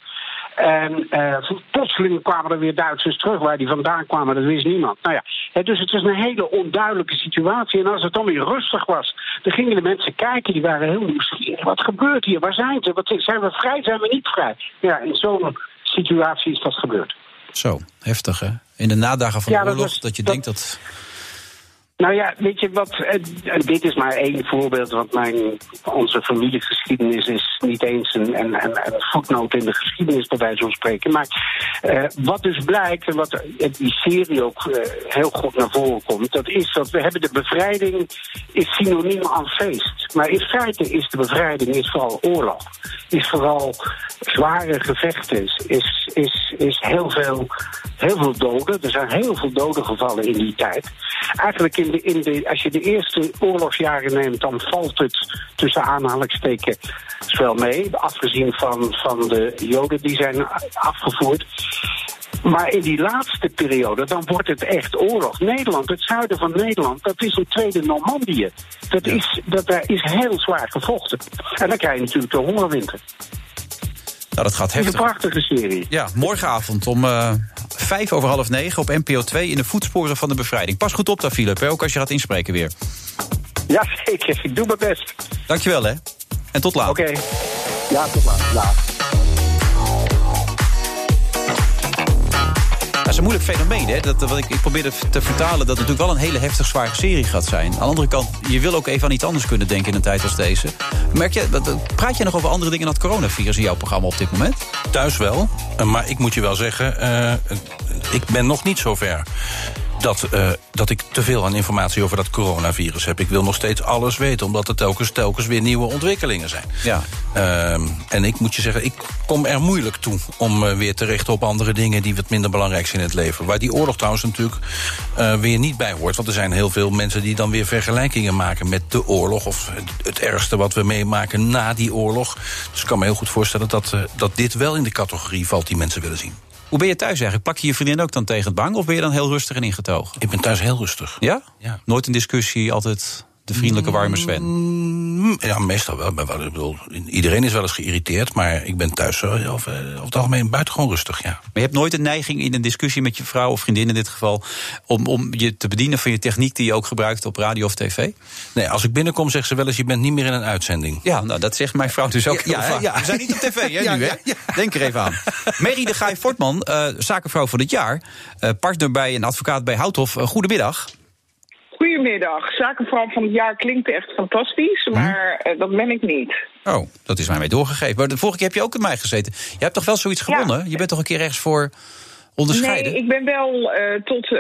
En uh, plotseling kwamen er weer Duitsers terug. Waar die vandaan kwamen, dat wist niemand. Nou ja, dus het was een hele onduidelijke situatie. En als het dan weer rustig was, dan gingen de mensen kijken. Die waren heel nieuwsgierig. Wat gebeurt hier? Waar zijn ze? Wat, zijn we vrij? Zijn we niet vrij? Ja, in zo'n situatie is dat gebeurd. Zo, heftig hè? In de nadagen van ja, de oorlog, dat, was, dat je dat, denkt dat... Nou ja, weet je wat, dit is maar één voorbeeld, want mijn, onze familiegeschiedenis is niet eens een, een, een, voetnoot in de geschiedenis, bij wijze van spreken. Maar uh, wat dus blijkt, en wat in die serie ook uh, heel goed naar voren komt, dat is dat we hebben de bevrijding is synoniem aan feest. Maar in feite is de bevrijding is vooral oorlog. Is vooral zware gevechten, is, is, is heel, veel, heel veel doden. Er zijn heel veel doden gevallen in die tijd. Eigenlijk in de, in de, als je de eerste oorlogsjaren neemt, dan valt het tussen aanhalingstekens wel mee. Afgezien van, van de Joden die zijn afgevoerd. Maar in die laatste periode, dan wordt het echt oorlog. Nederland, het zuiden van Nederland, dat is een tweede Normandië. Dat, ja. is, dat daar is heel zwaar gevochten. En dan krijg je natuurlijk de hongerwinter. Nou, dat gaat heftig. Het is een prachtige serie. Ja, morgenavond om uh, vijf over half negen op NPO 2 in de voetsporen van de bevrijding. Pas goed op daar, Philip, ook als je gaat inspreken weer. Ja, zeker. Ik doe mijn best. Dankjewel, hè. En tot later. Oké. Okay. Ja, tot later. Laat. Een moeilijk fenomeen, hè? Dat, wat ik, ik probeerde te vertalen dat het natuurlijk wel een hele heftig zware serie gaat zijn. Aan de andere kant, je wil ook even aan iets anders kunnen denken in een tijd als deze. Merk je, praat je nog over andere dingen dan het coronavirus in jouw programma op dit moment? Thuis wel, maar ik moet je wel zeggen, uh, ik ben nog niet zo ver. Dat, uh, dat ik te veel aan informatie over dat coronavirus heb. Ik wil nog steeds alles weten, omdat er telkens, telkens weer nieuwe ontwikkelingen zijn. Ja. Uh, en ik moet je zeggen, ik kom er moeilijk toe om uh, weer te richten op andere dingen die wat minder belangrijk zijn in het leven. Waar die oorlog trouwens natuurlijk weer niet bij hoort. Want er zijn heel veel mensen die dan weer vergelijkingen maken met de oorlog. Of het, het ergste wat we meemaken na die oorlog. Dus ik kan me heel goed voorstellen dat, dat dit wel in de categorie valt die mensen willen zien. Hoe ben je thuis eigenlijk? Pak je je vriendin ook dan tegen het bank? Of ben je dan heel rustig en ingetogen? Ik ben thuis heel rustig. Ja? Ja. Nooit een discussie, altijd de vriendelijke warme Sven? Mm, ja, meestal wel. Ik bedoel, iedereen is wel eens geïrriteerd, maar ik ben thuis over, over het algemeen buitengewoon rustig, ja. Maar je hebt nooit een neiging in een discussie met je vrouw of vriendin in dit geval... om, om je te bedienen van je techniek die je ook gebruikt op radio of tv? Nee, als ik binnenkom zegt ze wel eens, je bent niet meer in een uitzending. Ja, nou, dat zegt mijn vrouw dus ook Ja, ja. We zijn niet op tv, hè, [laughs] nu, hè? Denk er even aan. Mary de Gaai Fortman, eh, zakenvrouw van het jaar... eh, partner bij een advocaat bij Houthof. Eh, goedemiddag. Goedemiddag. Zakenvrouw van het jaar klinkt echt fantastisch, maar eh, dat ben ik niet. Oh, dat is mij mee doorgegeven. Maar de vorige keer heb je ook met mij gezeten. Je hebt toch wel zoiets gewonnen? Je bent toch een keer ergens voor onderscheiden? Nee, ik ben wel eh, tot eh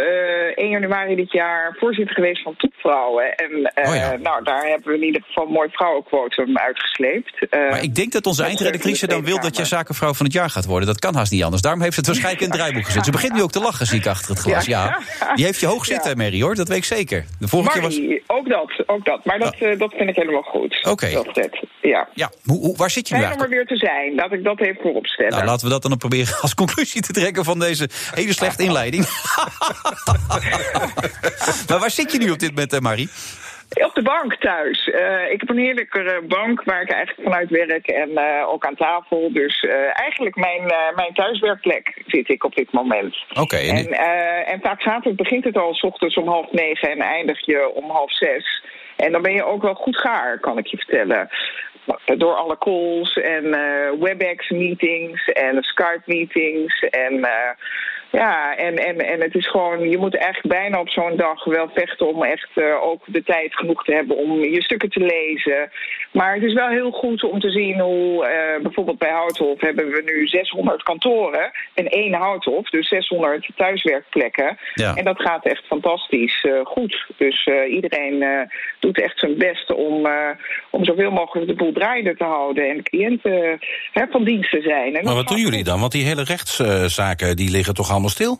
1 januari dit jaar voorzitter geweest van Topvrouwen. En eh, Oh ja. nou, daar hebben we in ieder geval een mooi vrouwenquotum uitgesleept. Maar ik denk dat onze eindredactrice dan wil dat je zakenvrouw van het jaar gaat worden. Dat kan haast niet anders. Daarom heeft ze het waarschijnlijk in het draaiboek gezet. Ze begint nu ook te lachen, zie ik achter het glas. Ja. Ja. Die heeft je hoog Ja. zitten, Mary, hoor. Dat weet ik zeker. De vorige keer was... Ook dat, ook dat. Maar dat, eh, dat vind ik helemaal goed. Oké. Ja. Ja, hoe, hoe- waar zit je nu Fijn om er eigenlijk? weer te zijn. Laat ik dat even voorop stellen. Nou, laten we dat dan proberen als conclusie te trekken van deze hele slechte inleiding. [laughs] maar waar zit je nu op dit moment, hè, Marie? Op de bank thuis. Eh, ik heb een heerlijke eh, bank waar ik eigenlijk vanuit werk en eh, ook aan tafel. Dus eh, eigenlijk mijn, eh, mijn thuiswerkplek zit ik op dit moment. Oké, en- en, eh, en vaak zaterdag begint het al s ochtends om half negen en eindig je om half zes. En dan ben je ook wel goed gaar, kan ik je vertellen. Door alle calls en eh, WebEx-meetings en Skype-meetings en... eh, ja, en, en, en het is gewoon, je moet eigenlijk bijna op zo'n dag wel vechten om echt eh, ook de tijd genoeg te hebben om je stukken te lezen. Maar het is wel heel goed om te zien hoe, bijvoorbeeld bij Houthof hebben we nu 600 kantoren en één Houthof, dus 600 thuiswerkplekken. Ja. En dat gaat echt fantastisch goed. Dus iedereen doet echt zijn best om, om zoveel mogelijk de boel draaiende te houden en de cliënten hè, van dienst te zijn. En Maar wat doen jullie dan? Want die hele rechtszaken die liggen toch allemaal stil?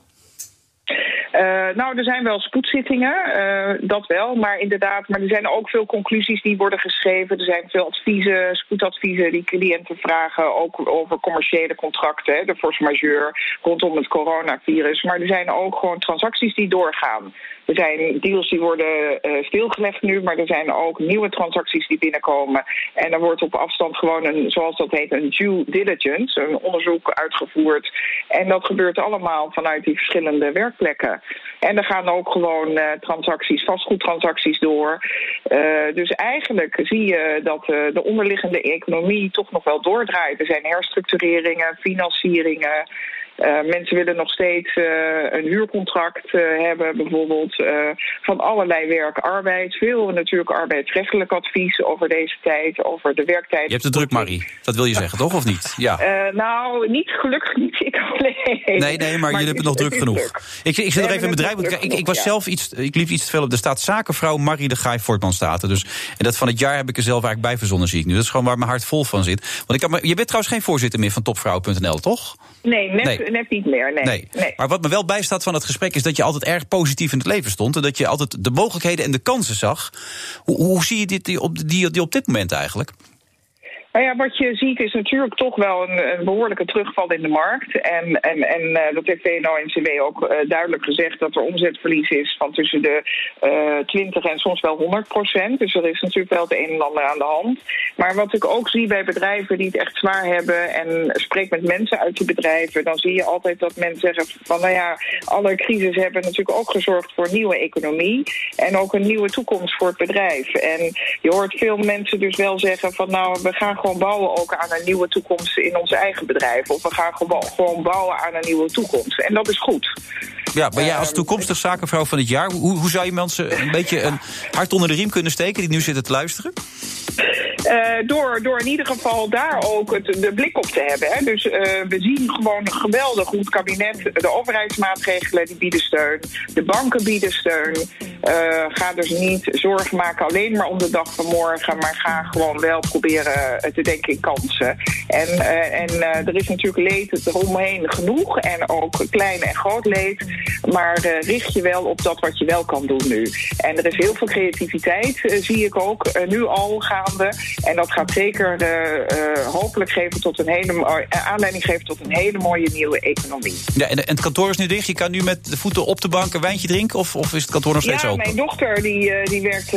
Eh, nou, er zijn wel spoedzittingen, eh, dat wel. Maar inderdaad, maar er zijn ook veel conclusies die worden geschreven. Er zijn veel adviezen, spoedadviezen die cliënten vragen. Ook over commerciële contracten, hè, de force majeure rondom het coronavirus. Maar er zijn ook gewoon transacties die doorgaan. Er zijn deals die worden eh, stilgelegd nu, maar er zijn ook nieuwe transacties die binnenkomen. En er wordt op afstand gewoon een, zoals dat heet, een due diligence, een onderzoek uitgevoerd. En dat gebeurt allemaal vanuit die verschillende werkplekken. En er gaan ook gewoon eh, transacties, vastgoedtransacties door. Eh, dus eigenlijk zie je dat de onderliggende economie toch nog wel doordraait. Er zijn herstructureringen, financieringen. Eh, mensen willen nog steeds eh, een huurcontract eh, hebben, bijvoorbeeld van allerlei werk, arbeid. Veel natuurlijk arbeidsrechtelijk advies over deze tijd, over de werktijd. Je hebt het druk, Marie. Dat wil je zeggen, toch? Of niet? Ja. Nou, niet gelukkig niet ik alleen. Nee, nee, maar, jullie hebben het nog druk genoeg. Ik, ik zit er even in bedrijf. Ik, ik, ik was zelf iets. Ik liep iets te veel op. Er staat zakenvrouw Marie de Gaai Fortman staat er. Dus, en dat van het jaar heb ik er zelf eigenlijk bij verzonnen, zie ik nu. Dat is gewoon waar mijn hart vol van zit. Want ik kan, me- je bent trouwens geen voorzitter meer van topvrouw.nl, toch? Nee, net, Nee. net niet meer. Nee. Nee. nee. Maar wat me wel bijstaat van het gesprek is dat je altijd erg positief in het leven stond. En dat je altijd de mogelijkheden en de kansen zag. Hoe, hoe zie je dit die op, die, die op dit moment eigenlijk? Nou ja, wat je ziet is natuurlijk toch wel een, een behoorlijke terugval in de markt. En, en, en eh, dat heeft VNO-NCW ook eh, duidelijk gezegd dat er omzetverlies is van tussen de eh 20 en soms wel 100 procent. Dus er is natuurlijk wel het een en ander aan de hand. Maar wat ik ook zie bij bedrijven die het echt zwaar hebben en spreek met mensen uit die bedrijven, dan zie je altijd dat mensen zeggen van nou ja, alle crisis hebben natuurlijk ook gezorgd voor nieuwe economie en ook een nieuwe toekomst voor het bedrijf. En je hoort veel mensen dus wel zeggen van nou, we gaan gewoon bouwen ook aan een nieuwe toekomst in ons eigen bedrijf. Of we gaan gewoon, gewoon bouwen aan een nieuwe toekomst. En dat is goed. Ja, maar jij als toekomstig zakenvrouw van het jaar, hoe, hoe zou je mensen een beetje een hart onder de riem kunnen steken die nu zitten te luisteren? Eh, door, door in ieder geval daar ook het, de blik op te hebben. Hè. Dus eh, we zien gewoon geweldig hoe het kabinet, de overheidsmaatregelen die bieden steun, de banken bieden steun. Eh, ga dus niet zorgen maken alleen maar om de dag van morgen, maar ga gewoon wel proberen te denken in kansen. En, en er is natuurlijk leed eromheen genoeg en ook klein en groot leed. Maar richt je wel op dat wat je wel kan doen nu. En er is heel veel creativiteit, zie ik ook nu al gaande. En dat gaat zeker uh, hopelijk geven tot een hele, aanleiding geven tot een hele mooie nieuwe economie. Ja, en, het kantoor is nu dicht. Je kan nu met de voeten op de bank een wijntje drinken? Of, of is het kantoor nog steeds ja, open? mijn dochter die, die werkt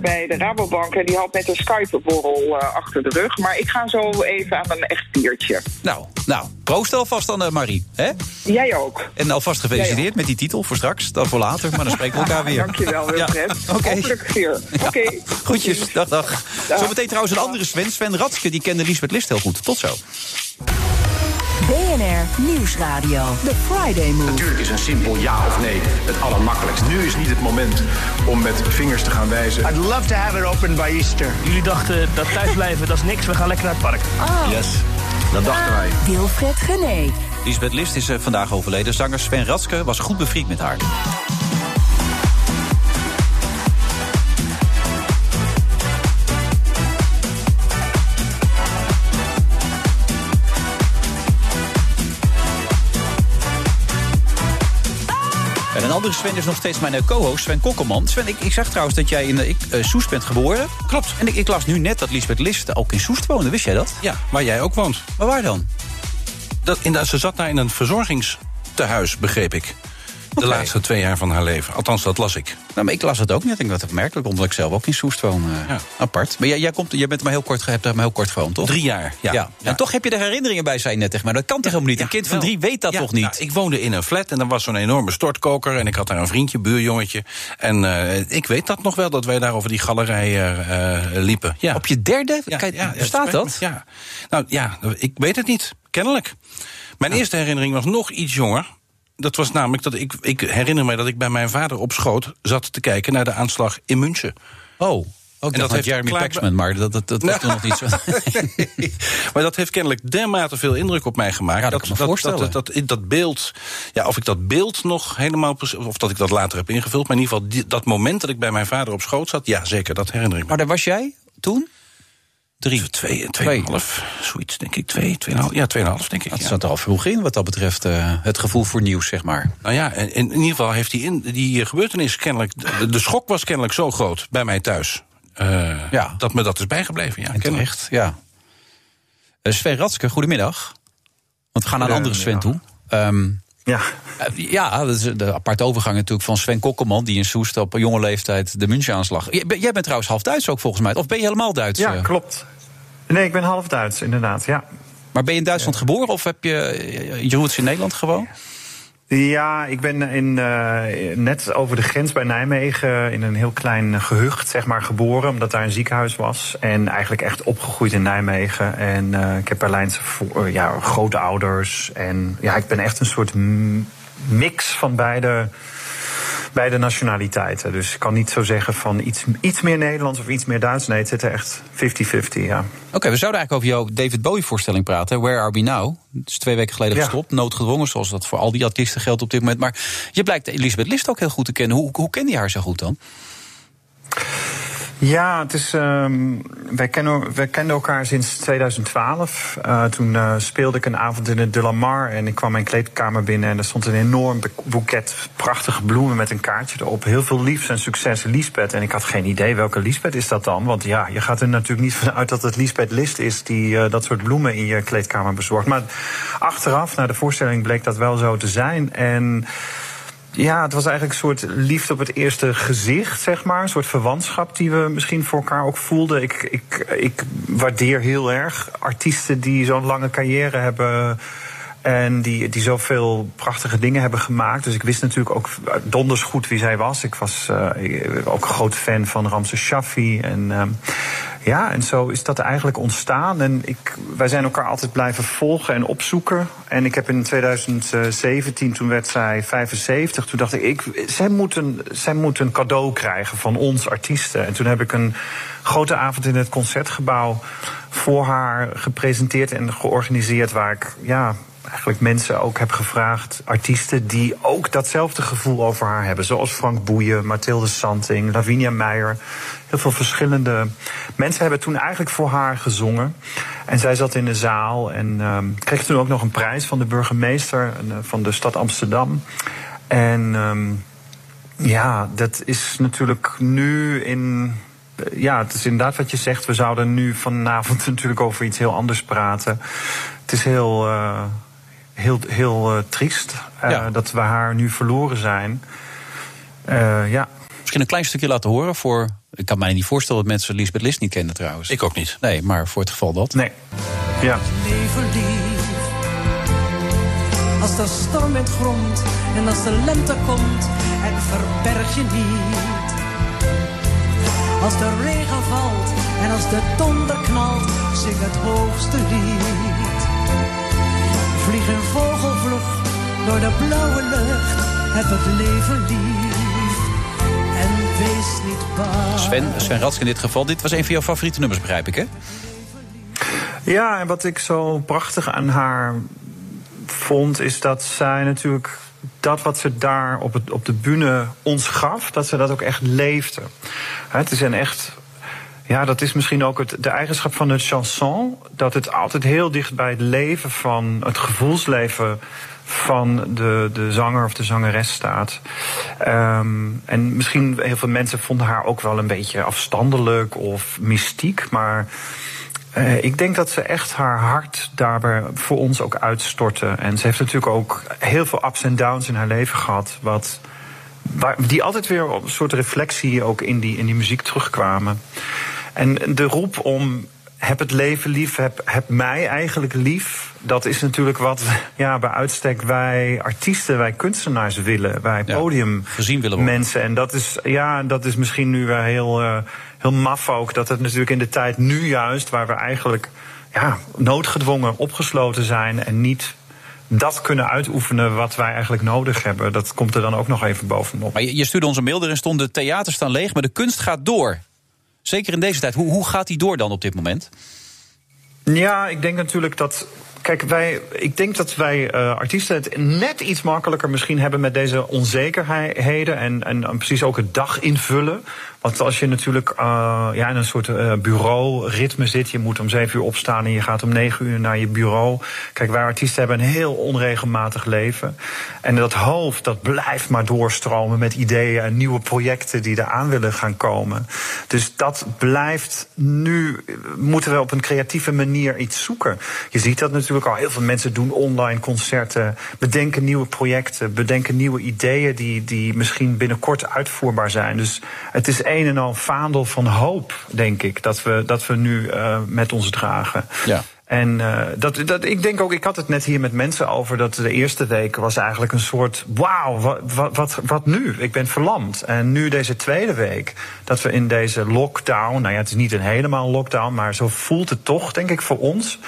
bij de Rabobank en die had net een Skype-borrel achter de rug. Maar ik ga zo even aan een echt biertje. Nou, nou proost alvast dan, Marie. Hè? Jij ook. En alvast gefeliciteerd met die titel voor straks. Dan voor later, maar dan spreken we elkaar [laughs] weer. Dankjewel, Wilfred. [laughs] Ja, okay. Hopelijk weer. Oké. Okay. Groetjes, dag, dag. Zometeen trouwens een andere Sven, Sven Ratske, die kende Lisbeth List heel goed. Tot zo. BNR Nieuwsradio. The Friday Move. Natuurlijk is een simpel ja of nee het allermakkelijkst. Nu is niet het moment om met vingers te gaan wijzen. I'd love to have it open by Easter. Jullie dachten dat thuisblijven, dat is niks, we gaan lekker naar het park. Oh. Yes, dat dachten wij. Wilfred Gené. Lisbeth List is uh, vandaag overleden. Zanger Sven Ratske was goed bevriend met haar. Andere Sven is nog steeds mijn co-host, Sven Kokkelman. Sven, ik, ik zag trouwens dat jij in uh, Soest bent geboren. Klopt. En ik, ik, las nu net dat Lisbeth List ook in Soest woonde. Wist jij dat? Ja, waar jij ook woont. Maar waar dan? Dat, in, ze zat daar in een verzorgingstehuis, begreep ik. De laatste twee jaar van haar leven. Althans, dat las ik. Nou, maar ik las het ook niet. Ik denk dat het opmerkelijk, omdat ik zelf ook in Soest woon. Uh, ja. Apart. Maar jij, jij, komt, jij bent maar heel kort, hebt daar maar heel kort gewoond, toch? Drie jaar, ja. ja. En toch heb je er herinneringen bij, zei je net tegen mij. Dat kan toch helemaal niet? Een kind van drie weet dat toch niet? Nou, ik woonde in een flat en er was zo'n enorme stortkoker. En ik had daar een vriendje, buurjongetje. En uh, ik weet dat nog wel, dat wij daar over die galerij uh, liepen. Ja. Op je derde? Kijk, ja, bestaat dat? Ja. Nou ja, ik weet het niet. Kennelijk. Mijn eerste herinnering was nog iets jonger dat was namelijk dat ik, ik herinner me dat ik bij mijn vader op schoot zat te kijken naar de aanslag in München. Oh. Ook en dat heeft Jeremy klaar... Paxman, maar dat, dat, dat nog niet zo. nee. [laughs] Maar dat heeft kennelijk dermate veel indruk op mij gemaakt. Ja, dat, dat, dat, dat, dat, dat, beeld, ja, of ik dat beeld nog helemaal, of dat ik dat later heb ingevuld, maar in ieder geval die, dat moment dat ik bij mijn vader op schoot zat, ja, zeker, dat herinner ik me. Maar daar was jij toen? Drie. Twee, tweeënhalf, zoiets denk ik. Twee, tweeënhalf, ja, tweeënhalf denk ik. Dat ja. zat er al vroeg in wat dat betreft uh, het gevoel voor nieuws, zeg maar. Nou ja, in, in ieder geval heeft die, in, die gebeurtenis kennelijk... De, de schok was kennelijk zo groot bij mij thuis. Uh, ja. Dat me dat is bijgebleven, ja. En echt, ja. Uh, Sven Ratske, goedemiddag. Want we gaan naar een andere Sven toe. Um, ja. Uh, ja, dat is de aparte overgang natuurlijk van Sven Kokkelman... die in Soest op jonge leeftijd de München-aanslag... Jij, jij bent trouwens half Duits ook volgens mij. Of ben je helemaal Duits? Ja, klopt. Nee, ik ben half Duits, inderdaad, ja. Maar ben je in Duitsland ja. geboren of heb je je roots in Nederland gewoon? Ja, ik ben in, uh, net over de grens bij Nijmegen in een heel klein gehucht zeg maar, geboren, omdat daar een ziekenhuis was. En eigenlijk echt opgegroeid in Nijmegen. En uh, ik heb Berlijnse uh, ja, grootouders. En ja, ik ben echt een soort mix van beide, beide nationaliteiten. Dus ik kan niet zo zeggen van iets, iets meer Nederlands of iets meer Duits. Nee, het zit er echt 50-50, ja. Oké, okay, we zouden eigenlijk over jouw David Bowie-voorstelling praten. Where Are We Now? Het is twee weken geleden ja. gestopt, noodgedwongen, zoals dat voor al die artiesten geldt op dit moment. Maar je blijkt Elisabeth List ook heel goed te kennen. Hoe, hoe ken je haar zo goed dan? Ja, het is, um, wij, kennen, kenden elkaar sinds 2012. Uh, toen uh, speelde ik een avond in het De La Mar en ik kwam mijn kleedkamer binnen... en er stond een enorm boeket prachtige bloemen met een kaartje erop. Heel veel liefs en succes, Lisbeth. En ik had geen idee welke Lisbeth is dat dan. Want ja, je gaat er natuurlijk niet [laughs] vanuit dat het Lisbeth List is... die uh, dat soort bloemen in je kleedkamer bezorgt. Maar achteraf, na de voorstelling, bleek dat wel zo te zijn. En... Ja, het was eigenlijk een soort liefde op het eerste gezicht, zeg maar. Een soort verwantschap die we misschien voor elkaar ook voelden. Ik, ik, ik waardeer heel erg artiesten die zo'n lange carrière hebben. En die, die zoveel prachtige dingen hebben gemaakt. Dus ik wist natuurlijk ook donders goed wie zij was. Ik was uh, ook een groot fan van Ramses Shaffi. En uh, Ja, en zo is dat eigenlijk ontstaan. En ik, wij zijn elkaar altijd blijven volgen en opzoeken. En ik heb in 2017, toen werd zij 75, toen dacht ik, zij, moet een, zij moet een cadeau krijgen van ons artiesten. En toen heb ik een grote avond in het concertgebouw voor haar gepresenteerd en georganiseerd, waar ik ja, eigenlijk mensen ook heb gevraagd, artiesten die ook datzelfde gevoel over haar hebben. Zoals Frank Boeien, Mathilde Santing, Lavinia Meijer. Heel veel verschillende mensen hebben toen eigenlijk voor haar gezongen. En zij zat in de zaal en uh, kreeg toen ook nog een prijs van de burgemeester uh, van de stad Amsterdam. En um, ja, dat is natuurlijk nu in ja, het is inderdaad wat je zegt. We zouden nu vanavond [laughs] natuurlijk over iets heel anders praten. Het is heel, uh, heel, heel uh, triest uh, ja. dat we haar nu verloren zijn. ja. Misschien een klein stukje laten horen voor. Ik kan mij niet voorstellen dat mensen Lisbeth List niet kennen trouwens. Ik ook niet. Nee, maar voor het geval dat. Nee. Ja. Leven lief. Als de storm in het grond en als de lente komt en verberg je niet. Als de regen valt en als de donder knalt, zing het hoogste lied. Vlieg in vogelvlucht door de blauwe lucht, heb het leven lief. Wees niet bang. Sven, Sven Ratske in dit geval, dit was een van jouw favoriete nummers, begrijp ik, hè? Ja, en wat ik zo prachtig aan haar vond, is dat zij natuurlijk dat wat ze daar op, het, op de bühne ons gaf, dat ze dat ook echt leefde. Het is een echt. Ja, dat is misschien ook het, de eigenschap van het chanson. Dat het altijd heel dicht bij het leven van het gevoelsleven van de, de zanger of de zangeres staat. Um, en misschien heel veel mensen vonden haar ook wel een beetje afstandelijk of mystiek. Maar uh, ik denk dat ze echt haar hart daarbij voor ons ook uitstortte. En ze heeft natuurlijk ook heel veel ups en downs in haar leven gehad. Wat, die altijd weer een soort reflectie ook in die, in die muziek terugkwamen. En de roep om heb het leven lief, heb, heb mij eigenlijk lief. Dat is natuurlijk wat [laughs] ja, bij uitstek wij artiesten, wij kunstenaars willen. Wij podium gezien willen worden. mensen. En dat is, ja, dat is misschien nu wel heel, uh, heel maf ook. Dat het natuurlijk in de tijd nu juist, waar we eigenlijk ja, noodgedwongen opgesloten zijn en niet dat kunnen uitoefenen wat wij eigenlijk nodig hebben. Dat komt er dan ook nog even bovenop. Maar je, je stuurde ons een mail, erin stond de theaters staan leeg, maar de kunst gaat door. Zeker in deze tijd. Hoe, hoe gaat die door dan op dit moment? Ja, ik denk natuurlijk dat Kijk, wij, ik denk dat wij uh, artiesten het net iets makkelijker misschien hebben met deze onzekerheden. En, en, en precies ook het dag invullen. Want als je natuurlijk uh, ja, in een soort uh, bureauritme zit, je moet om zeven uur opstaan en je gaat om negen uur naar je bureau. Kijk, wij artiesten hebben een heel onregelmatig leven. En dat hoofd, dat blijft maar doorstromen met ideeën en nieuwe projecten die eraan willen gaan komen. Dus dat blijft nu, moeten we op een creatieve manier iets zoeken. Je ziet dat natuurlijk al, heel veel mensen doen online concerten, bedenken nieuwe projecten, bedenken nieuwe ideeën die, die misschien binnenkort uitvoerbaar zijn. Dus het is een en al vaandel van hoop, denk ik, dat we, dat we nu uh, met ons dragen. Ja. En uh, dat, dat, ik denk ook, ik had het net hier met mensen over dat de eerste week was eigenlijk een soort: wauw, wat, wat, wat, wat nu? Ik ben verlamd. En nu deze tweede week, dat we in deze lockdown, nou ja, het is niet een helemaal lockdown, maar zo voelt het toch, denk ik, voor ons,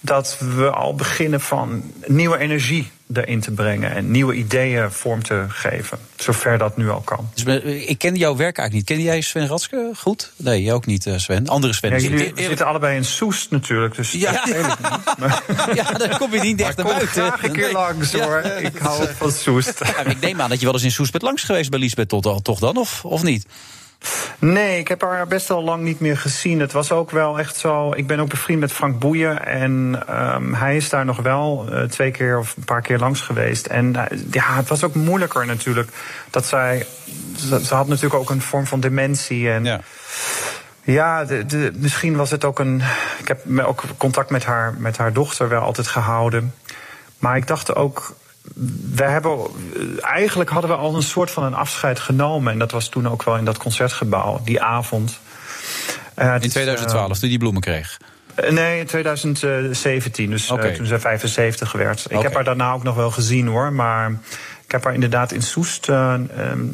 dat we al beginnen van nieuwe energie erin te brengen en nieuwe ideeën vorm te geven. Zover dat nu al kan. Dus ik ken jouw werk eigenlijk niet. Ken jij Sven Ratske goed? Nee, jij ook niet, Sven. Andere Sven. Jullie we zitten allebei in Soest natuurlijk. Dus ja, dat weet ik niet. [laughs] Maar, ja, dan kom je niet dicht naar buiten. graag een keer nee. langs hoor. Ik hou van Soest. Ja, ik neem aan dat je wel eens in Soest bent langs geweest bij Lisbeth tot, toch dan, of, of niet? Nee, ik heb haar best al lang niet meer gezien. Het was ook wel echt zo. Ik ben ook bevriend met Frank Boeien. En um, hij is daar nog wel uh, twee keer of een paar keer langs geweest. En uh, ja, het was ook moeilijker natuurlijk. Dat zij. Ze, ze had natuurlijk ook een vorm van dementie. En ja. Ja, de, de, misschien was het ook een. Ik heb ook contact met haar, met haar dochter wel altijd gehouden. Maar ik dacht ook we hebben, eigenlijk hadden we al een soort van een afscheid genomen. En dat was toen ook wel in dat concertgebouw, die avond. Uh, in 2012, uh, toen die bloemen kreeg? Nee, in 2017, dus okay. uh, toen ze 75 werd. Ik okay. heb haar daarna ook nog wel gezien hoor, maar Ik heb haar inderdaad in Soest, uh,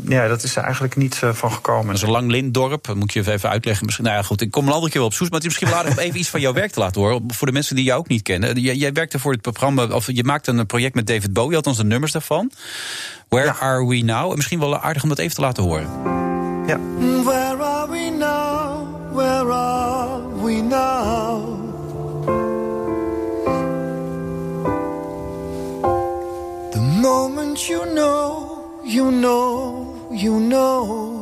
ja, dat is er eigenlijk niet uh, van gekomen. Dat is een lang lintdorp, moet je even uitleggen. Misschien, nou ja, goed, ik kom een andere keer wel op Soest, maar het is misschien wel aardig om even iets van jouw werk te laten horen. Voor de mensen die jou ook niet kennen. Jij, jij werkte voor het programma, of je maakte een project met David Bowie, althans de nummers daarvan. Where ja. are we now? Misschien wel aardig om dat even te laten horen. Ja. Where are we now? Where are we now? Moment you know, you know, you know.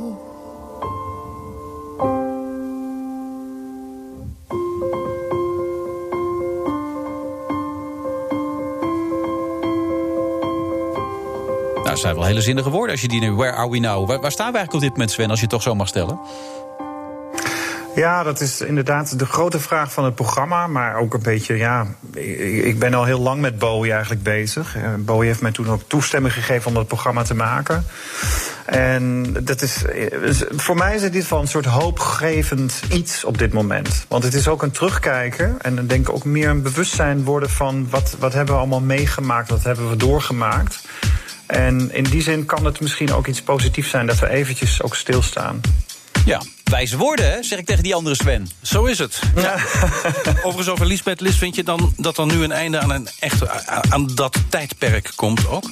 Nou, dat zijn wel hele zinnige woorden als je die nu. Where are we now? Waar, waar staan we eigenlijk op dit moment, Sven, als je het toch zo mag stellen? Ja, dat is inderdaad de grote vraag van het programma. Maar ook een beetje, ja. Ik ben al heel lang met Bowie eigenlijk bezig. Bowie heeft mij toen ook toestemming gegeven om dat programma te maken. En dat is, voor mij is het dit van een soort hoopgevend iets op dit moment. Want het is ook een terugkijken. En dan denk ook meer een bewustzijn worden van wat, wat hebben we allemaal meegemaakt, wat hebben we doorgemaakt. En in die zin kan het misschien ook iets positiefs zijn dat we eventjes ook stilstaan. Ja, wijze woorden, zeg ik tegen die andere Sven. Zo is het. Ja. [laughs] Overigens over Lisbeth Lis, vind je dan dat er nu een einde aan, een echt, aan dat tijdperk komt ook?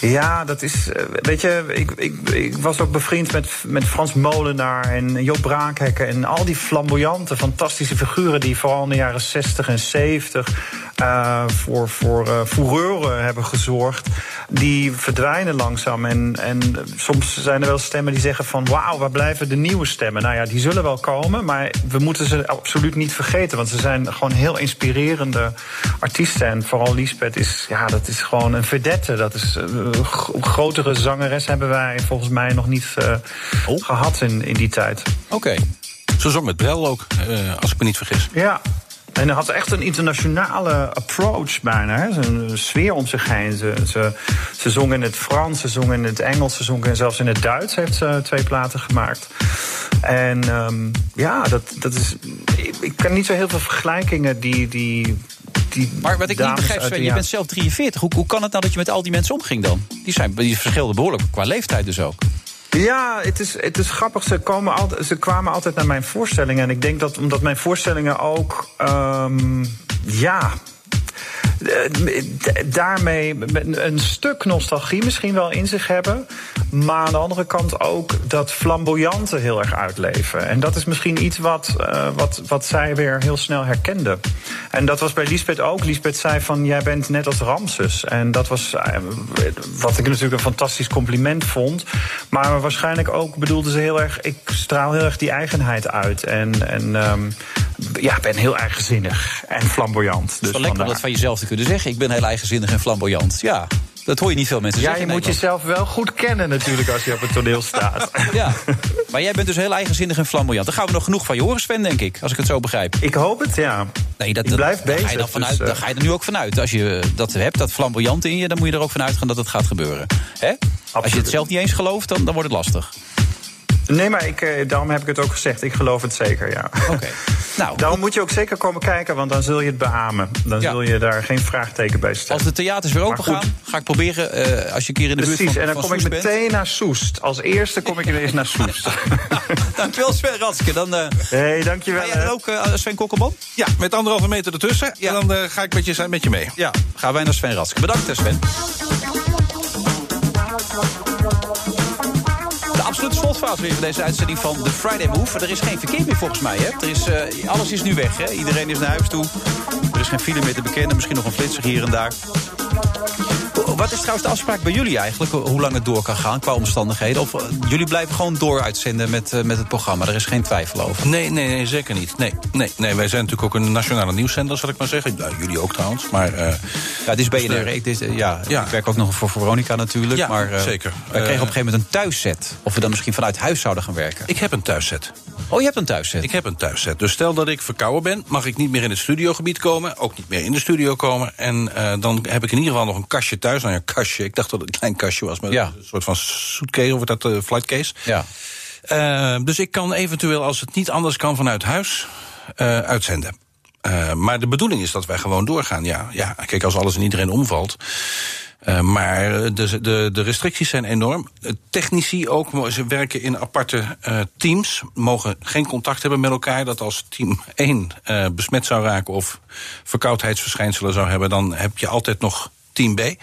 Ja, dat is. Weet je, ik, ik, ik was ook bevriend met, met Frans Molenaar en Job Braakhekken. En al die flamboyante, fantastische figuren die vooral in de jaren 60 en 70 uh, voor, voor uh, hebben gezorgd. Die verdwijnen langzaam. En, en soms zijn er wel stemmen die zeggen van wauw, waar blijven de nieuwe stemmen? Nou ja, die zullen wel komen, maar we moeten ze absoluut niet vergeten. Want ze zijn gewoon heel inspirerende artiesten. En vooral Lisbeth is, ja, dat is gewoon een vedette. Dat is grotere zangeres hebben wij volgens mij nog niet uh, oh. gehad in, in die tijd. Oké. Okay. Ze zong met Brel ook, als ik me niet vergis. Ja, en hij had echt een internationale approach bijna. Hè. Een sfeer om zich heen. Ze, ze, ze zong in het Frans, ze zong in het Engels, ze zong en zelfs in het Duits heeft ze twee platen gemaakt. En um, ja, dat, dat is. Ik, ik kan niet zo heel veel vergelijkingen die. die die maar wat ik niet begrijp, Sven, je bent zelf 43. Hoe, hoe kan het nou dat je met al die mensen omging dan? Die, zijn, die verschilden behoorlijk qua leeftijd dus ook. Ja, het is, het is grappig. Ze, komen altijd, ze kwamen altijd naar mijn voorstellingen. En ik denk dat omdat mijn voorstellingen ook. Um, ja, daarmee een stuk nostalgie misschien wel in zich hebben. Maar aan de andere kant ook dat flamboyante heel erg uitleven. En dat is misschien iets wat, uh, wat, wat zij weer heel snel herkende. En dat was bij Lisbeth ook. Lisbeth zei van, jij bent net als Ramses. En dat was uh, wat ik natuurlijk een fantastisch compliment vond. Maar waarschijnlijk ook bedoelde ze heel erg... ik straal heel erg die eigenheid uit. En, en um, ja, ben heel eigenzinnig en flamboyant. Dus het is wel lekker om dat van jezelf te kunnen zeggen. Ik ben heel eigenzinnig en flamboyant. Ja, dat hoor je niet veel mensen ja, zeggen. Ja, je moet jezelf wel goed kennen natuurlijk als je op het toneel staat. [laughs] ja, maar jij bent dus heel eigenzinnig en flamboyant. Daar gaan we nog genoeg van je horen, Sven, denk ik. Als ik het zo begrijp. Ik hoop het, ja. Nee, dat, ik blijf bezig. Ga je dan vanuit, dus. Daar ga je er nu ook vanuit. Als je dat hebt, dat flamboyant in je... dan moet je er ook vanuit gaan dat het gaat gebeuren. Hè? Als je het zelf niet eens gelooft, dan, dan wordt het lastig. Nee, maar ik, eh, daarom heb ik het ook gezegd. Ik geloof het zeker, ja. Oké. [laughs] Nou, daarom moet je ook zeker komen kijken, want dan zul je het beamen. Dan ja. zul je daar geen vraagteken bij stellen. Als de theaters weer open gaan, ga ik proberen uh, als je een keer in de Precies, buurt van en dan kom ik meteen bent. naar Soest. Als eerste kom ik ineens naar Soest. [laughs] dankjewel Sven Ratske. Dan, uh, hey, dankjewel. Ga jij dan ook, uh, Sven Kokkelman? Ja, met anderhalve meter ertussen. Ja. En dan uh, ga ik met je, met je mee. Ja, gaan wij naar Sven Ratske. Bedankt Sven. De absolute slotfase weer van deze uitzending van The Friday Move. Er is geen verkeer meer volgens mij. Hè? Er is, uh, alles is nu weg. Hè? Iedereen is naar huis toe. Er is geen file meer te bekennen. Misschien nog een flitser hier en daar. Wat is trouwens de afspraak bij jullie eigenlijk? Hoe lang het door kan gaan qua omstandigheden? Of uh, jullie blijven gewoon door uitzenden met, uh, met het programma? Er is geen twijfel over. Nee, nee, nee zeker niet. Nee, nee, nee, wij zijn natuurlijk ook een nationale nieuwszender, zal ik maar zeggen. Ja, jullie ook trouwens. Maar, uh, ja, het is BNR. Ik, dit, ja, ja, ik werk ook nog voor Veronica natuurlijk. Ja, maar, zeker. Wij kregen op een gegeven moment een thuiszet. Of we dan misschien vanuit huis zouden gaan werken. Ik heb een thuiszet. Oh, je hebt een thuiszet? Ik heb een thuiszet. Dus stel dat ik verkouden ben, mag ik niet meer in het studiogebied komen. Ook niet meer in de studio komen. En dan heb ik in ieder geval nog een kastje thuis. Nou ja, kastje. Ik dacht dat het een klein kastje was. Maar ja. een soort van suitcase, of dat uh, flightcase. Ja. Uh, dus ik kan eventueel, als het niet anders kan, vanuit huis uh, uitzenden. Uh, maar de bedoeling is dat wij gewoon doorgaan. Ja, ja, kijk, als alles en iedereen omvalt. Uh, maar de, de, de, restricties zijn enorm. Technici ook, ze werken in aparte uh, teams, mogen geen contact hebben met elkaar. Dat als team 1 uh, besmet zou raken of verkoudheidsverschijnselen zou hebben, dan heb je altijd nog team B.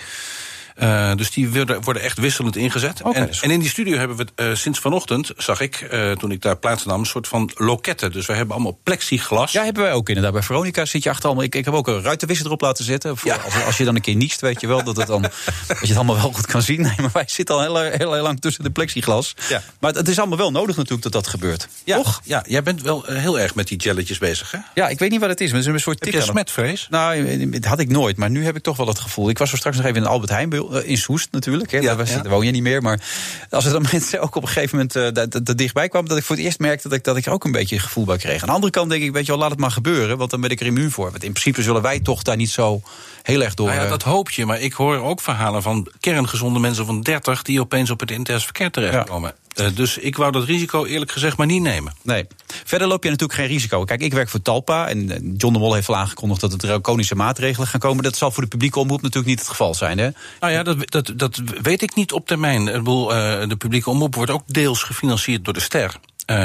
Uh, dus die worden, worden echt wisselend ingezet. Okay, en, en, in die studio hebben we uh, sinds vanochtend, zag ik, uh, toen ik daar plaatsnam, een soort van loketten. Dus we hebben allemaal plexiglas. Ja, hebben wij ook inderdaad. Bij Veronica zit je achter allemaal. Ik, ik heb ook een ruitenwisser erop laten zetten. Voor, ja. als, als, je dan een keer niest, weet je wel dat, het dan, [laughs] dat je het allemaal wel goed kan zien. Nee, maar wij zitten al heel, heel, heel lang tussen de plexiglas. Ja. Maar het, het, is allemaal wel nodig natuurlijk dat dat gebeurt. Ja, Toch? Ja, jij bent wel heel erg met die jelletjes bezig, hè? Ja, ik weet niet wat het is. Maar het is een soort heb je smetvrees? Nou, dat had ik nooit. Maar nu heb ik toch wel het gevoel. Ik was er straks nog even in Albert Heijn in Soest natuurlijk. Hè, ja, daar, daar woon je niet meer. Maar als er dan [laughs] mensen ook op een gegeven moment uh, dat, dat, dichtbij kwam, dat ik voor het eerst merkte dat ik, dat ik er ook een beetje gevoel bij kreeg. Aan de andere kant denk ik, weet je wel, laat het maar gebeuren. Want dan ben ik er immuun voor. Want in principe zullen wij toch daar niet zo heel erg door. Nou ja, dat hoop je. Maar ik hoor ook verhalen van kerngezonde mensen van 30 die opeens op het intens verkeer terechtkomen. Ja. Uh, dus ik wou dat risico eerlijk gezegd maar niet nemen. Nee. Verder loop je natuurlijk geen risico. Kijk, ik werk voor Talpa en John de Mol heeft al aangekondigd dat er draconische maatregelen gaan komen. Dat zal voor de publieke omroep natuurlijk niet het geval zijn. Hè? Nou ja, dat, dat, dat weet ik niet op termijn. Ik bedoel, uh, de publieke omroep wordt ook deels gefinancierd door de ster. Uh,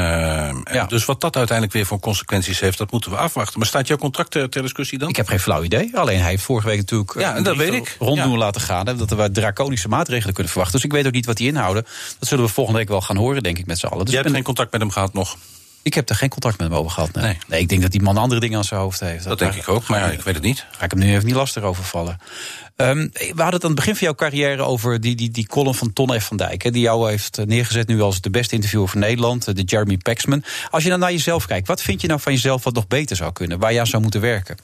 ja. Dus wat dat uiteindelijk weer voor consequenties heeft, dat moeten we afwachten. Maar staat jouw contract ter, ter discussie dan? Ik heb geen flauw idee. Alleen hij heeft vorige week natuurlijk ja, dat weet ik. ronddoen ja. laten gaan. Hè, dat we draconische maatregelen kunnen verwachten. Dus ik weet ook niet wat die inhouden. Dat zullen we volgende week wel gaan horen, denk ik, met z'n allen. Dus Je hebt geen contact met hem gehad nog? Ik heb er geen contact met hem over gehad. Nee. nee. nee ik denk dat die man andere dingen aan zijn hoofd heeft. Dat, dat denk ik ook, maar ja, ik weet het niet. Ga ik hem nu even niet lastig overvallen. Um, we hadden het aan het begin van jouw carrière over die, die, die column van Ton F. van Dijk. Hè, die jou heeft neergezet nu als de beste interviewer van Nederland. De Jeremy Paxman. Als je dan naar jezelf kijkt, wat vind je nou van jezelf wat nog beter zou kunnen? Waar jij zou moeten werken?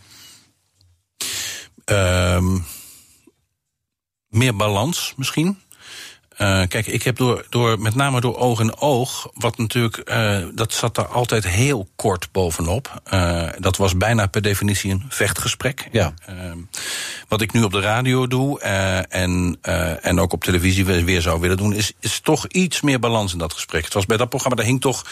Um, meer balans misschien. Uh, kijk, ik heb door, door, met name door oog en oog, wat natuurlijk, uh, dat zat daar altijd heel kort bovenop. Uh, dat was bijna per definitie een vechtgesprek. Ja. wat ik nu op de radio doe en, en ook op televisie weer zou willen doen, is, is toch iets meer balans in dat gesprek. Het was bij dat programma, daar hing toch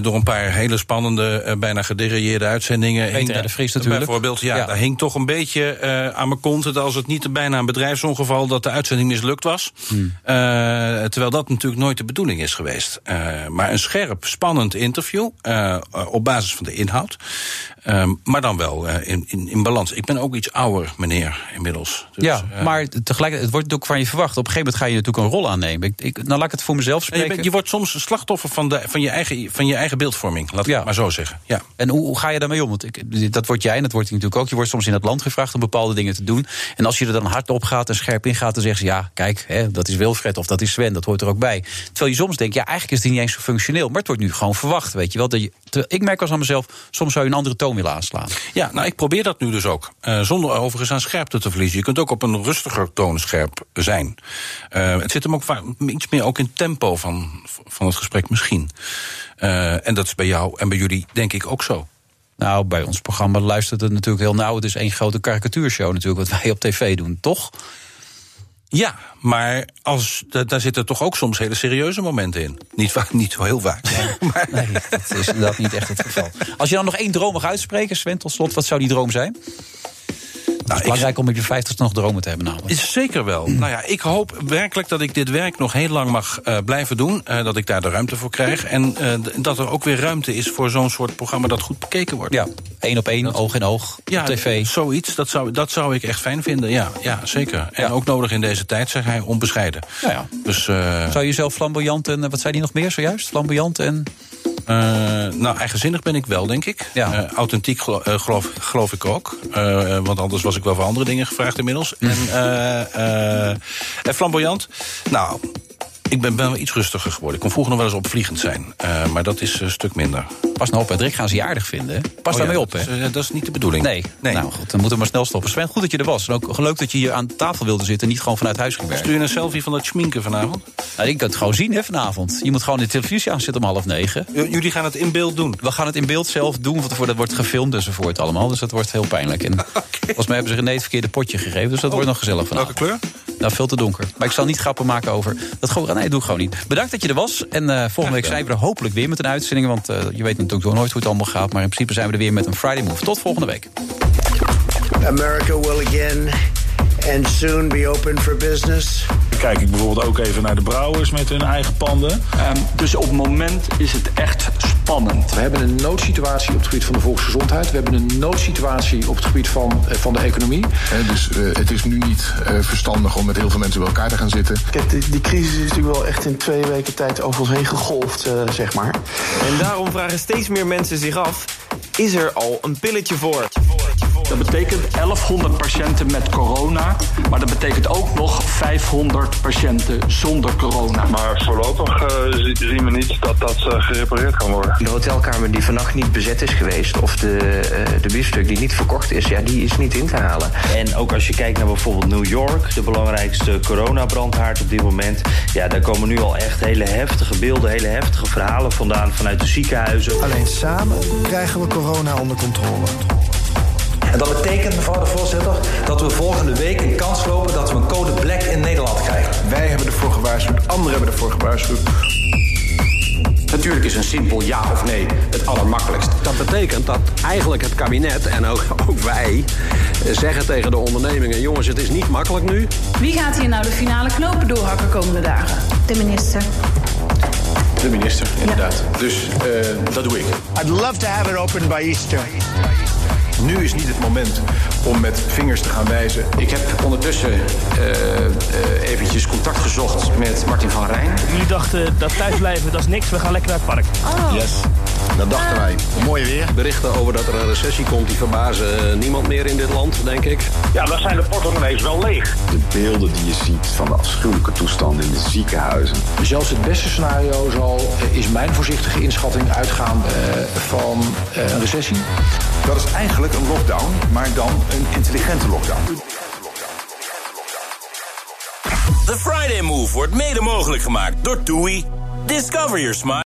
door een paar hele spannende, bijna gederailleerde uitzendingen. Peter de Vries natuurlijk. Bijvoorbeeld, ja, ja, daar hing toch een beetje aan mijn kont dat als het niet bijna een bedrijfsongeval dat de uitzending mislukt was. Hmm. Uh, terwijl dat natuurlijk nooit de bedoeling is geweest. Uh, maar een scherp, spannend interview. Uh, op basis van de inhoud. maar dan wel in, in, in, balans. Ik ben ook iets ouder, meneer, inmiddels. Dus, ja, maar tegelijkertijd, het wordt ook van je verwacht. Op een gegeven moment ga je natuurlijk een rol aannemen. Ik, ik, nou, laat ik het voor mezelf spreken. Je, bent, je, wordt soms slachtoffer van, de, van, je, eigen, van je eigen beeldvorming. Laat ik ja. het maar zo zeggen. Ja. En hoe, hoe ga je daarmee om? Want ik, dat word jij en dat wordt natuurlijk ook. Je wordt soms in het land gevraagd om bepaalde dingen te doen. En als je er dan hard op gaat en scherp in gaat, dan zeggen ze... ja, kijk, hè, dat is Wilfred of dat is Sven, dat hoort er ook bij. Terwijl je soms denkt, ja, eigenlijk is het niet eens zo functioneel. Maar het wordt nu gewoon verwacht, weet je wel. Dat je, ik merk als aan mezelf, soms zou je een andere toon willen aanslaan. Ja, nou, ik probeer dat nu dus ook. Uh, zonder overigens aan scherpte te verliezen. Je kunt ook op een rustiger toon scherp zijn. Uh, het zit hem ook iets meer ook in tempo van, van het gesprek misschien. Uh, en dat is bij jou en bij jullie denk ik ook zo. Nou, bij ons programma luistert het natuurlijk heel nauw. Het is één grote karikatuurshow natuurlijk, wat wij op tv doen, toch? Ja, maar als, daar zitten toch ook soms hele serieuze momenten in. Niet, vaak, niet zo heel vaak. Nee, [laughs] maar. nee, dat is inderdaad niet echt het geval. Als je dan nog één droom mag uitspreken, Sven, tot slot, wat zou die droom zijn? Nou, het is belangrijk om op je vijftigste nog dromen te hebben namelijk. Is zeker wel. nou ja, ik hoop werkelijk dat ik dit werk nog heel lang mag uh, blijven doen. Uh, dat ik daar de ruimte voor krijg. En uh, dat er ook weer ruimte is voor zo'n soort programma dat goed bekeken wordt. Ja, één op één, dat, oog in oog, ja, op tv. zoiets, dat zou, dat zou ik echt fijn vinden. Ja, ja zeker. En ja. ook nodig in deze tijd, zeg hij, onbescheiden. Ja, ja. Dus, zou je zelf flamboyant en, wat zei hij nog meer zojuist? Flamboyant en... Uh, nou, eigenzinnig ben ik wel, denk ik. Ja. Uh, authentiek gelo uh, geloof, geloof, ik ook. want anders was ik wel voor andere dingen gevraagd inmiddels. En, en flamboyant. Nou, ik ben wel iets rustiger geworden. Ik kon vroeger nog wel eens opvliegend zijn. Uh, maar dat is een stuk minder. Pas nou op, Patrick. Gaan ze je aardig vinden. Pas oh, daarmee ja, op, hè? Dat is, uh, dat is niet de bedoeling. Nee. nee. Nou goed, dan moeten we maar snel stoppen. Sven, goed dat je er was. En ook leuk dat je hier aan tafel wilde zitten... en niet gewoon vanuit huis ging werken. Stuur je een selfie van dat schminken vanavond? Nou, ik kan het gewoon zien, hè, vanavond. Je moet gewoon de televisie aanzetten om half negen. J jullie gaan het in beeld doen? We gaan het in beeld zelf doen. Want dat wordt gefilmd enzovoort allemaal. Dus dat wordt heel pijnlijk. En [laughs] okay. volgens mij hebben ze René het verkeerde potje gegeven. Dus dat oh. wordt nog gezellig vanavond. Welke kleur? Nou, veel te donker. Maar ik zal niet grappen maken over... Dat gewoon, nee, doe ik gewoon niet. Bedankt dat je er was. En uh, volgende week zijn we er hopelijk weer met een uitzending. Want uh, je weet natuurlijk nooit hoe het allemaal gaat. Maar in principe zijn we er weer met een Friday Move. Tot volgende week. America will again and soon be open for business. Kijk ik bijvoorbeeld ook even naar de brouwers met hun eigen panden. dus op het moment is het echt spannend. We hebben een noodsituatie op het gebied van de volksgezondheid. We hebben een noodsituatie op het gebied van, eh, van de economie. dus eh, het is nu niet eh, verstandig om met heel veel mensen bij elkaar te gaan zitten. Kijk, die, die crisis is natuurlijk wel echt in twee weken tijd over ons heen gegolfd, eh, zeg maar. En daarom vragen steeds meer mensen zich af: is er al een pilletje voor? Dat betekent 1100 patiënten met corona. Maar dat betekent ook nog 500 patiënten zonder corona. Maar voorlopig uh, zien we niet dat dat uh, gerepareerd kan worden. De hotelkamer die vannacht niet bezet is geweest... of de, uh, de biefstuk die niet verkocht is, ja, die is niet in te halen. En ook als je kijkt naar bijvoorbeeld New York... de belangrijkste coronabrandhaard op dit moment... ja, daar komen nu al echt hele heftige beelden... hele heftige verhalen vandaan vanuit de ziekenhuizen. Alleen samen krijgen we corona onder controle. En dat betekent, mevrouw de voorzitter, dat we volgende week een kans lopen dat we een code black in Nederland krijgen. Wij hebben ervoor gewaarschuwd, anderen hebben ervoor gewaarschuwd. Natuurlijk is een simpel ja of nee het allermakkelijkst. Dat betekent dat eigenlijk het kabinet en ook, ook wij zeggen tegen de ondernemingen: jongens, het is niet makkelijk nu. Wie gaat hier nou de finale knopen doorhakken komende dagen? De minister. De minister, inderdaad. Ja. Dus uh, dat doe ik. I'd love to have it open by Easter. Nu is niet het moment om met vingers te gaan wijzen. Ik heb ondertussen uh, uh, eventjes contact gezocht met Martin van Rijn. Jullie dachten dat thuisblijven, dat is niks, we gaan lekker naar het park. Oh. Yes. Dat dachten wij. Mooi weer. Berichten over dat er een recessie komt, die verbazen niemand meer in dit land, denk ik. Ja, dan zijn de portemonnees wel leeg. De beelden die je ziet van de afschuwelijke toestand in de ziekenhuizen. Zelfs het beste scenario zal, is mijn voorzichtige inschatting, uitgaan uh, van uh, een recessie. Dat is eigenlijk een lockdown, maar dan een intelligente lockdown. The Friday Move wordt mede mogelijk gemaakt door TUI. Discover your smile.